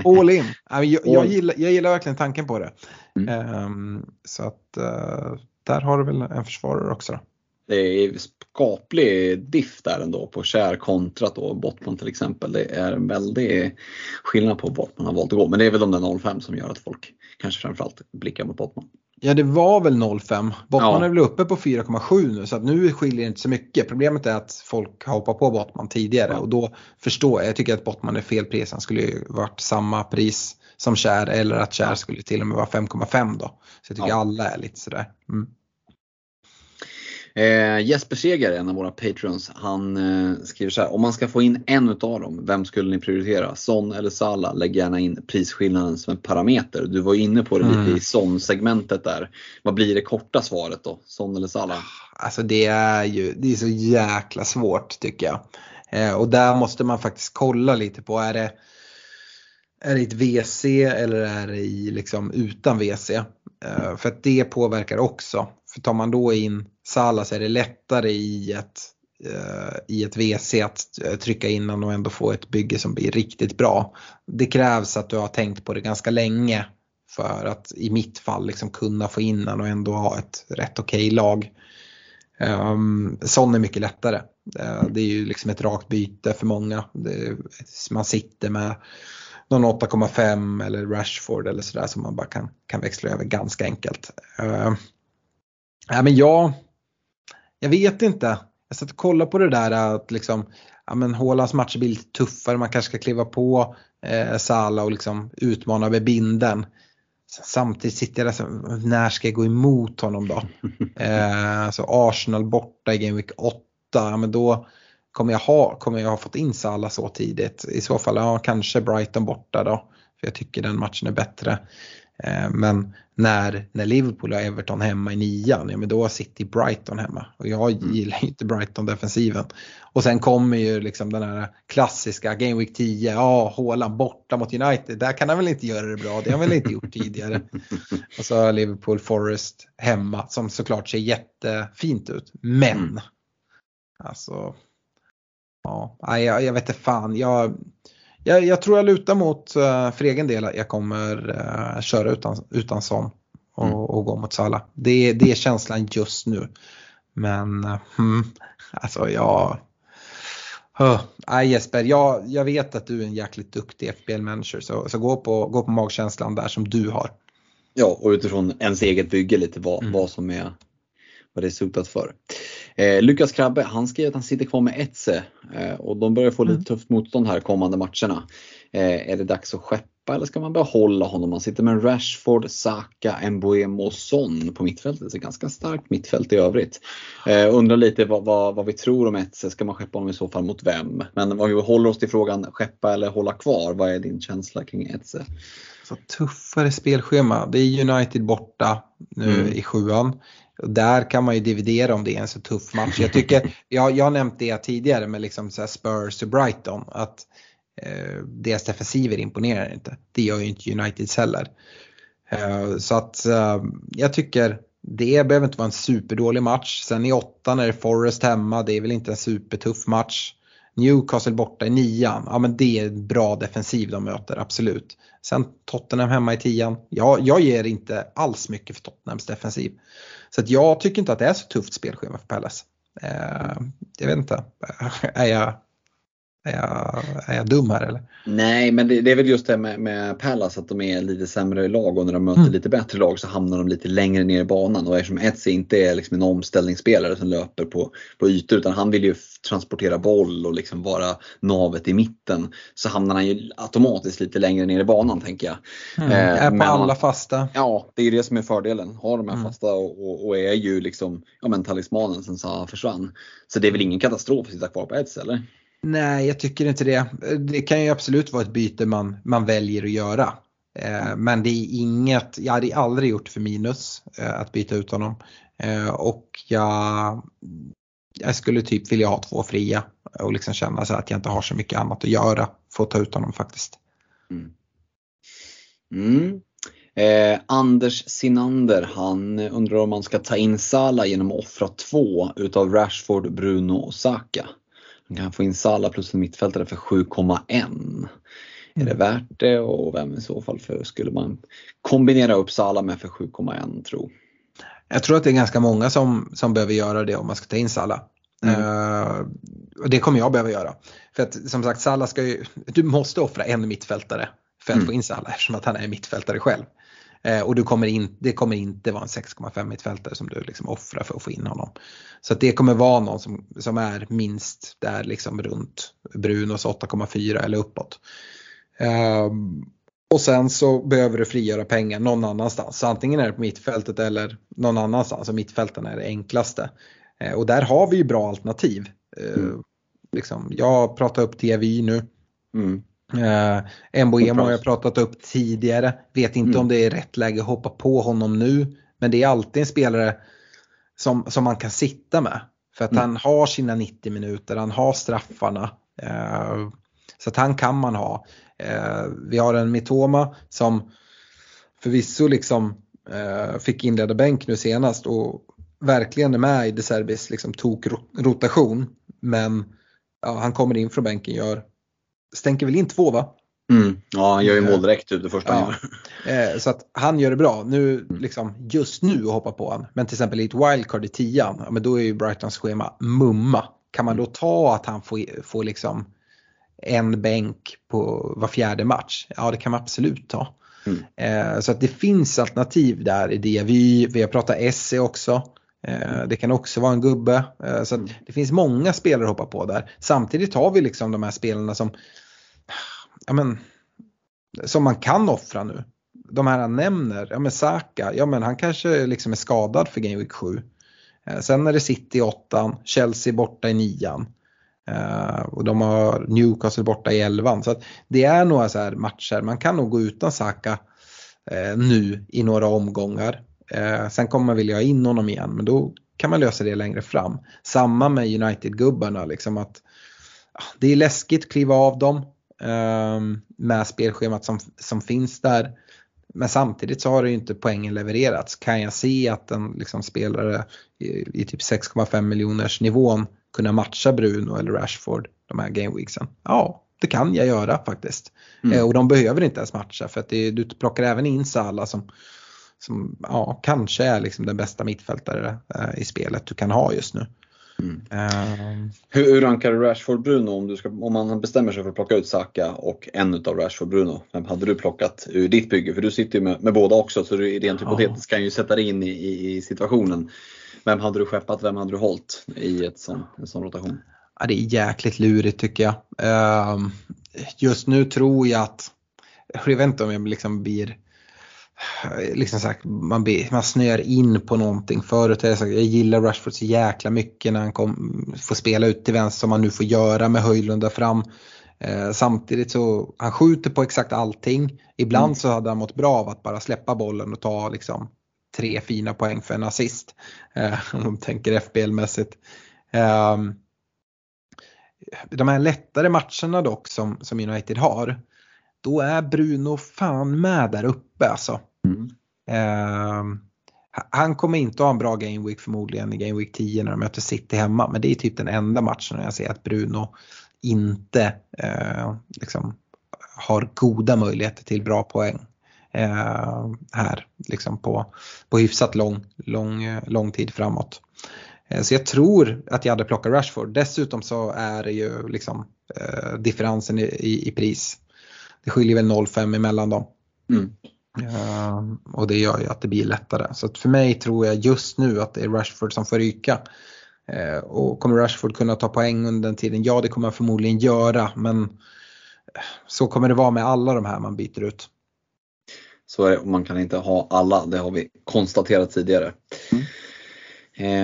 all in. Jag, jag, gillar, jag gillar verkligen tanken på det. Mm. Um, så att uh, där har du väl en försvarare också. Då. Det är skaplig diff där ändå på Kär kontra då Bottman till exempel. Det är en väldig skillnad på vart man har valt att gå. Men det är väl de där 05 som gör att folk kanske framförallt blickar mot Bottman. Ja det var väl 0,5. Bottman ja. är väl uppe på 4,7 nu så att nu skiljer det inte så mycket. Problemet är att folk har hoppat på Bottman tidigare ja. och då förstår jag. Jag tycker att Bottman är fel pris. Han skulle ju varit samma pris som Kär eller att Kär skulle till och med vara 5,5 då. Så jag tycker ja. alla är lite sådär. Mm. Eh, Jesper Seger, en av våra patrons, han eh, skriver så här. Om man ska få in en utav dem, vem skulle ni prioritera? Son eller Sala? Lägg gärna in prisskillnaden som en parameter. Du var inne på det mm. lite i Son-segmentet där. Vad blir det korta svaret då? Son eller Sala? Alltså det är ju det är så jäkla svårt tycker jag. Eh, och där måste man faktiskt kolla lite på, är det, är det ett WC eller är det i, liksom, utan WC? Eh, för att det påverkar också. För tar man då in Salah så är det lättare i ett, eh, i ett WC att eh, trycka in och ändå få ett bygge som blir riktigt bra. Det krävs att du har tänkt på det ganska länge för att i mitt fall liksom kunna få in och ändå ha ett rätt okej okay lag. Um, sån är mycket lättare. Uh, det är ju liksom ett rakt byte för många. Det, man sitter med någon 8,5 eller Rashford eller sådär som man bara kan, kan växla över ganska enkelt. Uh, ja, men jag, jag vet inte. Jag satt och kollade på det där att liksom, ja men Hålands matcher blir lite tuffare, man kanske ska kliva på eh, Sala och liksom utmana med binden. Samtidigt sitter jag där så när ska jag gå emot honom då? Eh, alltså Arsenal borta i Game Week 8, ja, men då kommer jag, ha, kommer jag ha fått in Sala så tidigt. I så fall, ja kanske Brighton borta då. För jag tycker den matchen är bättre. Eh, men när, när Liverpool har Everton hemma i nian, ja men då har City Brighton hemma. Och jag Mm. gillar inte Brighton-defensiven. Och sen kommer ju liksom den här klassiska Game Week 10, ja Haaland borta mot United, där kan han väl inte göra det bra, det har han väl inte gjort tidigare. Och så har Liverpool Forest hemma som såklart ser jättefint ut. Men, Mm. alltså, ja, jag, jag vet inte fan. Jag, jag, jag tror jag lutar mot, uh, för egen del, att jag kommer uh, köra utan, utan sån och, Mm. och gå mot Salah. Det, det är känslan just nu. Men, hmm, alltså jag, Uh, nej Jesper, jag, jag vet att du är en jäkligt duktig FBL-manager så, så gå, på, gå på magkänslan där som du har. Ja, och utifrån ens eget bygge lite vad, Mm. vad som är vad det är sutat för. Eh, Lukas Krabbe, han skriver att han sitter kvar med Etze eh, och de börjar få lite Mm. tufft motstånd här kommande matcherna. Eh, är det dags att skeppa eller ska man behålla honom? Han sitter med Rashford, Saka, Mbuemo och Son på mittfältet. Så ganska starkt mittfält i övrigt. Eh, undrar lite vad, vad, vad vi tror om Etze. Ska man skeppa honom i så fall mot vem? Men om vi håller oss till frågan skeppa eller hålla kvar. Vad är din känsla kring Etze? Så tuffare spelschema. Det är United borta nu Mm. i sjuan. Där kan man ju dividera om det är en så tuff match. Jag tycker, jag, jag har nämnt det tidigare med liksom så här Spurs och Brighton. Att eh, deras defensiver imponerar inte. Det gör ju inte Uniteds heller. Eh, så att eh, jag tycker det behöver inte vara en superdålig match. Sen i åttan är det Forest hemma. Det är väl inte en supertuff match. Newcastle borta i nian, ja men det är en bra defensiv de möter, absolut. Sen Tottenham hemma i tian, ja, jag ger inte alls mycket för Tottenhams defensiv. Så att jag tycker inte att det är så tufft spelschema för Palace. Eh, jag vet inte, är jag, är jag, är jag dum här eller? Nej, men det, det är väl just det med, med Palace att de är lite sämre lag och när de möter Mm. lite bättre lag så hamnar de lite längre ner i banan. Och eftersom Etsi inte är liksom en omställningsspelare som löper på, på ytor utan han vill ju transportera boll och liksom vara navet i mitten så hamnar han ju automatiskt lite längre ner i banan tänker jag. Mm. Eh, är på men- alla fasta. Ja, det är det som är fördelen. Har de här Mm. fasta och, och, och är ju liksom ja, men talismanen sen Zaha försvann. Så det är väl ingen katastrof att sitta kvar på Etsi eller? Nej, jag tycker inte det. Det kan ju absolut vara ett byte man, man väljer att göra. Eh, men det är inget, jag hade aldrig gjort för minus eh, att byta ut honom. Eh, och jag, jag skulle typ vilja ha två fria och liksom känna så att jag inte har så mycket annat att göra för att ta ut honom faktiskt. Mm. Eh, Anders Sinander, han undrar om man ska ta in Salah genom att offra två utav Rashford, Bruno och Saka. Man kan få in Salah plus en mittfältare för 7,1. Är det värt det och vem i så fall för skulle man kombinera upp Salah med för 7,1 tro? Jag tror att det är ganska många som, som behöver göra det om man ska ta in Salah. Mm. Eh, och det kommer jag behöva göra. För att som sagt Salah ska ju, du måste offra en mittfältare för att Mm. få in Salah eftersom att han är mittfältare själv. Eh, och du kommer in, det kommer inte vara en 6,5 mittfältare som du liksom offrar för att få in honom. Så det kommer vara någon som, som är minst där liksom runt Brunos 8,4 eller uppåt. Ehm, och sen så behöver du frigöra pengar någon annanstans. Så antingen är det på mittfältet eller någon annanstans. Och mittfälten är det enklaste. Eh, och där har vi ju bra alternativ. Eh, Mm. liksom, jag pratar upp TVY nu. Mm. Eh, Mboemo har jag pratat upp tidigare. Vet inte Mm. om det är rätt läge att hoppa på honom nu. Men det är alltid en spelare som, som man kan sitta med. För att Mm. han har sina 90 minuter, han har straffarna. Eh, så att han kan man ha. Eh, vi har en Mitoma som förvisso liksom eh, fick inleda bänk nu senast och verkligen är med i De Serbis liksom tok-rotation. Men ja, han kommer in från bänken, gör, stänker väl in två va? Mm. Ja, han gör ju mål direkt typ det första han gör. Eh, så att han gör det bra. Nu, Mm. liksom, just nu att hoppa på han. Men till exempel i ett wildcard i tian, ja, men då är ju Brightons schema mumma. Kan man då Mm. ta att han får, får liksom en bänk på var fjärde match? Ja, det kan man absolut ta. Mm. Eh, så att det finns alternativ där i det. Vi, vi har pratat Esse också. Eh, det kan också vara en gubbe. Eh, så Mm. det finns många spelare att hoppa på där. Samtidigt har vi liksom de här spelarna som ja, men, som man kan offra nu. De här han nämner, ja men Saka, ja men han kanske liksom är skadad för Game Week 7. Eh, sen är det City i åttan, Chelsea borta i nian. Och de har Newcastle borta i elvan. Så det är några så här matcher, man kan nog gå utan Saka nu i några omgångar. Eh, sen kommer man vilja ha in honom igen men då kan man lösa det längre fram. Samma med United-gubbarna liksom att ah, det är läskigt att kliva av dem eh, med spelschemat som, som finns där. Men samtidigt så har det ju inte poängen levererats. Kan jag se att en liksom, spelare i, i typ 6,5 miljoners nivån kunna matcha Bruno eller Rashford de här gameweeksen? Ja, det kan jag göra faktiskt. Mm. Eh, och de behöver inte ens matcha för att det, du plockar även in Salah som, som ja, kanske är liksom den bästa mittfältare eh, i spelet du kan ha just nu. Mm. Uh, hur, hur rankar du Rashford Bruno om, du ska, om man bestämmer sig för att plocka ut Saka och en utav Rashford Bruno? Vem hade du plockat ur ditt bygge? För du sitter ju med, med båda också så du rent ja. hypotetiskt kan ju sätta dig in i, i, i, situationen. Vem hade du skeppat? Vem hade du hållit i ett sån, en sån rotation? Ja, det är jäkligt lurigt tycker jag. Uh, just nu tror jag att, jag vet inte om jag liksom blir liksom sagt, man, blir, man snör in på någonting. Förut har jag sagt, jag gillar Rashford så jäkla mycket när han kom, får spela ut till vänster som han nu får göra med Höjlund där fram. Eh, samtidigt så, han skjuter på exakt allting. Ibland mm. så hade han mått bra av att bara släppa bollen och ta liksom tre fina poäng för en assist. Eh, om man tänker FBL-mässigt. Eh, de här lättare matcherna dock som, som United har, då är Bruno fan med där uppe alltså. Mm. Eh, han kommer inte ha en bra Game Week förmodligen i Game Week 10 när de möter City hemma. Men det är typ den enda matchen jag ser att Bruno inte eh, liksom, har goda möjligheter till bra poäng. Eh, här liksom på, på hyfsat lång, lång, lång tid framåt. Eh, så jag tror att jag hade plockat Rashford. Dessutom så är det ju liksom eh, differensen i, i, i, pris. Det skiljer väl 0,5 emellan dem. Mm. Uh, och det gör ju att det blir lättare. Så för mig tror jag just nu att det är Rashford som får ryka. Uh, och kommer Rashford kunna ta poäng under den tiden? Ja, det kommer han förmodligen göra. Men så kommer det vara med alla de här man byter ut. Så är det, man kan inte ha alla, det har vi konstaterat tidigare. Mm.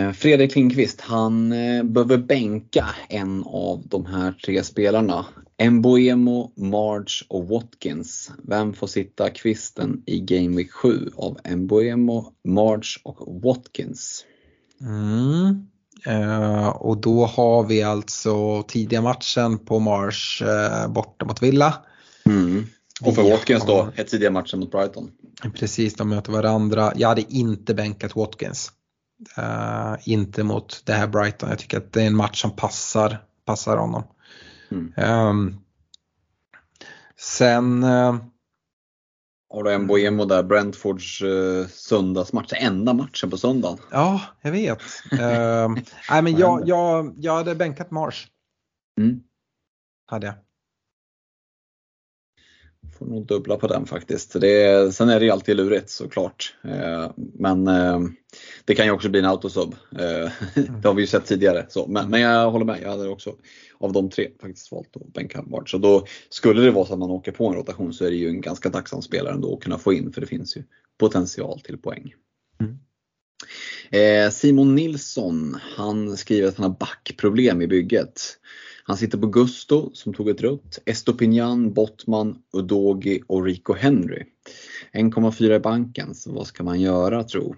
Eh, Fredrik Lindqvist, han eh, behöver bänka en av de här tre spelarna. Emboemo, Marge och Watkins. Vem får sitta kvisten i Game Week 7 av Emboemo, Marge och Watkins? Mm. Uh, och då har vi alltså tidiga matchen på Mars uh, borta mot Villa. Mm. Och för Watkins då, ett tidiga matchen mot Brighton. Precis, de möter varandra. Jag hade inte bänkat Watkins. Uh, inte mot det här Brighton. Jag tycker att det är en match som passar, passar honom. Mm. Um, sen uh, har du en Boemo där, Brentfords uh, söndagsmatch, enda matchen på söndagen. Ja, jag vet. uh, nej, men jag, jag, jag hade bänkat Mars. Mm. Hade jag. Får nog dubbla på den faktiskt. Det sen är det ju alltid lurigt såklart. Uh, men det kan ju också bli en autosub. Eh, det har vi ju sett tidigare. Så, men, men, jag håller med, jag hade också av de tre faktiskt valt att bänka. Så då skulle det vara så att man åker på en rotation så är det ju en ganska tacksam spelare ändå att kunna få in för det finns ju potential till poäng. Mm. Eh, Simon Nilsson, han skriver att han har backproblem i bygget. Han sitter på Gusto som tog ett rött, Estopinian, Bottman, Udogi och Rico Henry. 1,4 i banken, så vad ska man göra tro?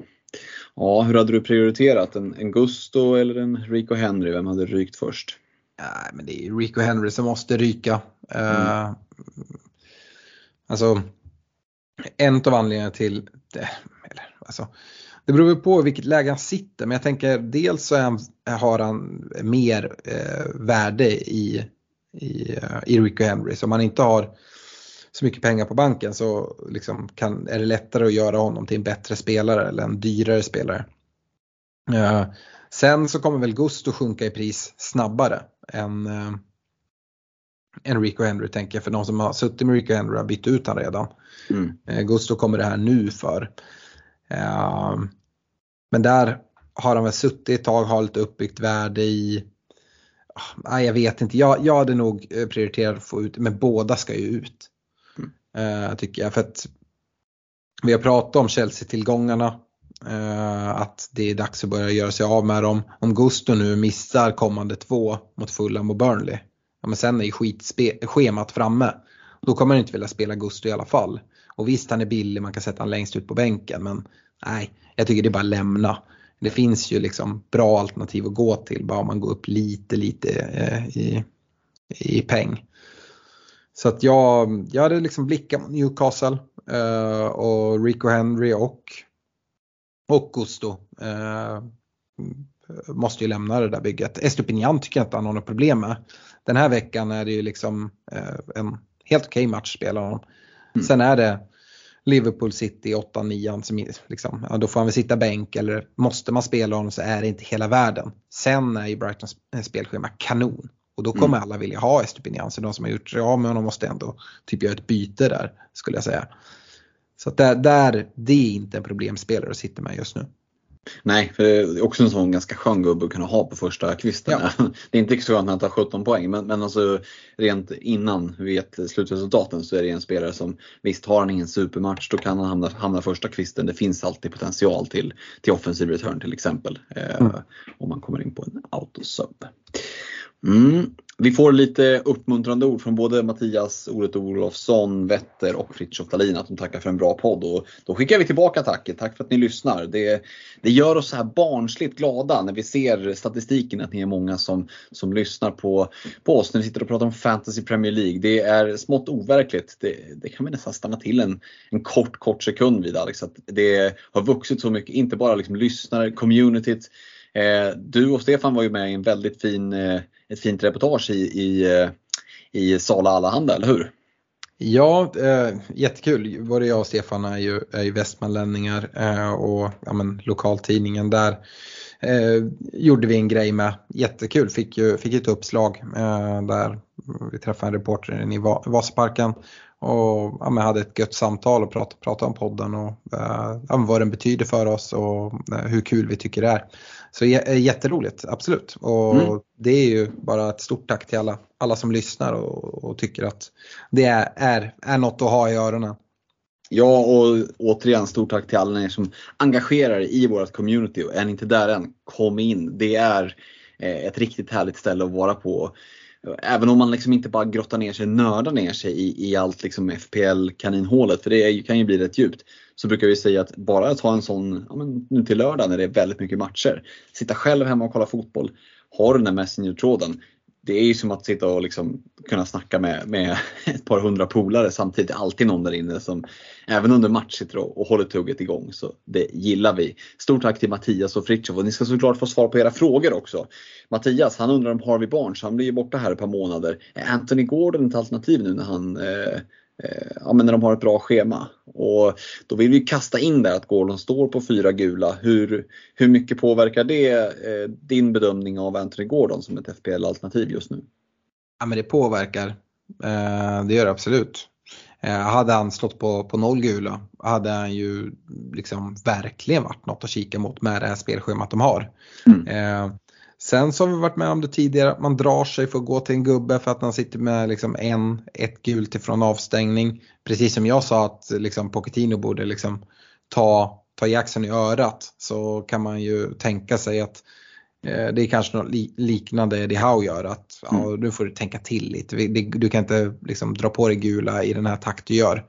Ja, hur hade du prioriterat? En, en Gusto eller en Rico Henry? Vem hade rykt först? Nej, men det är Rico Henry som måste ryka. Mm. Uh, alltså, en av anledningarna till det, eller, alltså, det beror på vilket läge han sitter, men jag tänker dels så han, har han mer eh, värde i, i, uh, i Rico Henry. Så om man inte har så mycket pengar på banken så liksom kan, är det lättare att göra honom till en bättre spelare eller en dyrare spelare. Uh, sen så kommer väl Gusto sjunka i pris snabbare än, uh, än Rico Henry tänker jag. För de som har suttit med Rico Henry har bytt ut han redan. Mm. Uh, Gusto kommer det här nu för. Uh, men där har han väl suttit ett tag, har lite uppbyggt värde i Nej, jag vet inte. Jag, jag hade nog prioriterat att få ut, men båda ska ju ut. Eh, tycker jag. För att vi har pratat om Chelsea-tillgångarna. Eh, att det är dags att börja göra sig av med dem. Om Gusto nu missar kommande två mot Fulham och Burnley. Ja, men sen är ju skitschemat framme. Då kommer han inte vilja spela Gusto i alla fall. Och visst han är billig, man kan sätta han längst ut på bänken men nej, jag tycker det är bara lämna. Det finns ju liksom bra alternativ att gå till bara om man går upp lite lite eh, i, i peng. Så att jag, jag hade liksom blickat mot Newcastle eh, och Rico Henry och, och Gusto. Eh, måste ju lämna det där bygget. Estupinian tycker jag inte han har något problem med. Den här veckan är det ju liksom eh, en helt okej okay match spelar honom. Mm. Sen är det Liverpool City 8-9 som liksom, ja, då får han väl sitta bänk eller måste man spela honom så är det inte hela världen. Sen är ju Brightons spelschema kanon. Och då kommer mm. alla vilja ha Estupinian så de som har gjort sig av med honom måste ändå typ göra ett byte där skulle jag säga. Så att där, där, det är inte en problemspelare att sitta med just nu. Nej, för det är också en sån ganska skön gubbe att kunna ha på första kvisten. Ja. Det är inte så att han tar 17 poäng men, men alltså rent innan vi vet slutresultaten så är det en spelare som visst har han ingen supermatch då kan han hamna, hamna första kvisten. Det finns alltid potential till, till offensiv return till exempel. Eh, mm. om man kommer in på en autosub. Mm. Vi får lite uppmuntrande ord från både Mattias Oret Olofsson, Vetter och Fritiof Dahlin att de tackar för en bra podd. Och då skickar vi tillbaka tacket. Tack för att ni lyssnar. Det, det gör oss så här barnsligt glada när vi ser statistiken att ni är många som, som lyssnar på, på oss när vi sitter och pratar om Fantasy Premier League. Det är smått overkligt. Det, det kan vi nästan stanna till en, en kort, kort sekund vid Alex. Att det har vuxit så mycket, inte bara liksom lyssnare, communityt. Eh, du och Stefan var ju med i en väldigt fin eh, ett fint reportage i, i, eh, i Sala Allehanda, eller hur? Ja, eh, jättekul. Både jag och Stefan är ju, är ju västmanlänningar eh, och ja, men, lokaltidningen där eh, gjorde vi en grej med. Jättekul, fick ju fick ett uppslag eh, där vi träffade en reporter i Vasaparken och ja, hade ett gött samtal och pratade, pratade om podden och eh, ja, vad den betyder för oss och eh, hur kul vi tycker det är. Så jätteroligt, absolut. Och mm. det är ju bara ett stort tack till alla, alla som lyssnar och, och tycker att det är, är, är något att ha i öronen. Ja och återigen stort tack till alla er som engagerar er i vårt community och är ni inte där än, kom in. Det är eh, ett riktigt härligt ställe att vara på. Även om man liksom inte bara grottar ner sig, nördar ner sig i, i allt liksom FPL-kaninhålet, för det kan ju bli rätt djupt så brukar vi säga att bara att ha en sån, ja, men nu till lördag när det är väldigt mycket matcher, sitta själv hemma och kolla fotboll, ha den där Messenger-tråden. Det är ju som att sitta och liksom kunna snacka med, med ett par hundra polare samtidigt. Alltid någon där inne som även under match sitter och, och håller tugget igång. Så det gillar vi. Stort tack till Mattias och Fritiof och ni ska såklart få svar på era frågor också. Mattias han undrar om Harvey Barnes, han blir ju borta här ett par månader. Är Anthony Gordon ett alternativ nu när han Eh, ja, men när de har ett bra schema. Och då vill vi kasta in där att Gordon står på fyra gula. Hur, hur mycket påverkar det eh, din bedömning av Anthony Gordon som ett FPL-alternativ just nu? Ja men det påverkar. Eh, det gör det absolut. Eh, hade han slått på, på noll gula hade han ju liksom verkligen varit något att kika mot med det här spelschemat de har. Mm. Sen så har vi varit med om det tidigare, att man drar sig för att gå till en gubbe för att han sitter med liksom en, ett gult ifrån avstängning. Precis som jag sa att liksom Pochettino borde liksom ta, ta Jackson i örat så kan man ju tänka sig att eh, det är kanske något liknande Eddie Howe gör att mm. ja, nu får du tänka till lite. Du kan inte liksom dra på dig gula i den här takt du gör.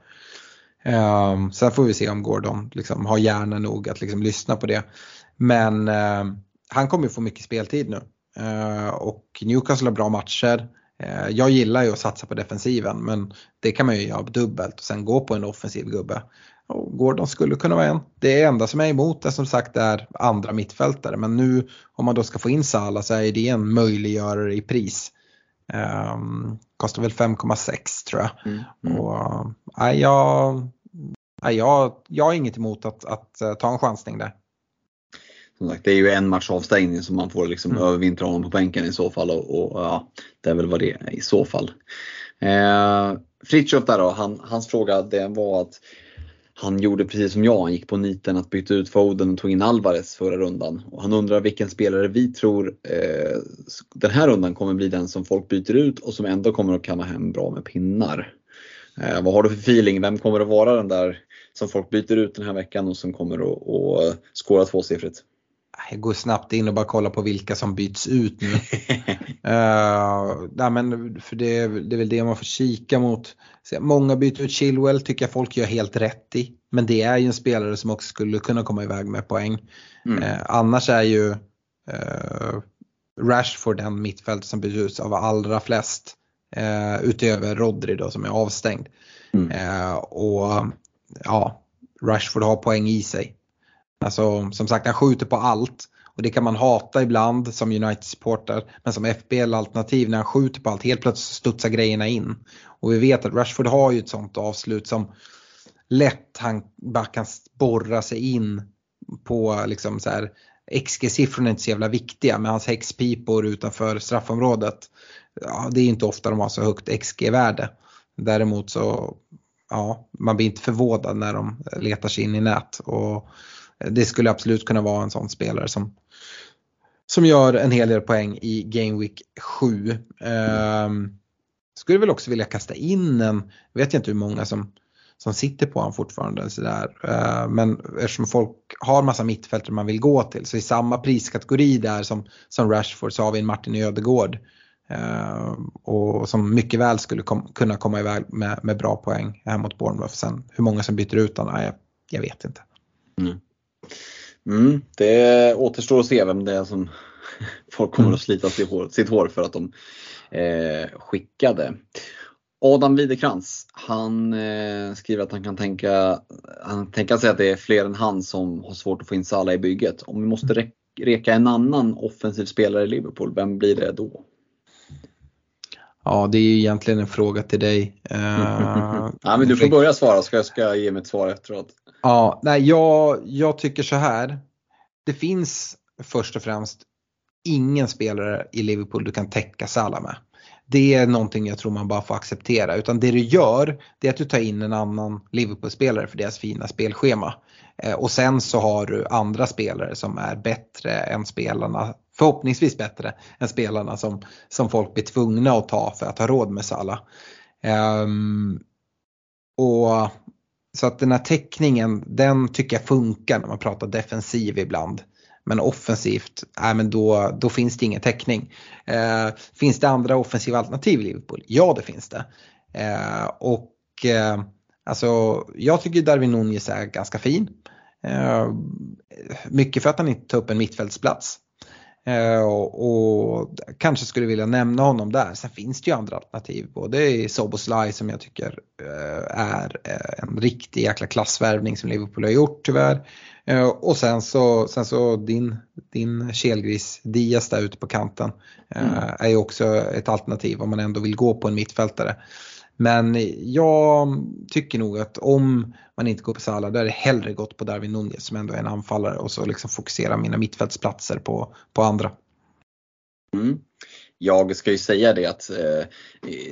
Um, sen får vi se om Gordon liksom har hjärna nog att liksom lyssna på det. Men um, han kommer ju få mycket speltid nu. Eh, och Newcastle har bra matcher. Eh, jag gillar ju att satsa på defensiven men det kan man ju göra dubbelt och sen gå på en offensiv gubbe. Och Gordon skulle kunna vara en. Det enda som är emot det som sagt är andra mittfältare men nu om man då ska få in Salah så är det en möjliggörare i pris. Um, kostar väl 5,6 tror jag. Mm, mm. Och, äh, jag, äh, jag, jag har inget emot att, att, att ta en chansning där som sagt, det är ju en match avstängning som man får liksom mm. övervintra honom på bänken i så fall och, och, ja, det är väl vad det är i så fall. Eh, Fritiof där då, han, hans fråga det var att han gjorde precis som jag, han gick på niten att byta ut Foden och tog in Alvarez förra rundan. Och han undrar vilken spelare vi tror eh, den här rundan kommer bli den som folk byter ut och som ändå kommer att kamma hem bra med pinnar. Eh, vad har du för feeling? Vem kommer att vara den där som folk byter ut den här veckan och som kommer att, att skåra tvåsiffrigt? Jag går snabbt in och bara kollar på vilka som byts ut nu. uh, nej, men för det, det är väl det man får kika mot. Många byter ut Chilwell tycker jag folk gör helt rätt i. Men det är ju en spelare som också skulle kunna komma iväg med poäng. Mm. Uh, annars är ju uh, Rashford den mittfält som byts ut av allra flest. utöver Rodri då som är avstängd. Mm. och ja, Rashford har poäng i sig. Alltså som sagt han skjuter på allt. Och det kan man hata ibland som United-supporter. Men som FBL-alternativ när han skjuter på allt, helt plötsligt studsar grejerna in. Och vi vet att Rashford har ju ett sånt avslut som lätt han bara kan borra sig in på liksom så här XG-siffrorna är inte så jävla viktiga men hans häxpipor utanför straffområdet. Ja, det är inte ofta de har så högt XG-värde. Däremot så, ja, man blir inte förvånad när de letar sig in i nät. Och det skulle absolut kunna vara en sån spelare som, som gör en hel del poäng i Game Week 7. Eh, skulle väl också vilja kasta in en, vet jag inte hur många som, som sitter på honom fortfarande. Sådär. Uh, men eftersom folk har massa mittfältare man vill gå till så i samma priskategori där som, som Rashford så har vi en Martin Ödegård. Uh, ehm, och som mycket väl skulle kom, kunna komma iväg med, med bra poäng här mot Bournemouth. Sen hur många som byter ut honom, jag, jag vet inte. Mm. Mm, det återstår att se vem det är som folk kommer att slita sitt hår, sitt hår för att de eh, skickade. Adam Widekrans, han eh, skriver att han kan tänka, han tänka sig att det är fler än han som har svårt att få in Salah i bygget. Om vi måste re reka en annan offensiv spelare i Liverpool, vem blir det då? Ja, det är ju egentligen en fråga till dig. Uh, ja, men du får börja svara så ska jag ge mitt svar efteråt. Ja, nej, jag, jag tycker så här. Det finns först och främst ingen spelare i Liverpool du kan täcka Salah med. Det är någonting jag tror man bara får acceptera. Utan det du gör det är att du tar in en annan Liverpool-spelare för deras fina spelschema. Eh, och sen så har du andra spelare som är bättre än spelarna, förhoppningsvis bättre än spelarna som, som folk blir tvungna att ta för att ha råd med Salah. Um, och så att den här täckningen, den tycker jag funkar när man pratar defensiv ibland. Men offensivt, äh, men då, då finns det ingen täckning. Eh, finns det andra offensiva alternativ i Liverpool? Ja, det finns det. Eh, och eh, alltså, jag tycker Darwin Nunez är ganska fin. Eh, mycket för att han inte tar upp en mittfältsplats. Eh, och, kanske skulle vilja nämna honom där. Sen finns det ju andra alternativ. Både i Soboslaj som jag tycker eh, är eh, en riktig jäkla klassvärvning som Liverpool har gjort tyvärr. Och sen så, sen så din, din kelgris Diaz där ute på kanten mm. är ju också ett alternativ om man ändå vill gå på en mittfältare. Men jag tycker nog att om man inte går på Salah då är det hellre gått på Darwin Nunez som ändå är en anfallare och så liksom fokusera mina mittfältsplatser på, på andra. Mm jag ska ju säga det att eh,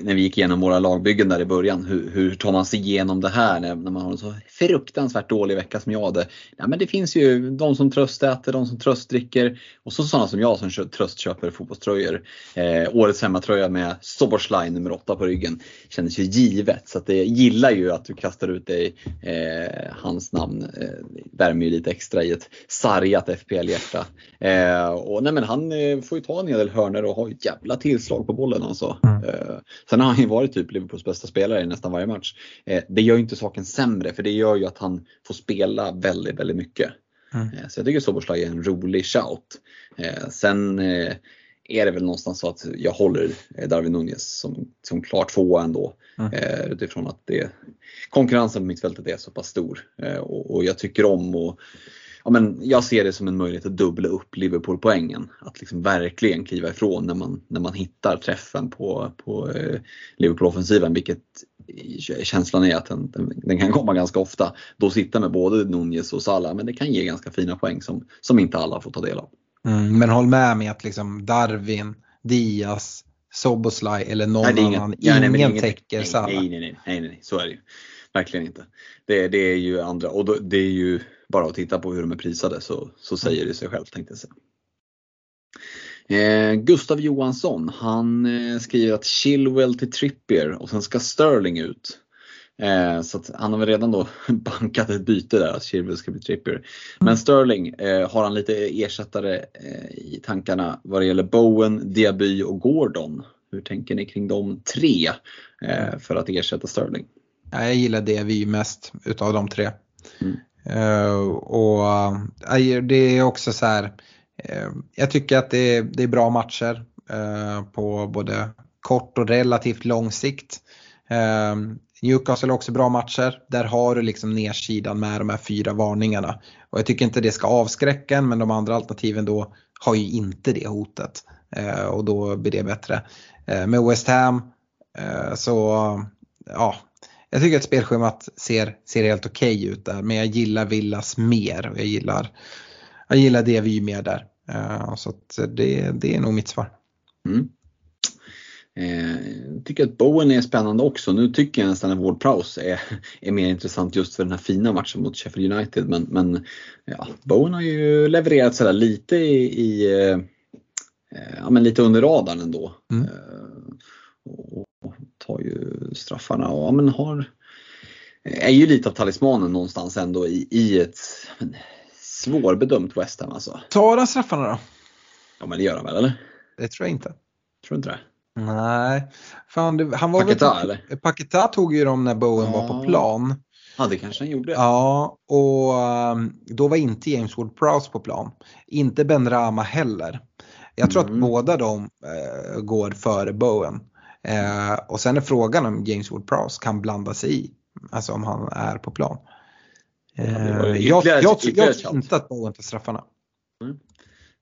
när vi gick igenom våra lagbyggen där i början, hur, hur tar man sig igenom det här när, när man har en så fruktansvärt dålig vecka som jag hade? Ja, men det finns ju de som tröstäter, de som tröstdricker och så sådana som jag som tröstköper fotbollströjor. Eh, årets hemmatröja med Soboslaj nummer 8 på ryggen kändes ju givet så att det gillar ju att du kastar ut dig eh, hans namn. Eh, värmer ju lite extra i ett sargat FPL-hjärta. Eh, och nej, men han eh, får ju ta en hel del hörnor och har ett jävla tillslag på bollen alltså. Mm. Eh, sen har han ju varit typ Liverpools bästa spelare i nästan varje match. Eh, det gör ju inte saken sämre för det gör ju att han får spela väldigt, väldigt mycket. Mm. Eh, så jag tycker Soboslaj är en rolig shout. Sen är det väl någonstans så att jag håller Darwin Nunez som, som klart tvåa ändå. Mm. utifrån att det, konkurrensen på mittfältet är så pass stor. och, och jag tycker om att ja, men jag ser det som en möjlighet att dubbla upp Liverpool-poängen. Att liksom verkligen kliva ifrån när man, när man hittar träffen på, på eh, Liverpool-offensiven, vilket känslan är att den, den, den, kan komma ganska ofta. Då sitta med både Nunez och Salah, men det kan ge ganska fina poäng som, som inte alla får ta del av. Mm, men håll med mig att liksom Darwin, Diaz, Soboslaj eller någon nej, inget, annan, ja, ingen nej, täcker Salah. Nej, nej, nej, nej, nej, så är det ju. Verkligen inte. Det, det är ju andra, och då, det är ju bara att titta på hur de är prisade så, så säger det sig självt tänkte jag säga. Eh, Gustav Johansson, han eh, skriver att Chilwell till Trippier och sen ska Sterling ut. Eh, så han har väl redan då bankat ett byte där, att Chilwell ska bli Trippier. Men Sterling, eh, har han lite ersättare eh, i tankarna vad det gäller Bowen, Diaby och Gordon? Hur tänker ni kring de tre eh, för att ersätta Sterling? Ja, jag gillar Diaby mest utav de tre. Mm. Eh, och eh, det är också så här, eh, jag tycker att det är, det är bra matcher på både kort och relativt lång sikt. Newcastle har också bra matcher. Där har du liksom nedsidan med de här fyra varningarna. Och jag tycker inte det ska avskräcka en men de andra alternativen då har ju inte det hotet. och då blir det bättre. med West Ham så ja, jag tycker att spelschemat ser, ser helt okej okay ut där men jag gillar Villas mer och jag gillar, jag gillar det vi mer där. Uh, så det, det är nog mitt svar. Mm. Eh, jag tycker att Bowen är spännande också. Nu tycker jag nästan att Ward Prowse är, är mer intressant just för den här fina matchen mot Sheffield United. Men, men ja, Bowen har ju levererat sådär lite i, i eh, ja, men lite under radarn ändå. Mm. Eh, tar ju straffarna och ja, men har, är ju lite av talismanen någonstans ändå i, i ett men, svårbedömt West Ham alltså. Tar han straffarna då? Ja men det gör han väl eller? Det tror jag inte. Tror du inte det? Nej. Fan, det, han var Paketa väl, eller? Paketa tog ju dem när Bowen ja. var på plan. Ja det kanske han gjorde. Ja och um, då var inte James Ward-Prowse på plan. Inte Ben Rama heller. Jag tror mm. att båda de uh, går före Bowen. Eh, och sen är frågan om James Ward-Prowse kan blanda sig i, alltså om han är på plan. Eh, jag, jag, jag, jag tror inte att Bowen tar straffarna. Mm.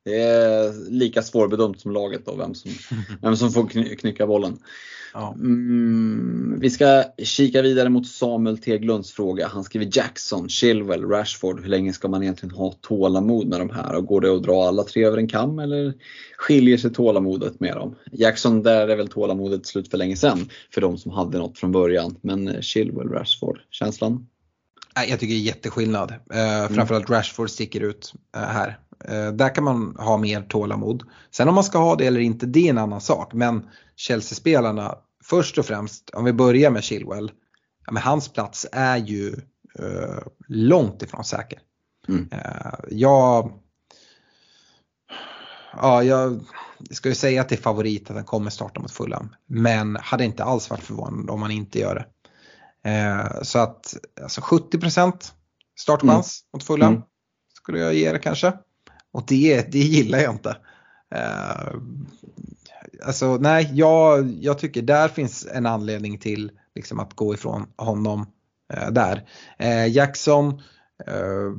Det är lika svårbedömt som laget då, vem som, vem som får kny knycka bollen. Ja. Mm, vi ska kika vidare mot Samuel Teglunds fråga. Han skriver Jackson, Chilwell, Rashford. Hur länge ska man egentligen ha tålamod med de här? Och går det att dra alla tre över en kam eller skiljer sig tålamodet med dem? Jackson, där är väl tålamodet slut för länge sedan för de som hade något från början. Men Chilwell, Rashford, känslan? Jag tycker det är jätteskillnad. Uh, framförallt Rashford sticker ut uh, här. Uh, där kan man ha mer tålamod. Sen om man ska ha det eller inte, det är en annan sak. Men Chelsea-spelarna, först och främst, om vi börjar med Chilwell. Ja, men hans plats är ju långt ifrån säker. Mm. jag, ja, jag ska ju säga att det är favorit att han kommer starta mot Fulham. Men hade inte alls varit förvånad om han inte gör det. Eh, så att alltså 70% startchans mm. mot Fulham mm. skulle jag ge det kanske. Och det, det gillar jag inte. Eh, alltså nej, jag, jag tycker där finns en anledning till liksom, att gå ifrån honom eh, där. Eh, Jackson, eh,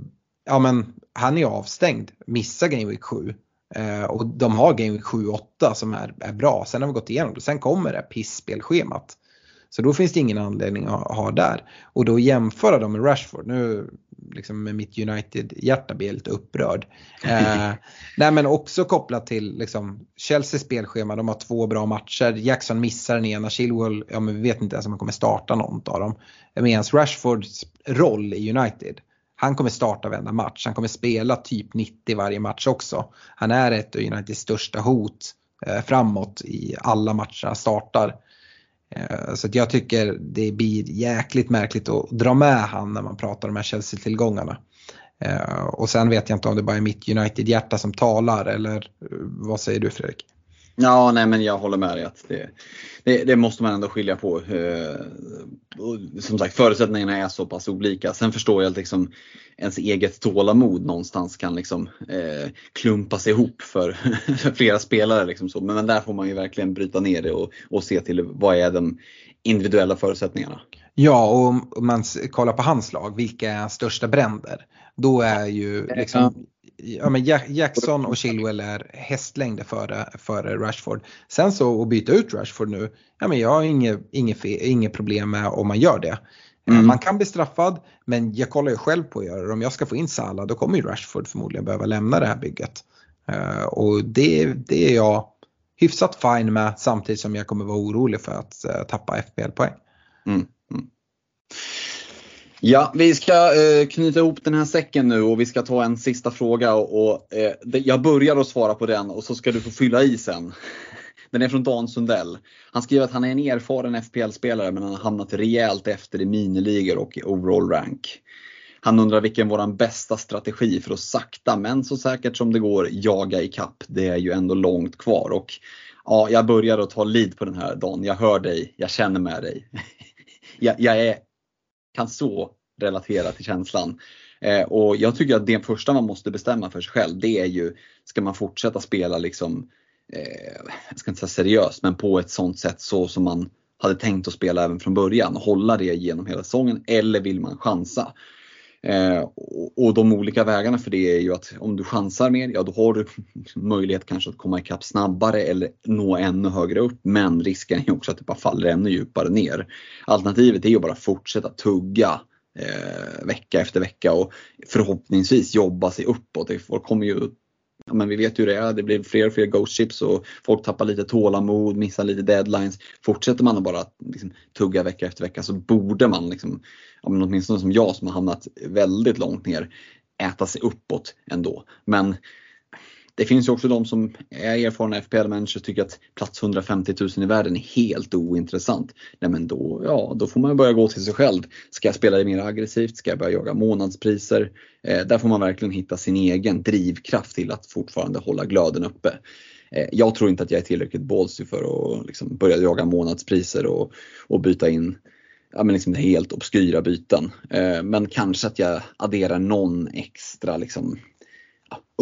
ja men han är avstängd, missar Game Week 7. Eh, och de har Game Week 7-8 som är, är bra. Sen har vi gått igenom det. Sen kommer det pisspelschemat. Så då finns det ingen anledning att ha där. Och då jämföra dem med Rashford. Nu liksom med mitt United-hjärta blir jag lite upprörd. Eh, nej men också kopplat till liksom, Chelsea spelschema, de har två bra matcher. Jackson missar den ena, Chilwell, ja men vi vet inte ens om han kommer starta någon av dem. Medan Rashfords roll i United, han kommer starta varenda match. Han kommer spela typ 90 varje match också. Han är ett av Uniteds största hot eh, framåt i alla matcher han startar. Eh, så jag tycker det blir jäkligt märkligt att dra med han när man pratar om de här Chelsea-tillgångarna. Eh, och sen vet jag inte om det bara är mitt United-hjärta som talar eller eh, vad säger du Fredrik? Ja, nej men jag håller med dig att det, det, det måste man ändå skilja på. Som sagt, förutsättningarna är så pass olika. Sen förstår jag att liksom ens eget tålamod någonstans kan liksom, eh, klumpas ihop för, för flera spelare. Liksom så. Men, men, där får man ju verkligen bryta ner det och, och se till vad är de individuella förutsättningarna. Ja, och om man kollar på hans lag, vilka är största bränder? Då är ju liksom, ja, men Jackson och Chilwell är hästlängder före, före Rashford. Sen så att byta ut Rashford nu, ja, men jag har inget, inget, inget problem med om man gör det. Eh, mm. Man kan bli straffad men jag kollar ju själv på att göra det. Om jag ska få in Salah då kommer ju Rashford förmodligen behöva lämna det här bygget. Uh, och det, det är jag hyfsat fine med samtidigt som jag kommer vara orolig för att uh, tappa FPL-poäng. Mm. Ja, vi ska eh, knyta ihop den här säcken nu och vi ska ta en sista fråga. Och, och eh, jag börjar att svara på den och så ska du få fylla i sen. Den är från Dan Sundell. Han skriver att han är en erfaren FPL-spelare men han har hamnat rejält efter i miniligor och i overall rank. Han undrar vilken våran bästa strategi för att sakta men så säkert som det går jaga i kapp. Det är ju ändå långt kvar och ja, jag börjar att ta lid på den här dagen. Jag hör dig, jag känner med dig. jag, jag är, kan så relatera till känslan. Eh, och jag tycker att det första man måste bestämma för sig själv det är ju, ska man fortsätta spela liksom, eh, jag ska inte säga seriöst, men på ett sånt sätt så som man hade tänkt att spela även från början, hålla det genom hela säsongen eller vill man chansa? Eh, och, och, de olika vägarna för det är ju att om du chansar mer, ja då har du möjlighet kanske att komma ikapp snabbare eller nå ännu högre upp. Men risken är också att det bara faller ännu djupare ner. Alternativet är ju bara att fortsätta tugga eh, vecka efter vecka och förhoppningsvis jobba sig uppåt. Folk kommer ju Ja, men vi vet ju det är, det blir fler och fler ghost chips och folk tappar lite tålamod, missar lite deadlines. Fortsätter man att bara liksom, tugga vecka efter vecka så borde man, liksom, ja, men åtminstone som jag som har hamnat väldigt långt ner, äta sig uppåt ändå. Men det finns ju också de som är erfarna FPL-människor och tycker att plats 150 000 i världen är helt ointressant. Nej men då, ja, då får man börja gå till sig själv. Ska jag spela det mer aggressivt? Ska jag börja jaga månadspriser? Eh, där får man verkligen hitta sin egen drivkraft till att fortfarande hålla glöden uppe. Eh, jag tror inte att jag är tillräckligt ballsy för att liksom börja jaga månadspriser och, och byta in ja, men liksom helt obskyra byten. Eh, men kanske att jag adderar någon extra liksom,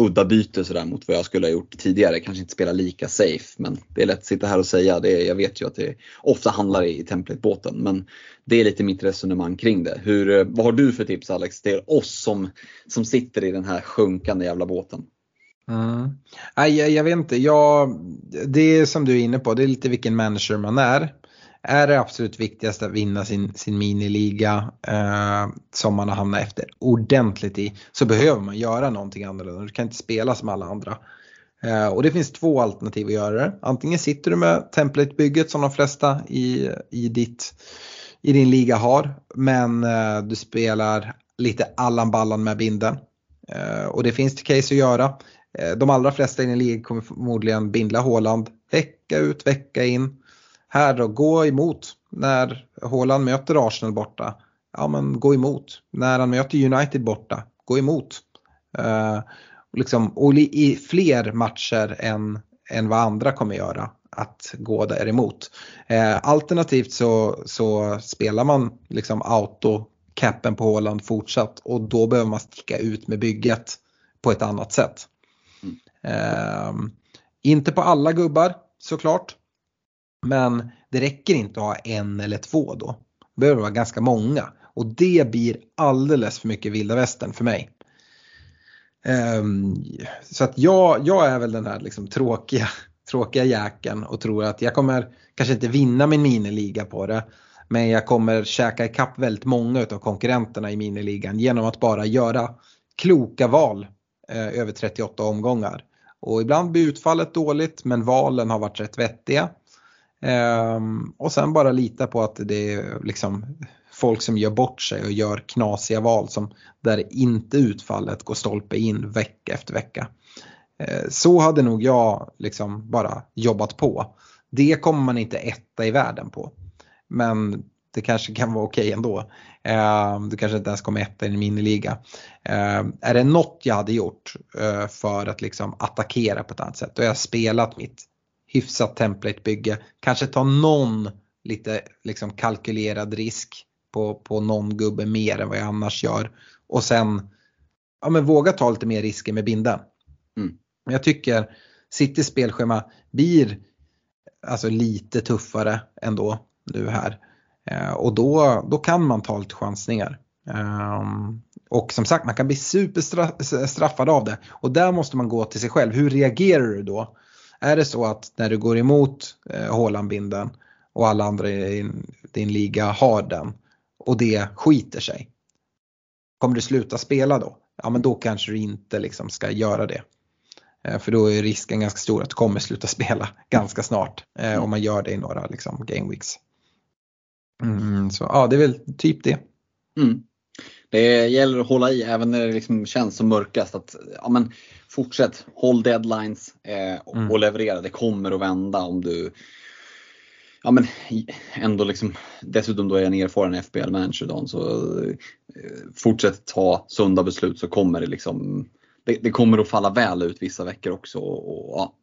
udda byte sådär mot vad jag skulle ha gjort tidigare. Kanske inte spela lika safe men det är lätt att sitta här och säga. Det, jag vet ju att det ofta handlar i templatebåten men det är lite mitt resonemang kring det. Hur, eh, vad har du för tips Alex till oss som, som sitter i den här sjunkande jävla båten? Mm. Nej, jag, jag, vet inte, jag, det är som du är inne på, det är lite vilken manager man är är det absolut viktigaste att vinna sin, sin miniliga eh, som man har hamnat efter ordentligt i så behöver man göra någonting annorlunda. Du kan inte spela som alla andra. Eh, och det finns två alternativ att göra det. Antingen sitter du med templatebygget som de flesta i, i, ditt, i din liga har men eh, du spelar lite Allan Ballan med binden. Eh, och det finns det case att göra. Eh, de allra flesta i din liga kommer förmodligen bindla Håland vecka ut vecka in här då, gå emot när Haaland möter Arsenal borta. Ja men gå emot. När han möter United borta, gå emot. Uh, och, liksom, och i fler matcher än, än vad andra kommer göra att gå där emot. Uh, alternativt så, så spelar man liksom auto capen på Håland fortsatt och då behöver man sticka ut med bygget på ett annat sätt. Mm. Uh, inte på alla gubbar såklart. Men det räcker inte att ha en eller två då. Det behöver vara ganska många. Och det blir alldeles för mycket vilda västern för mig. Um, så att jag, jag är väl den här liksom tråkiga, tråkiga jäkeln och tror att jag kommer kanske inte vinna min miniliga på det. Men jag kommer käka ikapp väldigt många av konkurrenterna i miniligan genom att bara göra kloka val eh, över 38 omgångar. Och ibland blir utfallet dåligt men valen har varit rätt vettiga. Ehm, och sen bara lita på att det är liksom folk som gör bort sig och gör knasiga val som där inte utfallet går stolpe in vecka efter vecka. Ehm, så hade nog jag liksom bara jobbat på. Det kommer man inte etta i världen på. Men det kanske kan vara okej okay ändå. Ehm, du kanske inte ens kommer etta i en miniliga. Är det något jag hade gjort eh, för att liksom attackera på ett annat sätt, då har jag spelat mitt hyfsat templatebygge. Kanske ta någon lite liksom kalkylerad risk på, på någon gubbe mer än vad jag annars gör. Och sen ja, men våga ta lite mer risker med binden. Mm. Jag tycker Citys spelschema blir alltså lite tuffare ändå nu här. Eh, och då, då kan man ta lite chansningar. Um, och som sagt man kan bli superstraffad av det. Och där måste man gå till sig själv. Hur reagerar du då? Är det så att när du går emot eh, Haaland-binden och alla andra i din liga har den och det skiter sig. Kommer du sluta spela då? Ja men då kanske du inte liksom ska göra det. Eh, för då är risken ganska stor att du kommer sluta spela ganska snart eh, om man gör det i några liksom, game weeks. Mm, så ja, det är väl typ det. Mm. Det gäller att hålla i även när det liksom känns som mörkast. Att, ja, men, fortsätt, håll deadlines eh, och, Mm. och leverera. Det kommer att vända om du ja, men, ändå liksom, dessutom då är en erfaren FBL-manager Dan, så eh, fortsätt ta sunda beslut så kommer det liksom det, det kommer att falla väl ut vissa veckor också och, och ja,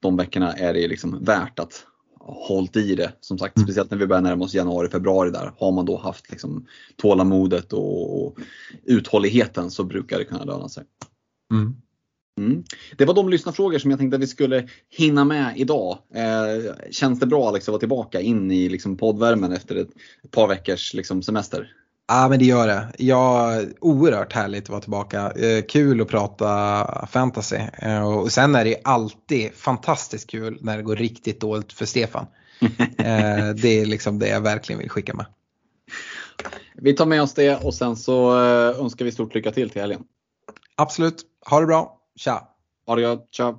de veckorna är det liksom värt att hålla i det. Som sagt, Mm. speciellt när vi börjar närma oss januari, februari där. Har man då haft liksom tålamodet och, och uthålligheten så brukar det kunna löna sig. Mm. Mm. Det var de lyssnarfrågor som jag tänkte att vi skulle hinna med idag. Eh, känns det bra Alex att vara tillbaka in i liksom poddvärmen efter ett, ett par veckors liksom, semester? Ja men det gör det. Ja, oerhört härligt att vara tillbaka. Eh, kul att prata fantasy. Eh, och sen är det alltid fantastiskt kul när det går riktigt dåligt för Stefan. eh, det är liksom det jag verkligen vill skicka med. Vi tar med oss det och sen så önskar vi stort lycka till till helgen. Absolut. Ha det bra. Tja! Ha det gott, tja!